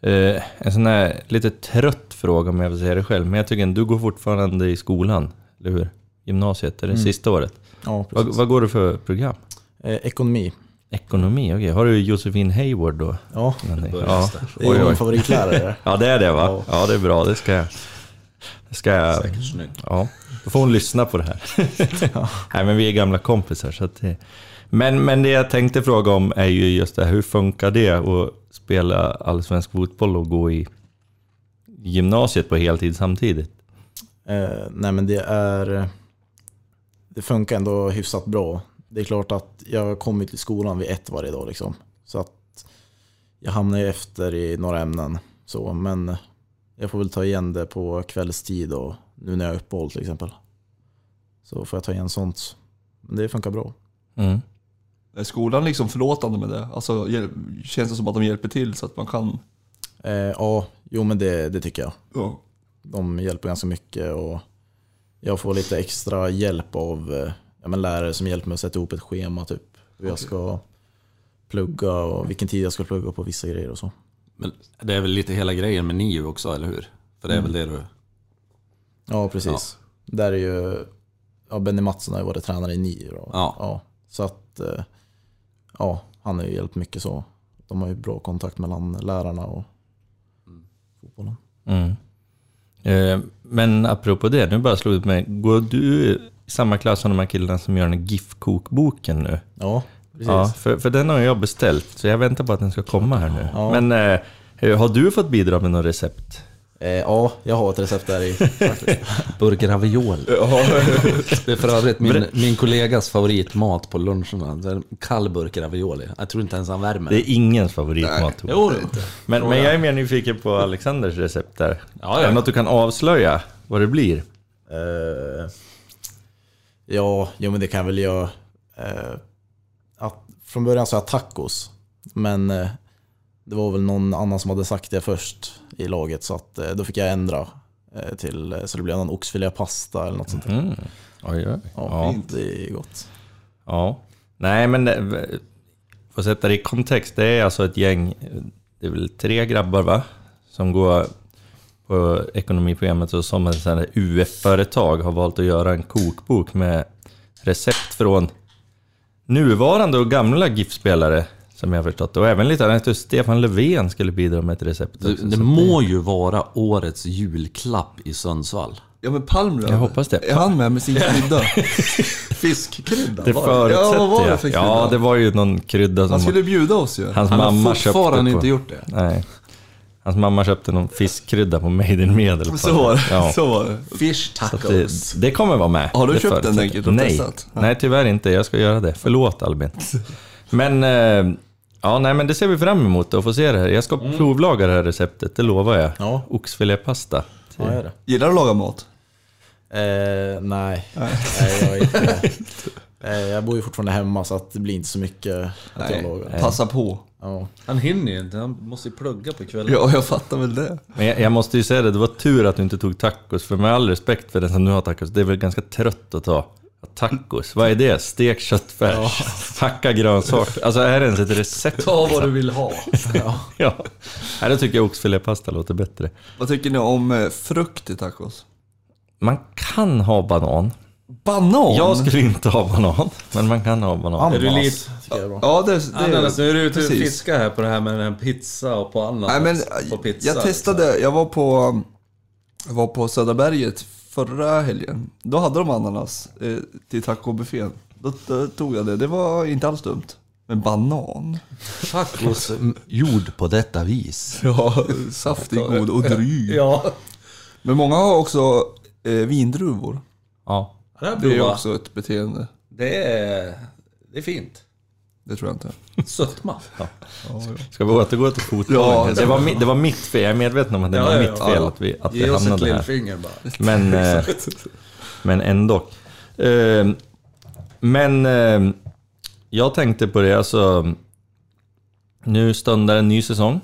A: Eh, en sån här lite trött fråga om jag vill säga det själv, men jag tycker att du går fortfarande i skolan, eller hur? Gymnasiet, är det
E: Mm.
A: sista året?
E: Ja,
A: Vad,
E: precis.
A: vad går du för program?
E: Eh, ekonomi.
A: Ekonomi, okej. Har du Josefin Hayward då?
E: Ja,
A: Ja.
C: där.
E: det är
A: Oj, oj.
E: min favoritlärare. <laughs>
A: ja, det är det va?
E: Ja.
A: Ja, det är bra. Det ska jag... Det ska jag...
C: Säkert snygg.
A: Ja, då får hon lyssna på det här. <laughs> <laughs> Nej, men vi är gamla kompisar så att det... Men, men det jag tänkte fråga om är ju just det här, hur funkar det att spela allsvensk fotboll och gå i gymnasiet på heltid samtidigt?
E: Eh, nej men det är... Det funkar ändå hyfsat bra. Det är klart att jag har kommit till skolan vid ett varje dag liksom. Så att jag hamnar ju efter i några ämnen. Så, men jag får väl ta igen det på kvällstid och nu när jag har uppehåll till exempel. Så får jag ta igen sånt. Men det funkar bra.
A: Mm.
B: Är skolan liksom förlåtande med det? Alltså känns det som att de hjälper till så att man kan...
E: Eh, ja, jo men det, det tycker jag.
B: Ja.
E: De hjälper ganska mycket och jag får lite extra hjälp av eh, ja, men lärare som hjälper mig att sätta ihop ett schema typ. Hur jag ska plugga och vilken tid jag ska plugga på vissa grejer och så.
C: Men det är väl lite hela grejen med NIU också, eller hur? För det är väl det du...
E: Ja, precis. Där är ju, ja, Benny Mattsson har ju varit tränare i nio då.
C: Ja.
E: Så att, eh, ja, han har ju hjälpt mycket så. De har ju bra kontakt mellan lärarna och fotbollen.
A: Mm. Eh, men apropå det, nu bara slog det mig. Går du samma klass som de här killarna som gör den här GIF-kokboken nu?
E: Ja, precis.
A: Ja, för, för den har jag beställt, så jag väntar på att den ska komma här nu.
E: Ja.
A: Men eh, har du fått bidra med något recept?
E: Eh, ja, jag har ett recept där i. <laughs> faktiskt.
C: Burk ravioli. <laughs> Det är för övrigt min, min kollegas favoritmat på luncherna. Är kall burk ravioli. Jag tror inte ens han värmer
A: Det är ingens favoritmat.
C: Jo, är.
A: Men, men jag är mer nyfiken på Alexanders recept där.
C: Ja,
A: Är
C: ja.
A: det något du kan avslöja vad det blir?
E: Eh, ja, jo men det kan jag väl göra. Eh, att, från början sa jag tacos. Men eh, det var väl någon annan som hade sagt det först i laget. Så att, eh, då fick jag ändra eh, till, eh, så det blev någon oxfilépasta eller något sånt där.
A: Mm. Oj, oj.
E: Ja,
A: Ja.
E: det är gott.
A: ja. Nej, men eh, för att sätta det i kontext. Det är alltså ett gäng, det är väl tre grabbar va? Som går på ekonomiprogrammet och som ett UF-företag har valt att göra en kokbok med recept från nuvarande och gamla GIF-spelare. Som jag har förstått. Och även lite annat. Stefan Löfven skulle bidra med ett recept
C: Det,
A: också.
C: det
A: Så
C: må ju vara årets julklapp i Sundsvall.
B: Ja men Palmlöv.
A: Jag hoppas det.
B: Är han med med sin krydda? <laughs> Fiskkrydda?
A: Det
B: var
A: förutsätter
B: Ja, vad var det
A: jag.
B: för krydda?
A: Ja, det var ju någon krydda som
B: Han skulle bjuda oss ju.
A: hans
C: Han
A: mamma
C: har
A: köpte
C: fortfarande
A: på...
C: inte gjort det.
A: Nej. Hans mamma köpte någon fiskkrydda på Made in Medel.
B: Så var det.
A: Ja.
B: Så var det.
E: Fish tacos.
A: det, det kommer vara med.
B: Har du köpt den,
A: förutsätter-
B: Enkelt, och
A: Nej.
B: testat?
A: nej, tyvärr inte. Jag ska göra det. Förlåt Albin. <laughs> Men, eh, ja, nej, men det ser vi fram emot att få se det här. Jag ska
B: Mm.
A: provlaga det här receptet, det lovar jag.
E: Ja.
A: Oxfilépasta.
E: Ja, det.
B: Gillar du att laga mat?
E: Eh, nej. <laughs> nej, jag är inte... <laughs> Eh, jag bor ju fortfarande hemma så att det blir inte så mycket att jag lagar.
B: Passa på.
E: Ja.
C: Han hinner ju inte, han måste ju plugga på kvällen.
B: Ja, jag fattar väl det.
A: Men jag, jag måste ju säga det, det var tur att du inte tog tacos. För med all respekt för den som nu har tacos, det är väl ganska trött att ta. Tacos, vad är det? Stek köttfärs, hacka grönsaker. Alltså är det ens ett recept?
C: Ta vad du vill ha.
A: Ja. Nej, då tycker jag oxfilépasta låter bättre.
B: Vad tycker ni om eh, frukt i tacos?
A: Man kan ha banan.
B: Banan?
A: Jag skulle inte ha banan, men man kan ha banan.
E: Ananas
C: Är du lite-.
B: Ja, det, det
C: Ananas, nu är du ute och fiskar här på det här med en pizza och på ananas.
B: Nej men
C: på pizza, liksom.
B: jag testade, jag var på, jag var på Södra berget förra helgen. Då hade de ananas eh, till tacobuffén. Då, då tog jag det, det var inte alls dumt. Men banan?
C: Tacos mm, gjord på detta vis. <laughs>
B: Ja, saftig, god och dryg.
C: Ja.
B: Men många har också eh, vindruvor.
A: Ja.
C: Det, här
B: Det är
C: prova.
B: också ett beteende.
C: det, är, det är fint.
B: Det tror jag inte.
C: Sötma. <laughs>
A: Ska vi återgå till fotbollen?
B: Ja,
A: det, var, mi- det var mitt fel, jag är medveten om att det
C: Ja,
A: var
C: ja,
A: mitt
C: ja,
A: fel
B: ja.
A: att vi, att
C: Ge
A: vi
C: oss ett
A: hamnade här.
C: lillfinger bara.
A: Men, <laughs> eh, men ändå. Eh, men eh, jag tänkte på det, alltså. Nu stundar en ny säsong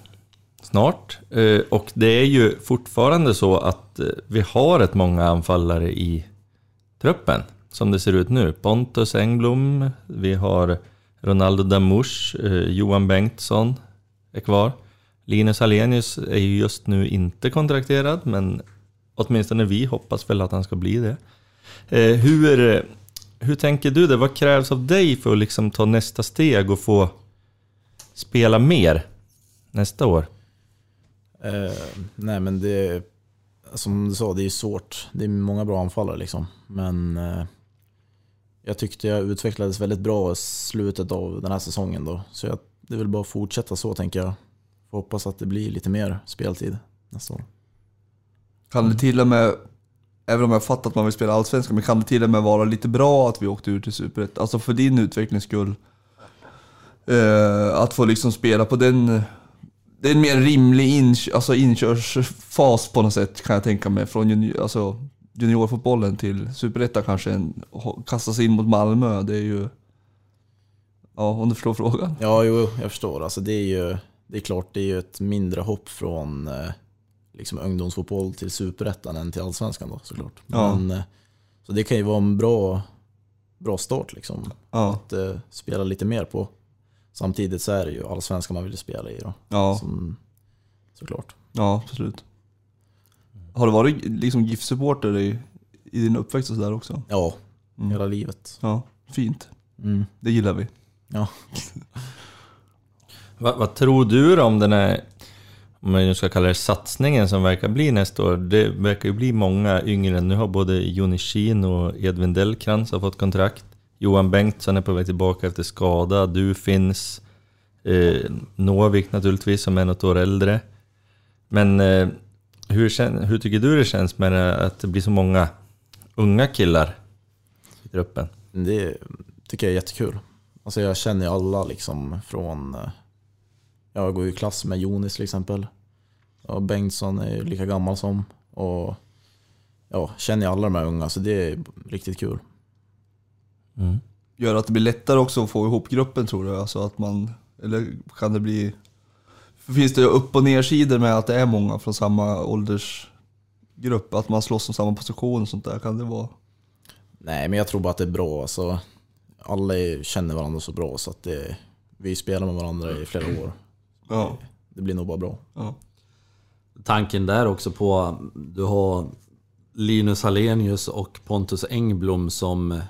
A: snart. Eh, och det är ju fortfarande så att eh, vi har ett många anfallare i truppen. Som det ser ut nu. Pontus Engblom, vi har Ronaldo Damus, eh, Johan Bengtsson är kvar. Linus Alenius är ju just nu inte kontrakterad, men åtminstone vi hoppas väl att han ska bli det. Eh, hur, eh, hur tänker du det? Vad krävs av dig för att liksom ta nästa steg och få spela mer nästa år?
E: Uh, nej men det, som du sa, det är svårt. Det är många bra anfallare liksom. Men eh, jag tyckte jag utvecklades väldigt bra i slutet av den här säsongen då. Så jag, det är väl bara att fortsätta så tänker jag. Får hoppas att det blir lite mer speltid nästa år.
B: Kan det till och med, även om jag fattar att man vill spela Allsvenskan, men kan det till och med vara lite bra att vi åkte ut till Superettan? Alltså för din utvecklings skull. Eh, att få liksom spela på den... Det är en mer rimlig in, alltså inkörsfas på något sätt kan jag tänka mig. Från junior, alltså juniorfotbollen till Superettan kanske. En, kasta sig in mot Malmö, det är ju... Ja, om du förstår frågan.
E: Ja, jo, jag förstår. Alltså, det är ju det är klart, det är ju ett mindre hopp från eh, liksom, ungdomsfotboll till superettan än till allsvenskan då såklart.
B: Ja.
E: Men, eh, så det kan ju vara en bra, bra start liksom.
B: Ja,
E: Att eh, spela lite mer på. Samtidigt så är det ju allsvenskan man vill spela i då.
B: ja,
E: Som, såklart.
B: ja absolut. Har du varit liksom GIF-supporter i, i din uppväxt och sådär också?
E: Ja,
B: Mm.
E: hela livet.
B: Ja, fint.
E: Mm.
B: Det gillar vi.
E: Ja. <laughs>
A: Vad, vad tror du då om den här, om man nu ska kalla det satsningen som verkar bli nästa år? Det verkar ju bli många yngre. Nu har både Jonny Schien och Edvin Dellkrantz har fått kontrakt. Johan Bengtsson är på väg tillbaka efter skada. Du finns. Eh, Novik naturligtvis som är något år äldre. Men eh, hur, hur tycker du det känns med det, att det blir så många unga killar i gruppen?
E: Det tycker jag är jättekul. Alltså jag känner ju alla liksom från... Eh, jag går ju i klass med Jonis till exempel. Och Bengtsson är ju lika gammal som. Och ja, känner ju alla de här unga, så det är riktigt kul.
A: Mm.
B: Gör att det blir lättare också att få ihop gruppen tror du? Alltså att man, eller kan det bli... Finns det upp och nersidor med att det är många från samma åldersgrupp? Att man slåss om samma position och sånt där? Kan det vara?
E: Nej, men jag tror bara att det är bra. Alltså, alla känner varandra så bra så att det, vi spelar med varandra i flera år.
B: Ja.
E: Det blir nog bara bra.
B: ja.
C: Tanken där också på, du har Linus Hallenius och Pontus Engblom som,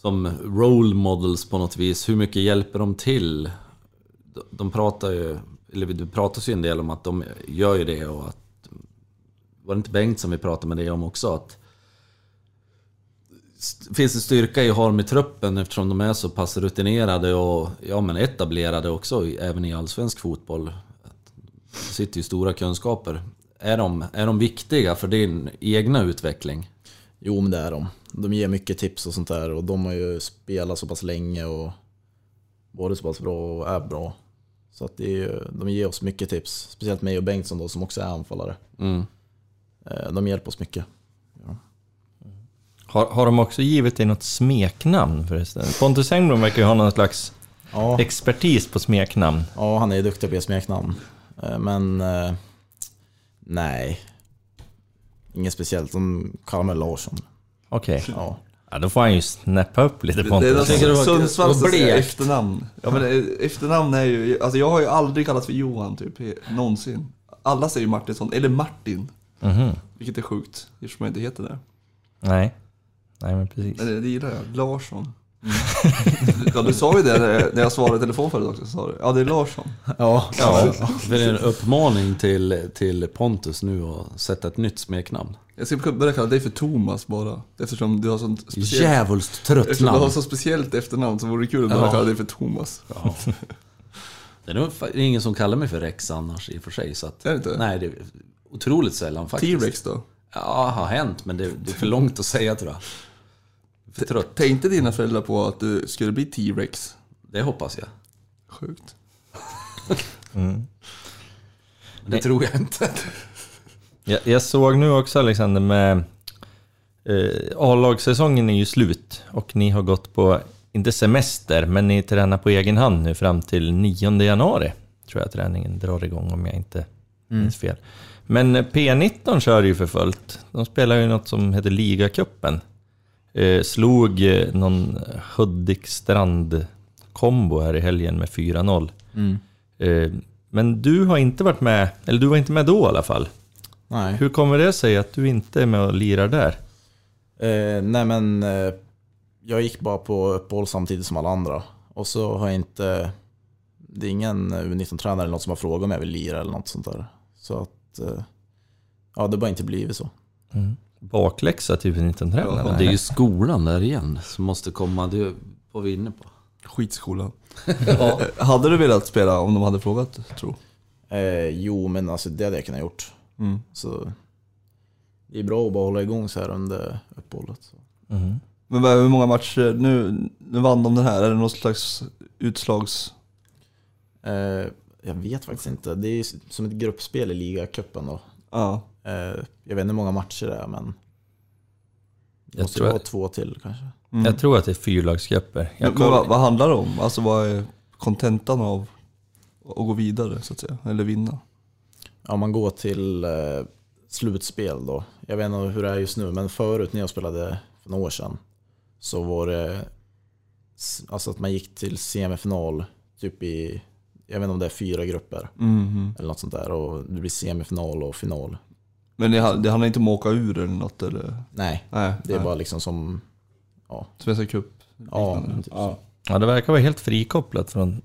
C: som role models på något vis. Hur mycket hjälper de till? De- De pratar ju, eller det pratas ju en del om att de gör ju det och att var det inte Bengt som vi pratade med dig om också? Att finns det styrka i att ha dem i truppen eftersom de är så pass rutinerade och ja, men etablerade också, även i allsvensk fotboll. De sitter ju stora kunskaper. Är de, är de viktiga för din egna utveckling?
E: Jo, men det är de. De ger mycket tips och sånt där och de har ju spelat så pass länge och varit så pass bra och är bra. Så att det är, ju- de ger oss mycket tips. Speciellt mig och Bengtsson då som också är anfallare.
C: Mm.
E: Eh, De hjälper oss mycket.
A: Har, har de också givit dig något smeknamn förresten? Pontus Engblom verkar ju ha någon slags
E: Ja,
A: expertis på smeknamn.
E: ja han är duktig på att ge smeknamn. Eh, Men eh, nej, inget speciellt. Kallar mig Larsson.
A: Okej.
E: Ja.
A: Ja, då får han ju snappa upp lite
B: Det är
A: Pontus.
C: var-
B: Sundsvalls
C: blekt.
B: efternamn. Ja men eh, efternamn är ju, alltså jag har ju aldrig kallats för Johan typ, he- någonsin. Alla säger Martinsson, eller Martin.
A: Mhm.
B: Vilket är sjukt, eftersom jag inte heter det.
A: Nej. Nej, men precis.
B: Men det, det gillar jag, Larsson. <laughs> ja du sa ju det när- jag svarade i telefon förut också, sa du. Ja det är Larsson.
E: Ja,
C: Ja, det är en uppmaning till, till Pontus nu att sätta ett nytt smeknamn.
B: Jag ska börja kalla dig för Thomas bara. Eftersom du har sånt speciellt...
C: Djävulskt trött
B: Eftersom du har
C: namn.
B: så speciellt efternamn så vore det kul att börja
C: Ja.
B: kalla dig för Thomas.
C: Det är nog ingen som kallar mig för Rex annars i och för sig. Så att,
B: Är det inte?
C: Nej, det är otroligt sällan faktiskt.
B: T-Rex då?
C: Ja, har hänt, men det, det är för långt att säga tror jag. För trött,
B: Tänkte dina föräldrar på att du skulle bli T-Rex?
C: det hoppas jag.
B: Sjukt. <laughs>
C: Men det tror jag inte.
A: Jag, jag såg nu också Alexander med... Eh, A-lagssäsongen är ju slut och ni har gått på, inte semester, men ni tränar på egen hand nu fram till 9 januari. Tror jag träningen drar igång om jag inte minns fel. Men eh, P19 kör ju för fullt. De spelar ju något som heter Ligacupen. Eh, slog eh, någon Hudik-Strand-kombo här i helgen med 4-0. Eh, men du har inte varit med, eller du var inte med då i alla fall.
E: nej.
A: Hur kommer det sig att du inte är med och lirar där?
E: Eh, nej men eh, jag gick bara på uppehåll samtidigt som alla andra. Och så har jag inte, det är ingen U19-tränare eller något som har frågat om jag vill lira eller något sånt där. Så att, eh, ja det har bara inte blivit så.
A: Bakläxa till U19-tränaren?
C: Och det är ju skolan där igen som måste komma. Det var vi inne på.
B: Skitskolan. <laughs> ja. Hade du velat spela om de hade frågat, tro?
E: Eh, jo men alltså det hade jag kunnat gjort.
B: Mm.
E: Så det är bra att bara hålla igång så här under uppehållet. Så.
A: Mhm.
B: Men hur många matcher, nu, nu vann de den här, är det någon slags utslags...
E: Eh, jag vet faktiskt inte. Det är som ett gruppspel i ligacupen då.
B: Ja.
E: Eh, jag vet inte hur många matcher det är men det
A: Jag
E: måste
A: tror
E: vara
A: att-
E: två till kanske.
B: Mm.
A: Jag tror att det är fyrlagsgrupper.
B: Men,
A: Jag
B: men vad, vad handlar det om? Alltså vad är kontentan av att gå vidare så att säga? Eller vinna?
E: Ja, man går till eh, slutspel då. Jag vet inte hur det är just nu, men förut när jag spelade för några år sedan så var det alltså att man gick till semifinal typ i, jag vet inte om det är fyra grupper
B: Mhm.
E: eller något sånt där och det blir semifinal och final.
B: Men det, det handlar inte om att åka ur eller något eller?
E: Nej,
B: Nej,
E: det är
B: nej.
E: bara liksom som,
B: Svenska cup?
E: ja, typ så.
A: Ja, det verkar vara helt frikopplat från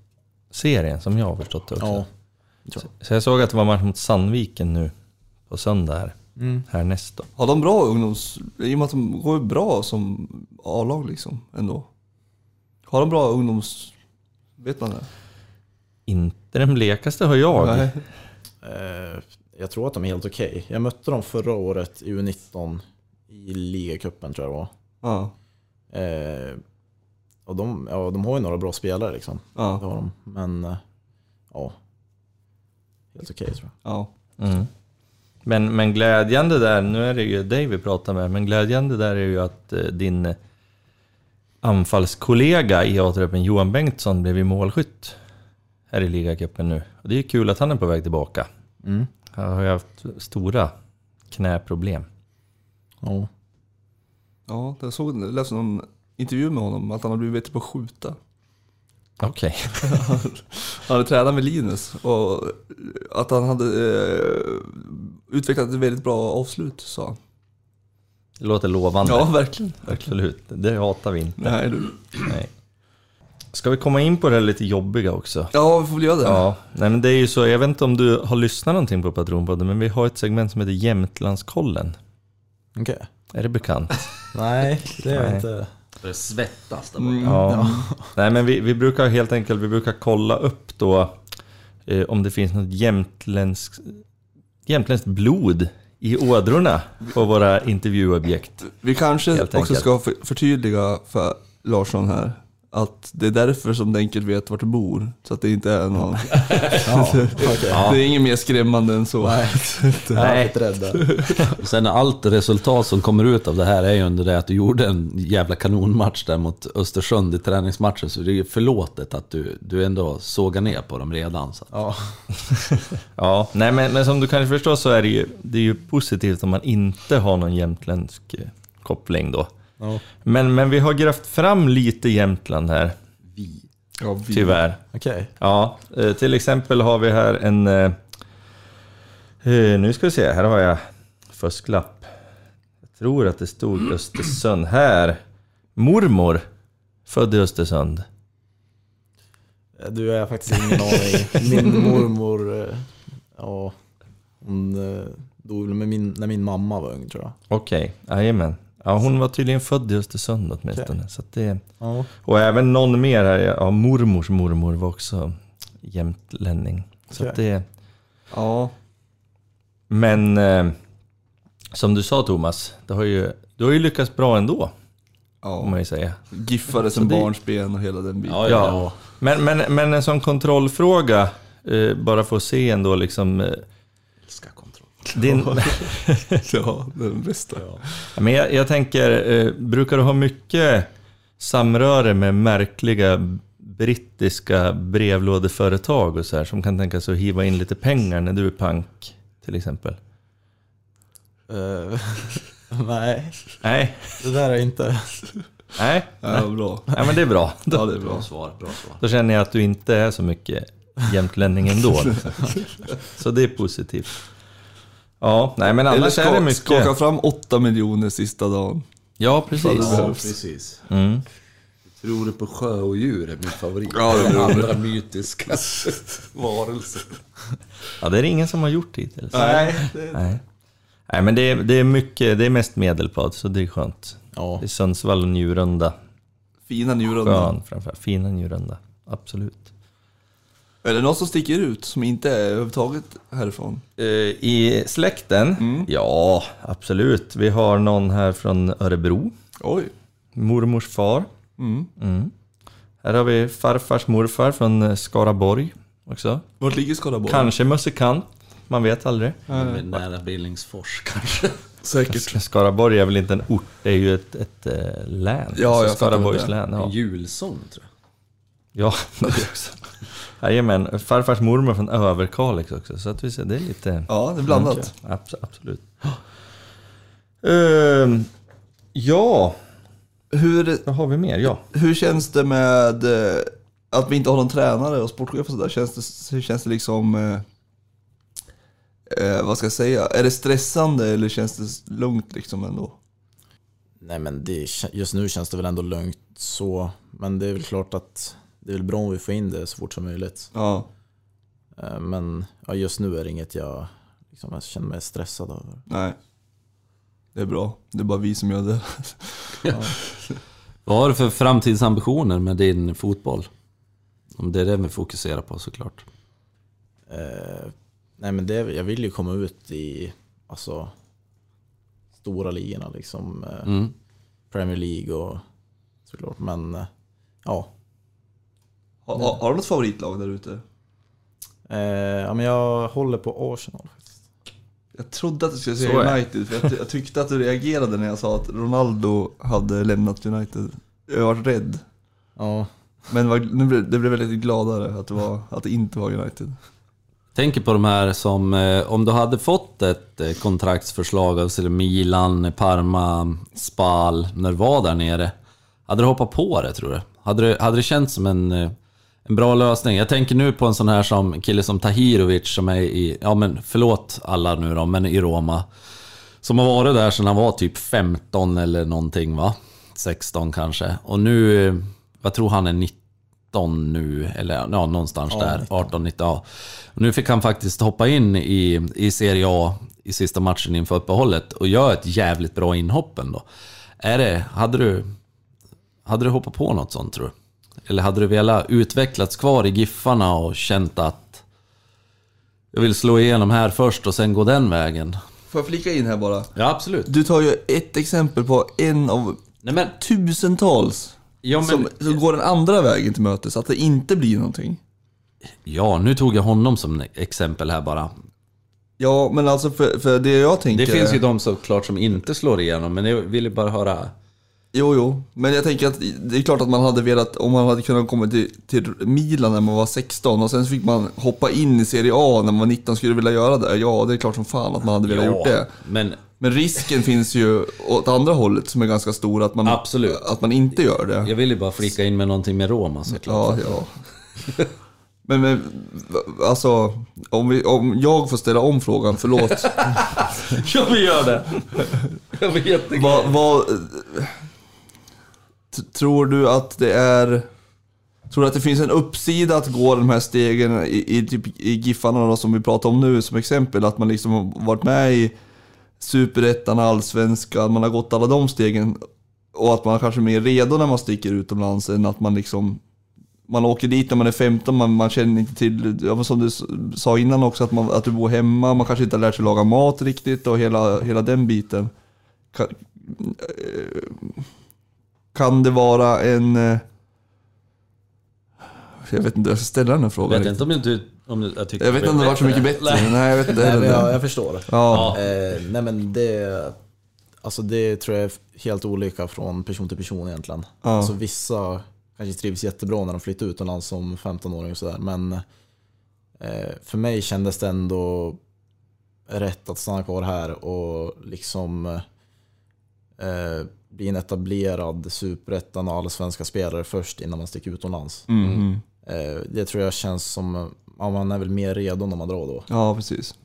A: serien som jag har förstått det också.
E: ja.
A: Så jag såg att det var match mot Sandviken nu på söndag här.
E: Mm.
A: Härnäst då.
B: Har de bra ungdoms... I och med att de går bra som A-lag liksom ändå. Har de bra ungdoms... Vet man det?
A: Inte den blekaste har jag.
B: Nej.
E: Jag tror att de är helt okej. Jag mötte dem förra året i U19 i ligacupen tror jag det var.
B: Ja.
E: Eh, och de, ja, de har ju några bra spelare liksom. Det
B: Ja.
E: har de. Men eh, ja, helt okej tror jag.
B: ja.
A: Mm. Men, men glädjande där, nu är det ju dig vi pratar med, men glädjande där är ju att eh, din eh, anfallskollega i A-truppen Johan Bengtsson blev ju målskytt här i ligacupen nu. Och det är ju kul att han är på väg tillbaka.
E: Mm.
A: Han har ju haft stora knäproblem.
E: Ja.
B: Ja, jag såg, jag läste någon intervju med honom att han har blivit bättre på att skjuta.
A: Okej. <laughs>
B: Han hade tränat med Linus och att han hade eh, utvecklat ett väldigt bra avslut sa han.
A: Det låter lovande.
B: Ja, verkligen.
A: Absolut. Det hatar vi inte.
B: Nej, du.
A: Nej. Ska vi komma in på det här lite jobbiga också?
B: Ja, vi får väl göra det.
A: Ja, nej men det är ju så, jag vet inte om du har lyssnat någonting på Patronpodden, men vi har ett segment som heter Jämtlandskollen.
E: Okej.
A: Är det bekant? <laughs>
E: Nej, det är
A: Nej.
E: jag inte.
C: Det svettas där
B: Mm.
A: Ja. Nej men vi, vi brukar helt enkelt, vi brukar kolla upp då eh, om det finns något jämtländskt, jämtländskt blod i ådrorna på våra intervjuobjekt.
B: Vi kanske också ska för- förtydliga för Larsson här. Att det är därför som det enkelt vet vart du bor. Så att det inte är någon...
E: Ja, <laughs> okej.
B: Det är inget mer skrämmande än så.
E: Nej. <laughs>
C: Och sen allt resultat som kommer ut av det här är ju under det att du gjorde en jävla kanonmatch där mot Östersund i träningsmatchen. Så det är ju förlåtet att du, du ändå sågar ner på dem redan. Så.
E: Ja. <laughs>
A: Ja, nej men, men som du kanske förstår så är det ju, det är ju positivt om man inte har någon jämtländsk eh, koppling då.
E: Ja.
A: Men, men vi har grävt fram lite Jämtland här,
B: Ja, vi-
A: tyvärr.
E: Okej.
A: Ja, eh, till exempel har vi här en... Eh, eh, nu ska vi se, här har jag fusklapp. Jag tror att det stod <clears throat> Östersund. Här! Mormor, född i Östersund.
E: Du, jag har faktiskt ingen aning. Min mormor, ja, hon dog väl med min, när min mamma var ung tror jag.
A: Okej, jajamän. Ja, hon var tydligen född i Östersund åtminstone. Så att det,
E: Ja.
A: och även någon mer här, ja, mormors mormor var också jämtlänning. Så att det,
B: Ja,
A: men eh, som du sa Thomas, det har ju, du har ju lyckats bra ändå,
B: ja.
A: man ju säga.
B: Giffade som
A: det-
B: barnsben och hela den biten.
C: Ja,
A: Ja, men, men, men en sån kontrollfråga, eh, bara för att se ändå liksom... Eh. Din, <laughs>
B: Ja, den bästa.
A: men jag, jag tänker, eh, brukar du ha mycket samröre med märkliga brittiska brevlådeföretag och så här, som kan tänka sig att hiva in lite pengar när du är pank, till exempel?
E: Eh, <laughs> nej,
A: Nej,
E: det där är inte...
A: nej,
B: Ja, bra.
A: nej men det är bra. Då,
B: Ja, det är
C: Bra
B: bra.
C: svar, bra svar.
A: då känner jag att du inte är så mycket jämtlänning ändå. Liksom. <laughs> Så det är positivt. Ja, nej men
B: Eller
A: annars är det
B: ska,
A: mycket...
B: skaka fram 8 miljoner sista dagen.
A: Ja, precis.
B: Ja,
C: precis.
A: Mm.
C: Tror du på sjö och djur är min favorit.
B: Ja, det är
C: Andra mytiska <laughs> varelser.
A: Ja, det är det ingen som har gjort hittills.
B: Nej.
A: Nej. Nej, men det är, det är mycket, det är mest medelpad, så det är skönt.
E: Ja,
A: Det är Sundsvall och Njurunda.
B: Fina njurarna.
A: Skön framförallt. Fina Njurunda. Absolut.
B: Är det något som sticker ut som inte är överhuvudtaget härifrån?
A: Eh, I släkten?
B: Mm.
A: Ja, absolut. Vi har någon här från Örebro.
B: Oj.
A: Mormors far.
B: Mm.
A: Mm. Här har vi farfars morfar från eh, Skaraborg också.
B: Vart ligger Skaraborg?
A: Kanske musikant. Man vet aldrig.
C: Med nära Billingsfors <laughs> kanske.
B: Säkert.
A: Skaraborg är väl inte en ort, det är ju ett, ett eh, län.
B: Ja,
A: Alltså Skaraborgs län. Ja.
C: En julsång tror jag.
A: Ja, <laughs> det också. Jajamän, farfars mormor från Överkalix också, så att vi ser, det är lite...
B: Ja, det är blandat.
A: Abs- absolut. Ehm, ja,
B: Hur,
A: vad har vi mer? Ja.
B: hur känns det med eh, att vi inte har någon tränare och sportchef och sådär? Känns det, hur känns det liksom... Eh, eh, vad ska jag säga? Är det stressande eller känns det lugnt liksom ändå?
E: nej men det, just nu känns det väl ändå lugnt så. Men det är väl klart att det är väl bra om vi får in det så fort som möjligt.
B: Ja.
E: Eh, Men ja, just nu är det inget jag, liksom, jag känner mig stressad över.
B: Nej. Det är bra. Det är bara vi som gör det. <laughs>
C: Vad har du för framtidsambitioner med din fotboll? Om det är det vi fokuserar på såklart.
E: Eh, nej men det, jag vill ju komma ut i alltså, stora ligorna liksom. Eh,
C: Mm.
E: Premier League och såklart. Men eh, ja.
B: Har, har, har du något favoritlag där ute?
E: Eh, ja, men jag håller på Arsenal.
B: Jag trodde att du skulle säga. United, för jag, ty- jag tyckte att du reagerade när jag sa att Ronaldo hade lämnat United. Jag var rädd.
E: Ja,
B: Men var, nu blev, det blev väldigt gladare att det, var, att det inte var United.
C: Tänker på de här som, eh, om du hade fått ett eh, kontraktsförslag av till Milan, Parma, Spal, när du var där nere. Hade du hoppat på det tror du? Hade det, hade det känts som en, eh, en bra lösning? Jag tänker nu på en sån här som kille som Tahirovic som är i, ja men förlåt alla nu då, men i Roma. Som har varit där sedan han var typ 15 eller någonting va? 16 kanske. Och nu, vad tror han är 19 19 nu, eller ja, någonstans
E: Ja,
C: där.
E: 19.
C: 18, 19. Ja. Nu fick han faktiskt hoppa in i, i Serie A i sista matchen inför uppehållet och göra ett jävligt bra inhopp ändå. Är det, hade du, hade du hoppat på något sånt tror du? Eller hade du velat utvecklats kvar i Giffarna och känt att jag vill slå igenom här först och sen gå den vägen?
B: Får jag flika in här bara?
C: Ja, absolut.
B: Du tar ju ett exempel på en av
C: Nej men,
B: tusentals
C: ja, men
B: som, som går den andra vägen till mötes, att det inte blir någonting.
C: Ja, nu tog jag honom som exempel här bara.
B: Ja, men alltså för, för det jag tänker...
C: Det finns ju de såklart som inte slår igenom, men jag ville bara höra...
B: Jo, jo. Men jag tänker att det är klart att man hade velat, om man hade kunnat komma till, till Milan när man var 16 och sen fick man hoppa in i Serie A när man var 19 skulle vilja göra det. Ja, det är klart som fan att man hade velat gjort det.
C: men
B: Men risken finns ju åt andra hållet som är ganska stor, att man,
C: Absolut.
B: att man inte gör det.
C: jag ville bara flika in med någonting med Roma såklart.
B: Ja, ja. Men, men alltså, om, vi, om jag får ställa om frågan, förlåt. <laughs>
C: Ja, vi gör det. Jag vet inte.
B: vad, vad, t- tror du att det är... Tror du att det finns en uppsida att gå de här stegen i, i, typ, i Giffarna då, som vi pratar om nu som exempel? Att man liksom har varit med i Superettan, Allsvenskan, man har gått alla de stegen. Och att man kanske är mer redo när man sticker utomlands än att man liksom man åker dit när man är 15, man, man känner inte till, ja, som du sa innan också, att, man, att du bor hemma, man kanske inte har lärt sig laga mat riktigt och hela, hela den biten. Kan, eh, kan det vara en... eh, Jag vet inte, jag ska ställa den här
C: Jag
B: frågan.
C: vet inte om du... Om du jag, tycker
B: Jag vet inte om det var så mycket bättre.
C: Nej.
B: Nej, jag vet inte
E: Nej,
B: heller.
E: jag, jag förstår.
B: Ja.
E: Eh, nej men det, alltså det tror jag är helt olika från person till person egentligen.
B: Ja.
E: Alltså vissa kanske trivs jättebra när de flyttar utomlands som 15-åring och sådär. Men eh, för mig kändes det ändå rätt att stanna kvar här och liksom eh, bli en etablerad superettan och allsvenska spelare först innan man sticker utomlands.
B: Mm.
E: Eh, det tror jag känns som, ja, man är väl mer redo när man drar då.
B: ja, precis.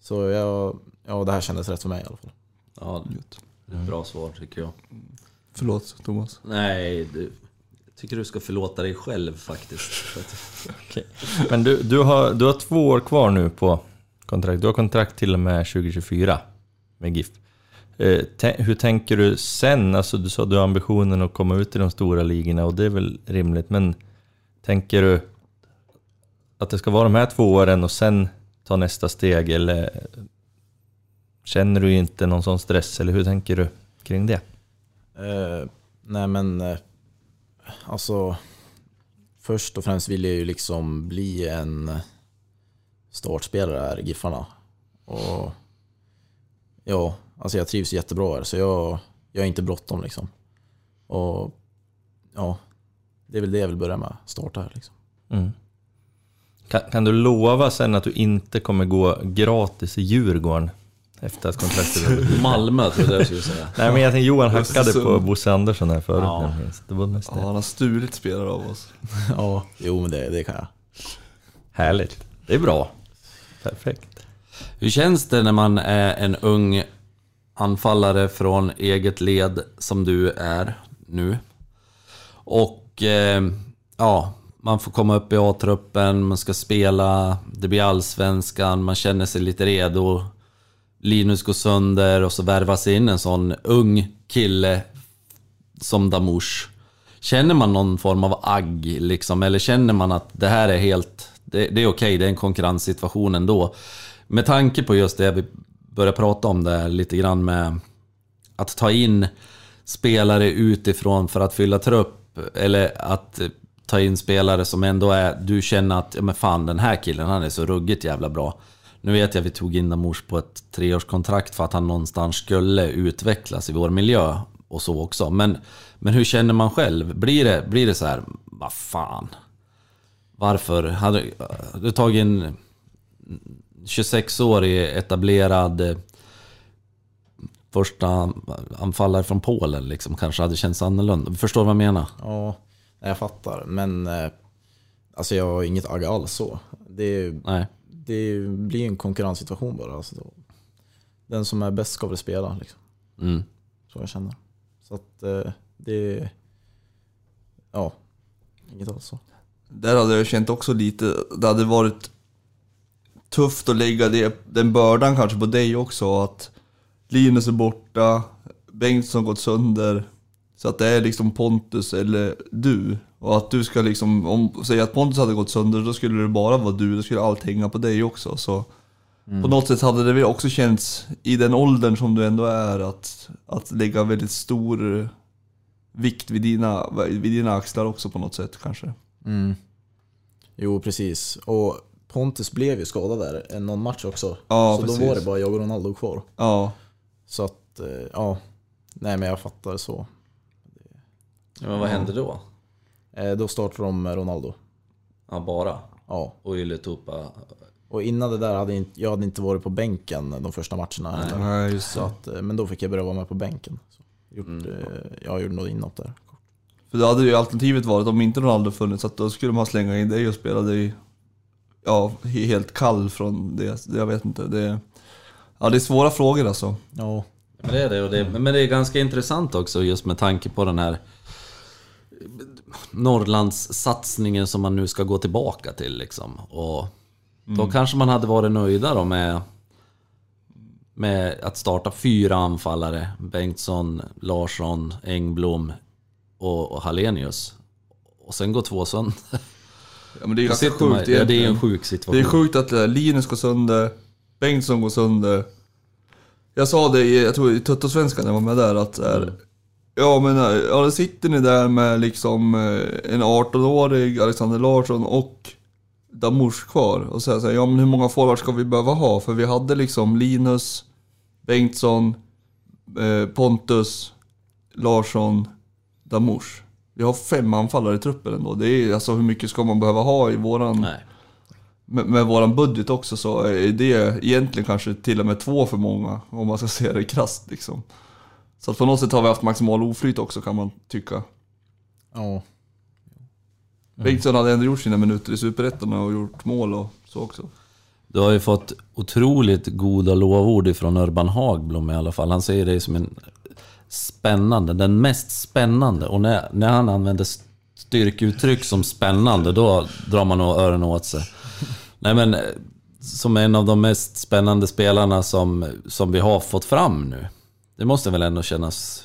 E: Så jag, ja, det här kändes rätt för mig i alla fall.
C: Ja, det är ett bra svar tycker jag.
B: Förlåt, Thomas.
C: Nej, du, jag tycker du ska förlåta dig själv faktiskt. <laughs> Att-
A: Men du, du, har, du har två år kvar nu på kontrakt. Du har kontrakt till och med 2024 med GIF. Eh, hur tänker du sen? Alltså du sa att du har ambitionen att komma ut i de stora ligorna och det är väl rimligt. Men tänker du att det ska vara de här två åren och sen ta nästa steg? Eller känner du inte någon sån stress? Eller hur tänker du kring det?
E: Uh, nej men, uh, alltså först och främst vill jag ju liksom bli en startspelare här i Giffarna. Och ja, alltså jag trivs jättebra här så jag, jag är inte bråttom liksom. Och ja, det är väl det jag vill börja med, starta här liksom.
A: Mm. Kan, kan du lova sen att du inte kommer gå gratis i Djurgården efter att kontraktet? <laughs>
C: Malmö trodde jag skulle säga. <laughs>
A: Nej men jag tänkte Johan hackade på Bosse Andersson här förut.
C: Ja.
A: Det var mest
B: Ja,
A: det.
B: han har stulit spelare av oss. <laughs>
E: Ja, jo men det, det kan jag.
A: Härligt. Det är bra. Perfekt.
C: Hur känns det när man är en ung anfallare från eget led som du är nu? Och eh, ja, man får komma upp i A-truppen, man ska spela, det blir allsvenskan, man känner sig lite redo. Linus går sönder och så värvas in en sån ung kille som Damush. Känner man någon form av agg liksom? Eller känner man att det här är helt... Det, det är okej, det är en konkurrenssituation ändå. Med tanke på just det vi började prata om det lite grann med att ta in spelare utifrån för att fylla trupp. Eller att ta in spelare som ändå är... Du känner att, ja men fan den här killen han är så ruggigt jävla bra. Nu vet jag att vi tog in Damors på ett treårskontrakt för att han någonstans skulle utvecklas i vår miljö och så också. Men, men hur känner man själv? Blir det, blir det så här, vad fan? Varför? Hade du tagit in... 26-årig etablerad eh, första anfallare från Polen liksom kanske hade känts annorlunda. Förstår du vad jag menar?
E: Ja, jag fattar. Men eh, alltså jag har inget agg alls så. Det,
C: Nej.
E: det blir en konkurrenssituation bara. Alltså då. Den som är bäst ska väl spela. Liksom.
C: Mm.
E: Så jag känner. Så att eh, det... Ja, Inget alls så.
B: Där hade jag känt också lite, det hade varit tufft att lägga det, den bördan kanske på dig också. Att Linus är borta, Bengtsson gått sönder. Så att det är liksom Pontus eller du. Och att du ska liksom, om säg att Pontus hade gått sönder, då skulle det bara vara du. Då skulle allt hänga på dig också. Så på något sätt hade det väl också känts, i den åldern som du ändå är, att, att lägga väldigt stor vikt vid dina, vid dina axlar också på något sätt kanske.
E: Mm. Jo, precis. Och Pontus blev ju skadad där en- någon match också.
B: Ja,
E: så
B: precis.
E: då var det bara jag och Ronaldo kvar.
B: Ja,
E: Så att, eh, ja. Nej men jag fattar så.
C: Ja, men vad hände då?
E: Eh, Då startade de med Ronaldo.
C: Ja, bara.
E: Ja.
C: Och Ylätupa.
E: Och innan det där hade jag inte, jag hade inte varit på bänken de första matcherna. heller.
B: nej just
E: Så att, eh, men då fick jag börja vara med på bänken. Så gjort,
C: Mm.
E: jag gjorde något inåt där.
B: För då hade ju alternativet varit, om inte Ronaldo funnits, att då skulle man slänga in dig och spela dig ja, he- helt kall från det. Jag vet inte. Det, ja, det är svåra frågor alltså.
E: Ja.
C: Men det är det, och det, men det är ganska intressant också just med tanke på den här Norrlandssatsningen som man nu ska gå tillbaka till liksom. Och då kanske man hade varit nöjda då med, med att starta fyra anfallare. Bengtsson, Larsson, Engblom och, och Hallenius. Och sen går två sönder.
B: Ja, men det är
C: Då
B: ganska sjukt
C: Ja, det är ju en sjuk
B: Det
C: situation.
B: är sjukt att eh, Linus går sönder, Bengtsson går sönder. Jag sa det i, jag tror i Tuttosvenskan när jag var med där att är, Ja men eh, ja, då sitter ni där med liksom eh, en 18-årig Alexander Larsson och Damush kvar och säger så här, ja men hur många forwards ska vi behöva ha? För vi hade liksom Linus, Bengtsson, eh, Pontus, Larsson, Damush. Vi har fem anfallare i truppen ändå. Det är alltså hur mycket ska man behöva ha i våran
C: Nej.
B: med, med våran budget också så är det egentligen kanske till och med två för många om man ska <laughs> se det krasst liksom. Så att på något sätt har vi haft maximal oflyt också kan man tycka.
E: Ja.
B: Bengtsson hade ändå gjort sina minuter i Superettan och gjort mål och så också.
C: Du har ju fått otroligt goda lovord ifrån Urban Hagblom i alla fall. Han säger dig som en spännande, den mest spännande. Och när, när han använder styrkeuttryck som spännande, då drar man nog öronen åt sig. Nej men, eh, som en av de mest spännande spelarna som, som vi har fått fram nu. Det måste väl ändå kännas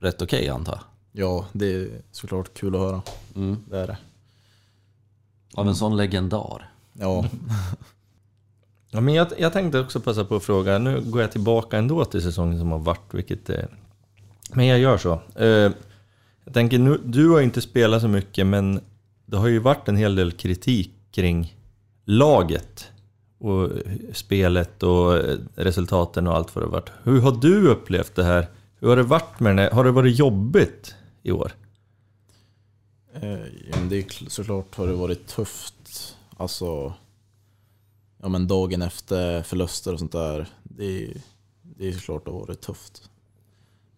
C: rätt okej antar jag?
E: ja, det är såklart kul att höra.
C: Mm.
E: Det är det.
C: Av en sån legendar.
E: Ja. <laughs>
A: Ja, men jag, jag tänkte också passa på att fråga, nu går jag tillbaka ändå till säsongen som har varit, vilket är... Men jag gör så. Eh, jag tänker, nu, du har inte spelat så mycket, men det har ju varit en hel del kritik kring laget och spelet och resultaten och allt vad det har varit. Hur har du upplevt det här? Hur har det varit med det? Har det varit jobbigt i år?
E: Eh, ja, men det är såklart har det varit tufft. Alltså, ja men dagen efter förluster och sånt där. Det är, det är såklart det har varit tufft.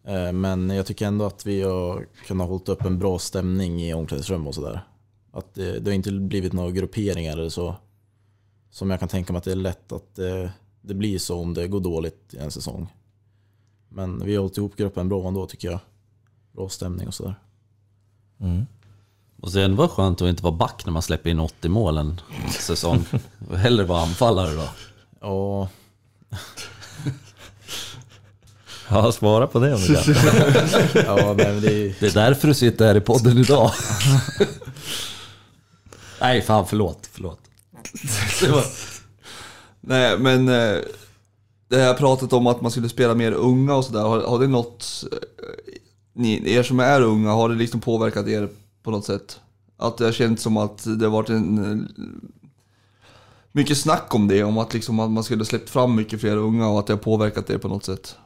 E: Eh, Men jag tycker ändå att vi har kunnat hålla upp en bra stämning i omklädningsrum och sådär. Att det, det har inte blivit några grupperingar eller så. Som jag kan tänka mig att det är lätt att det, det blir så om det går dåligt i en säsong. Men vi har hållit ihop gruppen bra ändå tycker jag. Bra stämning och sådär.
C: Och sen var det skönt att inte vara back när man släpper in 80 mål en säsong. <laughs> Hellre vara anfallare då.
E: Ja,
A: Ja, svara på det om du kan.
E: ja men det är,
C: Det är därför du sitter här i podden idag. <laughs> Nej, fan förlåt. Förlåt. Det var...
B: Nej men eh, det här pratet om att man skulle spela mer unga och sådär, har, har det något, eh, ni, er som är unga, har det liksom påverkat er på något sätt? Att det har känts som att det har varit en... eh, Mycket snack om det, om att, liksom att man skulle släppt fram mycket fler unga och att det har påverkat er på något sätt.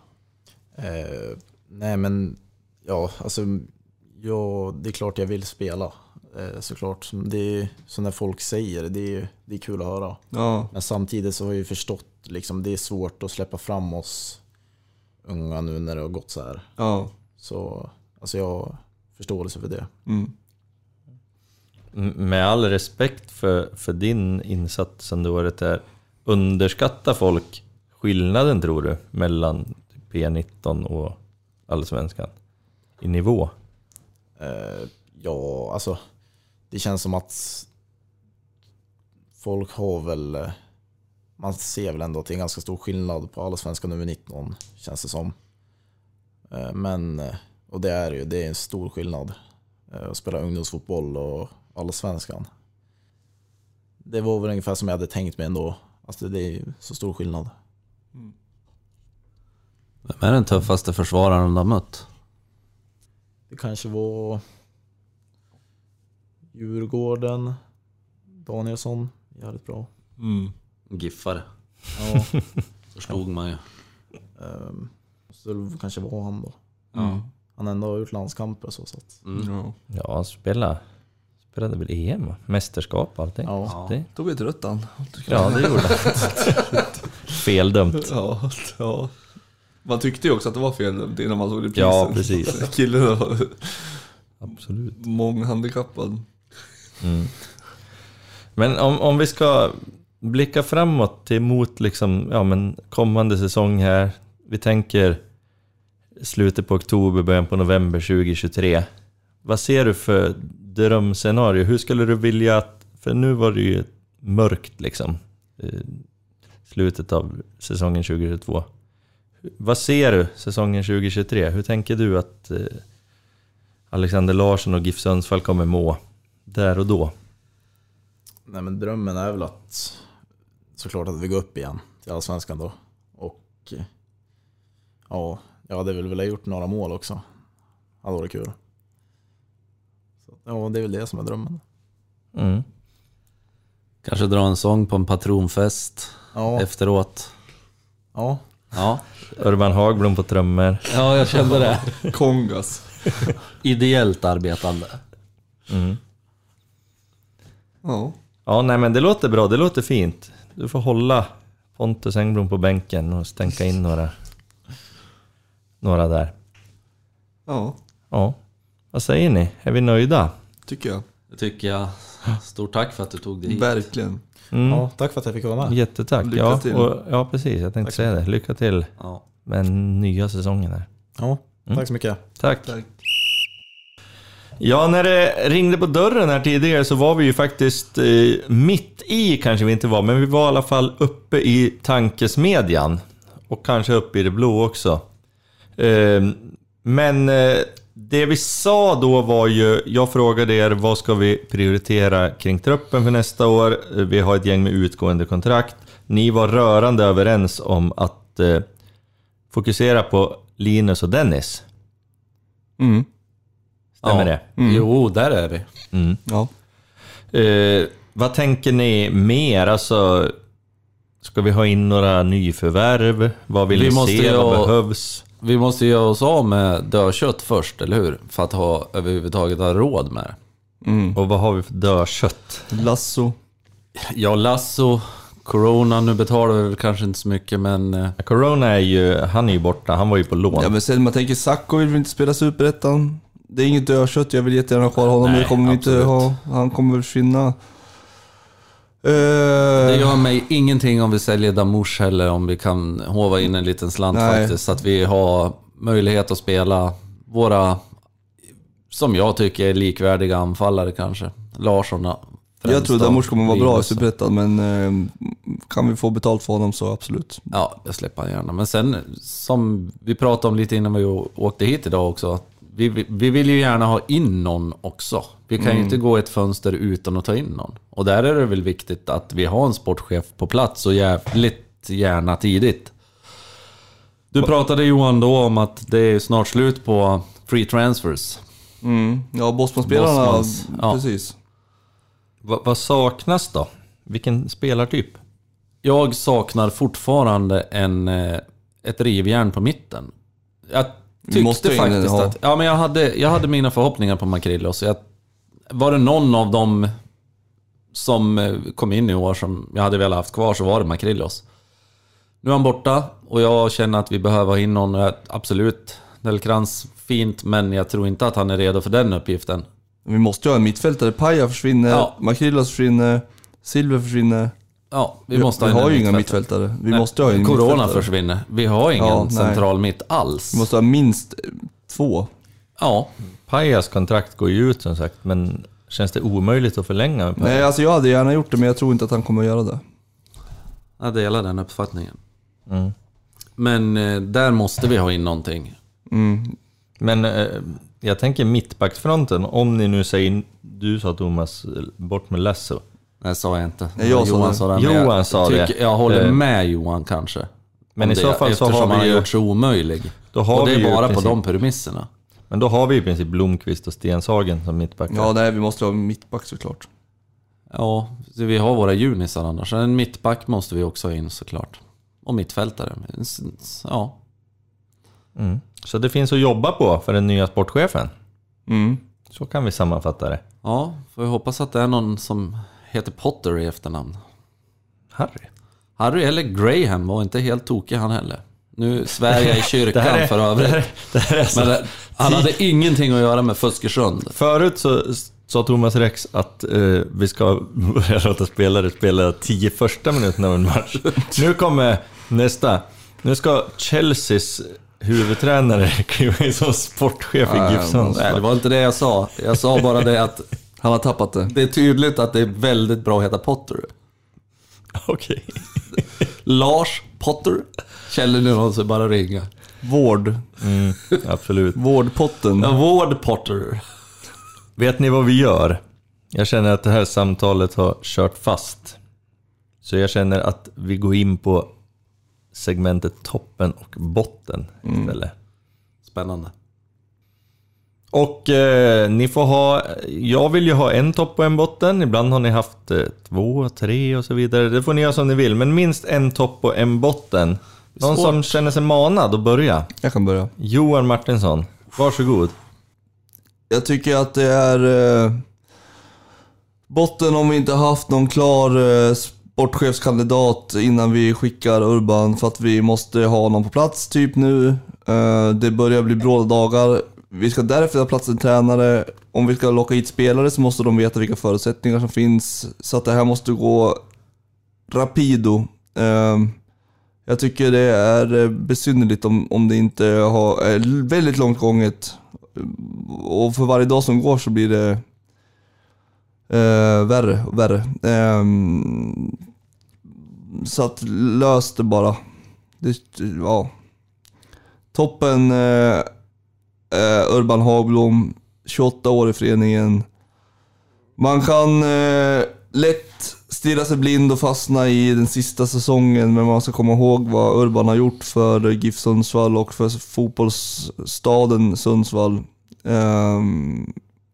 E: Eh, nej men, ja alltså, ja, det är klart jag vill spela. Eh, såklart, det är som när folk säger, det är, det är kul att höra.
B: Ja,
E: Men samtidigt så har jag ju förstått, liksom, det är svårt att släppa fram oss unga nu när det har gått så här.
B: ja.
E: Så alltså jag har förståelse för det.
B: Mm.
A: Med all respekt för, för din insats under året där, underskattar folk skillnaden tror du mellan P19 och Allsvenskan? I nivå?
E: Eh, ja, alltså det känns som att folk har väl, eh, man ser väl ändå att det är en ganska stor skillnad på allsvenskan nummer 19, känns det som. Eh, Men, och det är ju, det är en stor skillnad. eh, Att spela ungdomsfotboll och allsvenskan. Det var väl ungefär som jag hade tänkt mig ändå. Alltså det är så stor skillnad.
C: Vem är den tuffaste försvararen du har mött?
E: Det kanske var Djurgården, Danielsson, jävligt bra.
B: Mm.
C: Giffare.
E: Ja, <laughs>
C: Förstod man ju.
E: ehm, så det kanske var han då.
B: Mm.
E: Han har ändå gjort landskamper så. så att,
B: Ja.
A: Ja, spela. Spelade väl EM, va? mästerskap och allting.
E: Ja.
A: Det,
B: Tog ett rött han.
A: ja, det gjorde han. <laughs> Feldömt.
B: Ja, ja. Man tyckte ju också att det var fel innan man såg reprisen.
A: Ja, precis. <laughs>
B: Killen var
A: Absolut.
B: månghandikappad.
A: Mm. Men om, om vi ska blicka framåt till mot liksom, ja, men kommande säsong här. Vi tänker slutet på oktober, början på november 2023. Vad ser du för drömscenario? Hur skulle du vilja att... För nu var det ju mörkt liksom. eh, Slutet av säsongen 2022. Vad ser du säsongen 2023? Hur tänker du att eh, Alexander Larsson och GIF Sundsvall kommer må där och då?
E: nej men drömmen är väl att såklart att vi går upp igen till Allsvenskan då. Och eh, ja, jag hade väl velat gjort några mål också. Hade varit kul. Så, ja, det är väl det som är drömmen.
A: Mm.
C: Kanske dra en sång på en patronfest
E: Ja,
C: efteråt.
E: ja,
C: Ja.
A: Urban Hagblom på trummor.
C: ja, jag kände det.
B: Kongas.
C: Ideellt arbetande.
A: Mm.
B: Ja.
A: Ja, nej men det låter bra, det låter fint. Du får hålla Pontus Engblom på bänken och stänka in några, några där.
B: Ja,
A: Ja, vad säger ni? Är vi nöjda?
B: tycker jag.
C: Det tycker jag. Stort tack för att du tog dig hit.
B: Verkligen.
A: Mm.
E: ja, tack för att jag fick vara med.
A: Jättetack.
B: Lycka
A: ja,
B: till.
A: Och, ja, precis. Jag tänkte säga det. Lycka till
C: Ja.
A: med den nya säsongen här.
E: Ja,
A: Mm.
E: tack så mycket.
A: Tack.
B: Tack.
A: Ja, när det ringde på dörren här tidigare så var vi ju faktiskt eh, mitt i, kanske vi inte var, men vi var i alla fall uppe i tankesmedjan. Och kanske uppe i det blå också. Eh, men eh, det vi sa då var ju, jag frågade er vad ska vi prioritera kring truppen för nästa år? Vi har ett gäng med utgående kontrakt. Ni var rörande överens om att eh, fokusera på Linus och Dennis.
B: Mm.
A: Stämmer
C: Ja.
A: det?
C: Jo, där är vi.
A: Mm.
B: Ja.
A: Eh, vad tänker ni mer? Alltså, ska vi ha in några nyförvärv? Vad vill
C: Vi
A: ni se? Vad
C: ha-
A: behövs?
C: Vi måste göra oss av med dödkött först, eller hur? För att ha, överhuvudtaget ha råd med det.
B: Mm.
A: Och vad har vi för dödkött?
B: Lasso.
C: Ja, Lasso, Corona, nu betalar vi väl kanske inte så mycket men... eh,
A: Corona är ju, han är ju borta. Han var ju på lån.
B: Ja men sen man tänker Sacco vill väl inte spela Superettan. Det är inget dödkött, jag vill jättegärna ha kvar honom.
C: Nej,
B: det kommer vi inte
C: absolut.
B: ha. Han kommer väl försvinna. Eh,
C: Det gör mig ingenting om vi säljer Damush heller, om vi kan hova in en liten slant
B: Nej.
C: faktiskt. Så att vi har möjlighet att spela våra, som jag tycker är likvärdiga anfallare kanske. Larsson
B: jag tror. Damors kommer vara bra i. Superettan, men eh, kan vi få betalt för honom så absolut.
C: Ja, jag släpper han gärna. Men sen, som vi pratade om lite innan vi åkte hit idag också. Vi, vi, vi vill ju gärna ha in någon också. Vi kan ju inte gå ett fönster utan att ta in någon. Och där är det väl viktigt att vi har en sportchef på plats och jävligt gärna tidigt. Du pratade Johan då om att det är snart slut på free transfers.
B: Mm. Ja, Bosman-spelarna,
C: Bosmans, ja.
B: precis.
A: Va, vad saknas då? Vilken spelartyp?
C: Jag saknar fortfarande en, eh, ett rivjärn på mitten. Jag tyckte
B: måste
C: faktiskt
B: ha.
C: att... Ja, men jag hade, jag hade mina förhoppningar på Makrillos. Jag, var det någon av dem som eh, kom in i år som jag hade velat haft kvar så var det Makrillos. Nu är han borta och jag känner att vi behöver ha in någon. Absolut, Delkrans fint, men jag tror inte att han är redo för den uppgiften.
B: Vi måste ju ha en mittfältare. Paja försvinner,
C: Ja.
B: Makrillas försvinner, Silver försvinner.
C: Ja, vi
B: Vi,
C: måste
B: vi
C: ha
B: har ju inga
C: mittfältare.
B: Vi
C: Nej,
B: måste ha en
C: Corona
B: mittfältare.
C: försvinner. Vi har ingen
B: Ja,
C: central mitt alls.
B: Vi måste ha minst eh, två.
C: Ja,
A: Pajas kontrakt går ju ut som sagt, men känns det omöjligt att förlänga?
B: Nej, alltså jag hade gärna gjort det, men jag tror inte att han kommer att göra det.
C: Jag delar den uppfattningen.
A: Mm.
C: Men eh, där måste vi ha in någonting.
B: Mm.
A: Men eh, jag tänker mittbacksfronten, om ni nu säger, du sa Thomas, bort med Lasso.
C: Nej, sa jag inte.
B: Nej, jag sa
C: Johan
B: det.
C: sa det.
A: Johan
C: jag
A: sa
C: tycker,
A: det.
C: Jag håller
A: Eh.
C: med Johan kanske.
A: Men i så fall så har vi
C: han har
A: ju-
C: gjort sig omöjlig.
A: Då har
C: och det är bara på de premisserna.
A: Men då har vi i princip Blomqvist och Stenshagen som mittbackar.
B: Ja, nej, vi måste ha en mittback såklart.
C: Ja, vi har våra junisar annars. En mittback måste vi också ha in såklart. Och mittfältare. Ja,
A: Mm. Så det finns att jobba på för den nya sportchefen.
B: Mm.
A: Så kan vi sammanfatta det.
C: ja får vi hoppas att det är någon som heter Potter i efternamn.
A: Harry.
C: Harry eller Graham var inte helt tokig han heller. Nu svär jag i <laughs> kyrkan för övrigt.
A: Det här, det här är så.
C: Men det, han hade ingenting att göra med Fuskersund.
A: Förut så sa Thomas Rex att eh, vi ska börja låta spelare spela 10 första minuterna av en match. <laughs> nu kommer nästa. Nu ska Chelseas huvudtränare <laughs> kliva in som sportchef i
B: Nej,
A: Gibson.
C: Nej, det var inte det jag sa. Jag sa bara det att
B: Han har tappat det.
C: det är tydligt att det är väldigt bra att heta Potter.
A: Okej. <laughs>
C: Lars Potter. Känner ni någon så bara ringa.
B: Vård.
A: Mm, absolut.
B: Vårdpotten.
C: Ja, Ward Potter.
A: Vet ni vad vi gör? Jag känner att det här samtalet har kört fast. Så jag känner att vi går in på segmentet toppen och botten istället.
C: Spännande.
A: Och eh, ni får ha, jag vill ju ha en topp och en botten. Ibland har ni haft eh, två, tre och så vidare. Det får ni göra som ni vill, men minst en topp och en botten. Någon
C: Svårt.
A: som känner sig manad att börja?
B: Jag kan börja.
A: Johan Martinsson, varsågod.
B: Jag tycker att det är eh, botten om vi inte haft någon klar eh, sportchefskandidat innan vi skickar Urban för att vi måste ha någon på plats typ nu. Eh, det börjar bli bråda dagar. Vi ska därefter ha plats en tränare. Om vi ska locka hit spelare så måste de veta vilka förutsättningar som finns. Så att det här måste gå rapido. Ehm, jag tycker det är besynnerligt om, om det inte har, är väldigt långt gånget. Och för varje dag som går så blir det eh, värre och värre. Eh, så att lös det bara. Det, ja. Toppen eh, eh, Urban Hagblom, 28 år i föreningen. Man kan eh, lätt stirra sig blind och fastna i den sista säsongen, men man ska komma ihåg vad Urban har gjort för GIF Sundsvall och för fotbollsstaden Sundsvall. Eh,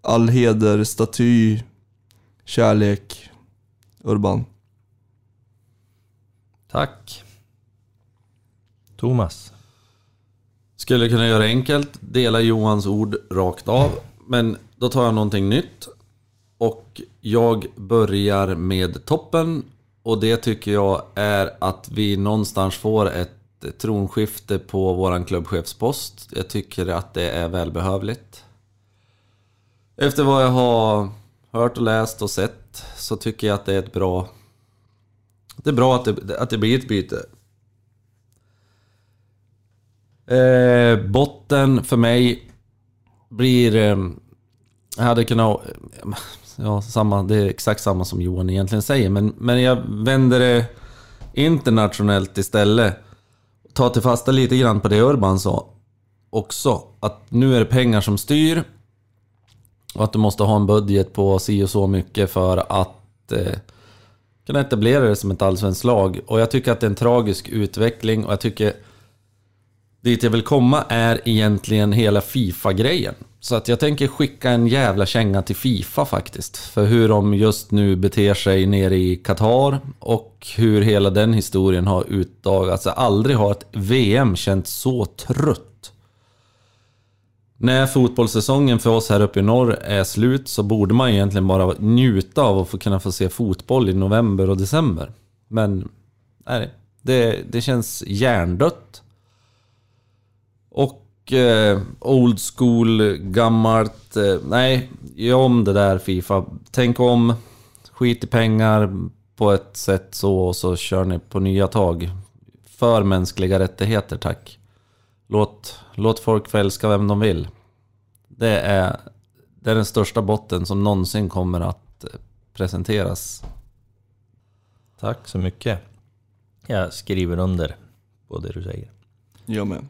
B: all heder, staty, kärlek, Urban.
A: Tack. Thomas.
C: Skulle kunna göra enkelt, dela Johans ord rakt av. Men då tar jag någonting nytt. Och jag börjar med toppen. Och det tycker jag är att vi någonstans får ett tronskifte på våran klubbchefspost. Jag tycker att det är välbehövligt. Efter vad jag har hört och läst och sett så tycker jag att det är ett bra... Det är bra att det, att det blir ett byte. Eh, botten för mig blir... Eh, jag hade kunnat... Eh, <laughs> ja, samma, det är exakt samma som Johan egentligen säger, men, men jag vänder det internationellt istället. Ta till fasta lite grann på det Urban sa också. Att nu är det pengar som styr. Och att du måste ha en budget på si och så mycket för att eh, kunna etablera det som ett allsvenskt lag. Och jag tycker att det är en tragisk utveckling och jag tycker Dit jag vill komma är egentligen hela Fifa-grejen. Så att jag tänker skicka en jävla känga till Fifa faktiskt. För hur de just nu beter sig nere i Qatar och hur hela den historien har utdagats. Alltså aldrig har ett VM känts så trött. När fotbollssäsongen för oss här uppe i norr är slut så borde man egentligen bara njuta av att få kunna få se fotboll i november och december. Men nej, det, det känns hjärndött. Och eh, old school, gammalt. Eh, nej, gör om det där Fifa. Tänk om, skit i pengar på ett sätt så och så kör ni på nya tag. För mänskliga rättigheter, tack. Låt, låt folk få älska vem de vill. Det är det är den största botten som någonsin kommer att eh, presenteras.
A: Tack så mycket. Jag skriver under på det du säger.
B: Jag med.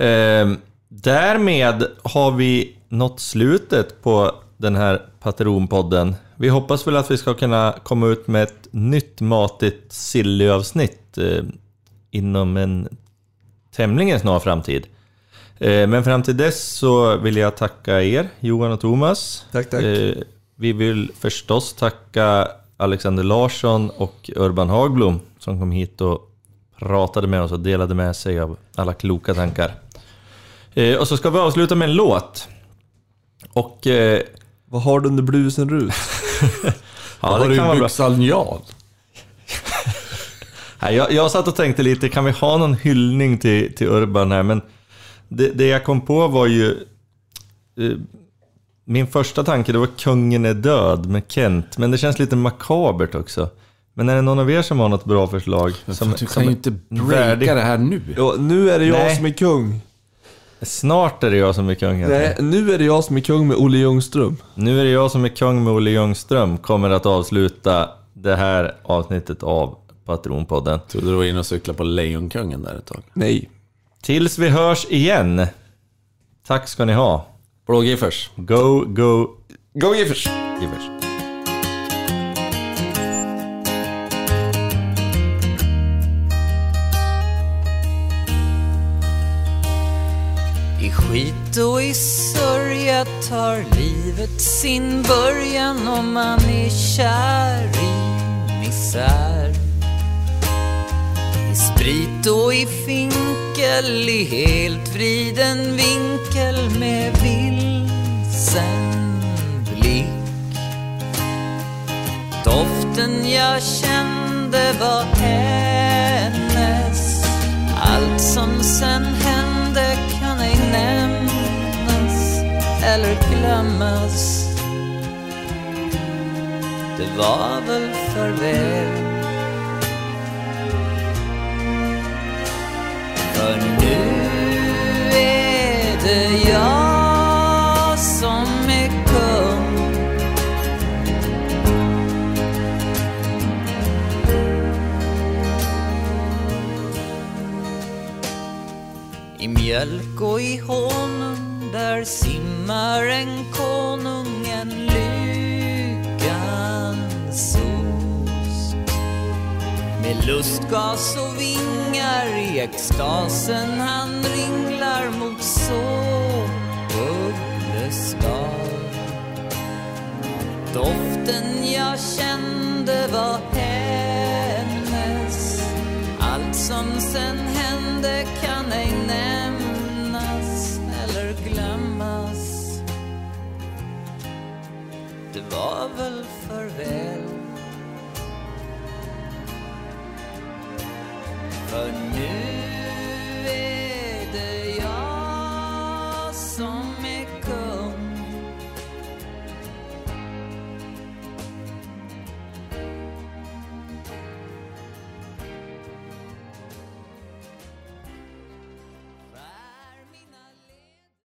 A: Eh, därmed har vi nått slutet på den här Patronpodden. Vi hoppas väl att vi ska kunna komma ut med ett nytt matigt silly-avsnitt eh, inom en tämligen snar framtid. Eh, men fram till dess så vill jag tacka er, Johan och Thomas.
B: Tack, tack.
A: Eh, vi vill förstås tacka Alexander Larsson och Urban Hagblom som kom hit och pratade med oss och delade med sig av alla kloka tankar. Eh, och så ska vi avsluta med en låt. Och... Eh,
B: Vad har du under blusen Rut? <laughs>
A: ja, det kan vara bra.
C: Jan? <laughs>
A: Nej, jag, jag satt och tänkte lite, kan vi ha någon hyllning till, till Urban här? Men det, det jag kom på var ju... Eh, min första tanke det var Kungen är död med Kent, men det känns lite makabert också. Men är det någon av er som har något bra förslag? Som,
C: Du
A: som
C: kan ju inte
A: värdig-
C: breaka det här nu.
B: Ja, nu är det jag
A: Nej.
B: som är kung.
A: Snart är det jag som är kung.
B: Nej, nu är det jag som är kung med Olle Ljungström.
A: Nu är det jag som är kung med Olle Ljungström, kommer att avsluta det här avsnittet av Patronpodden.
C: Trodde du var inne och cyklade på Lejonkungen där ett tag.
B: Nej.
A: Tills vi hörs igen. Tack ska ni ha.
C: Blå Giffers.
A: Go, go,
B: Go Giffers!
A: givers.
F: I skit och i sörja tar livet sin början om man är kär i misär. I sprit och i finkel, i helt vriden vinkel med vilsen blick. Doften jag kände var hennes Allt som sen hände kan ej nämnas eller glömmas. Det var väl farväl För nu mjölk och i honung där simmar en konung en lyckans ost. Med lustgas och vingar i extasen han ringlar mot Såugglestad Doften jag kände var här allt som sen hände kan ej nämnas eller glömmas. Det var väl farväl För nu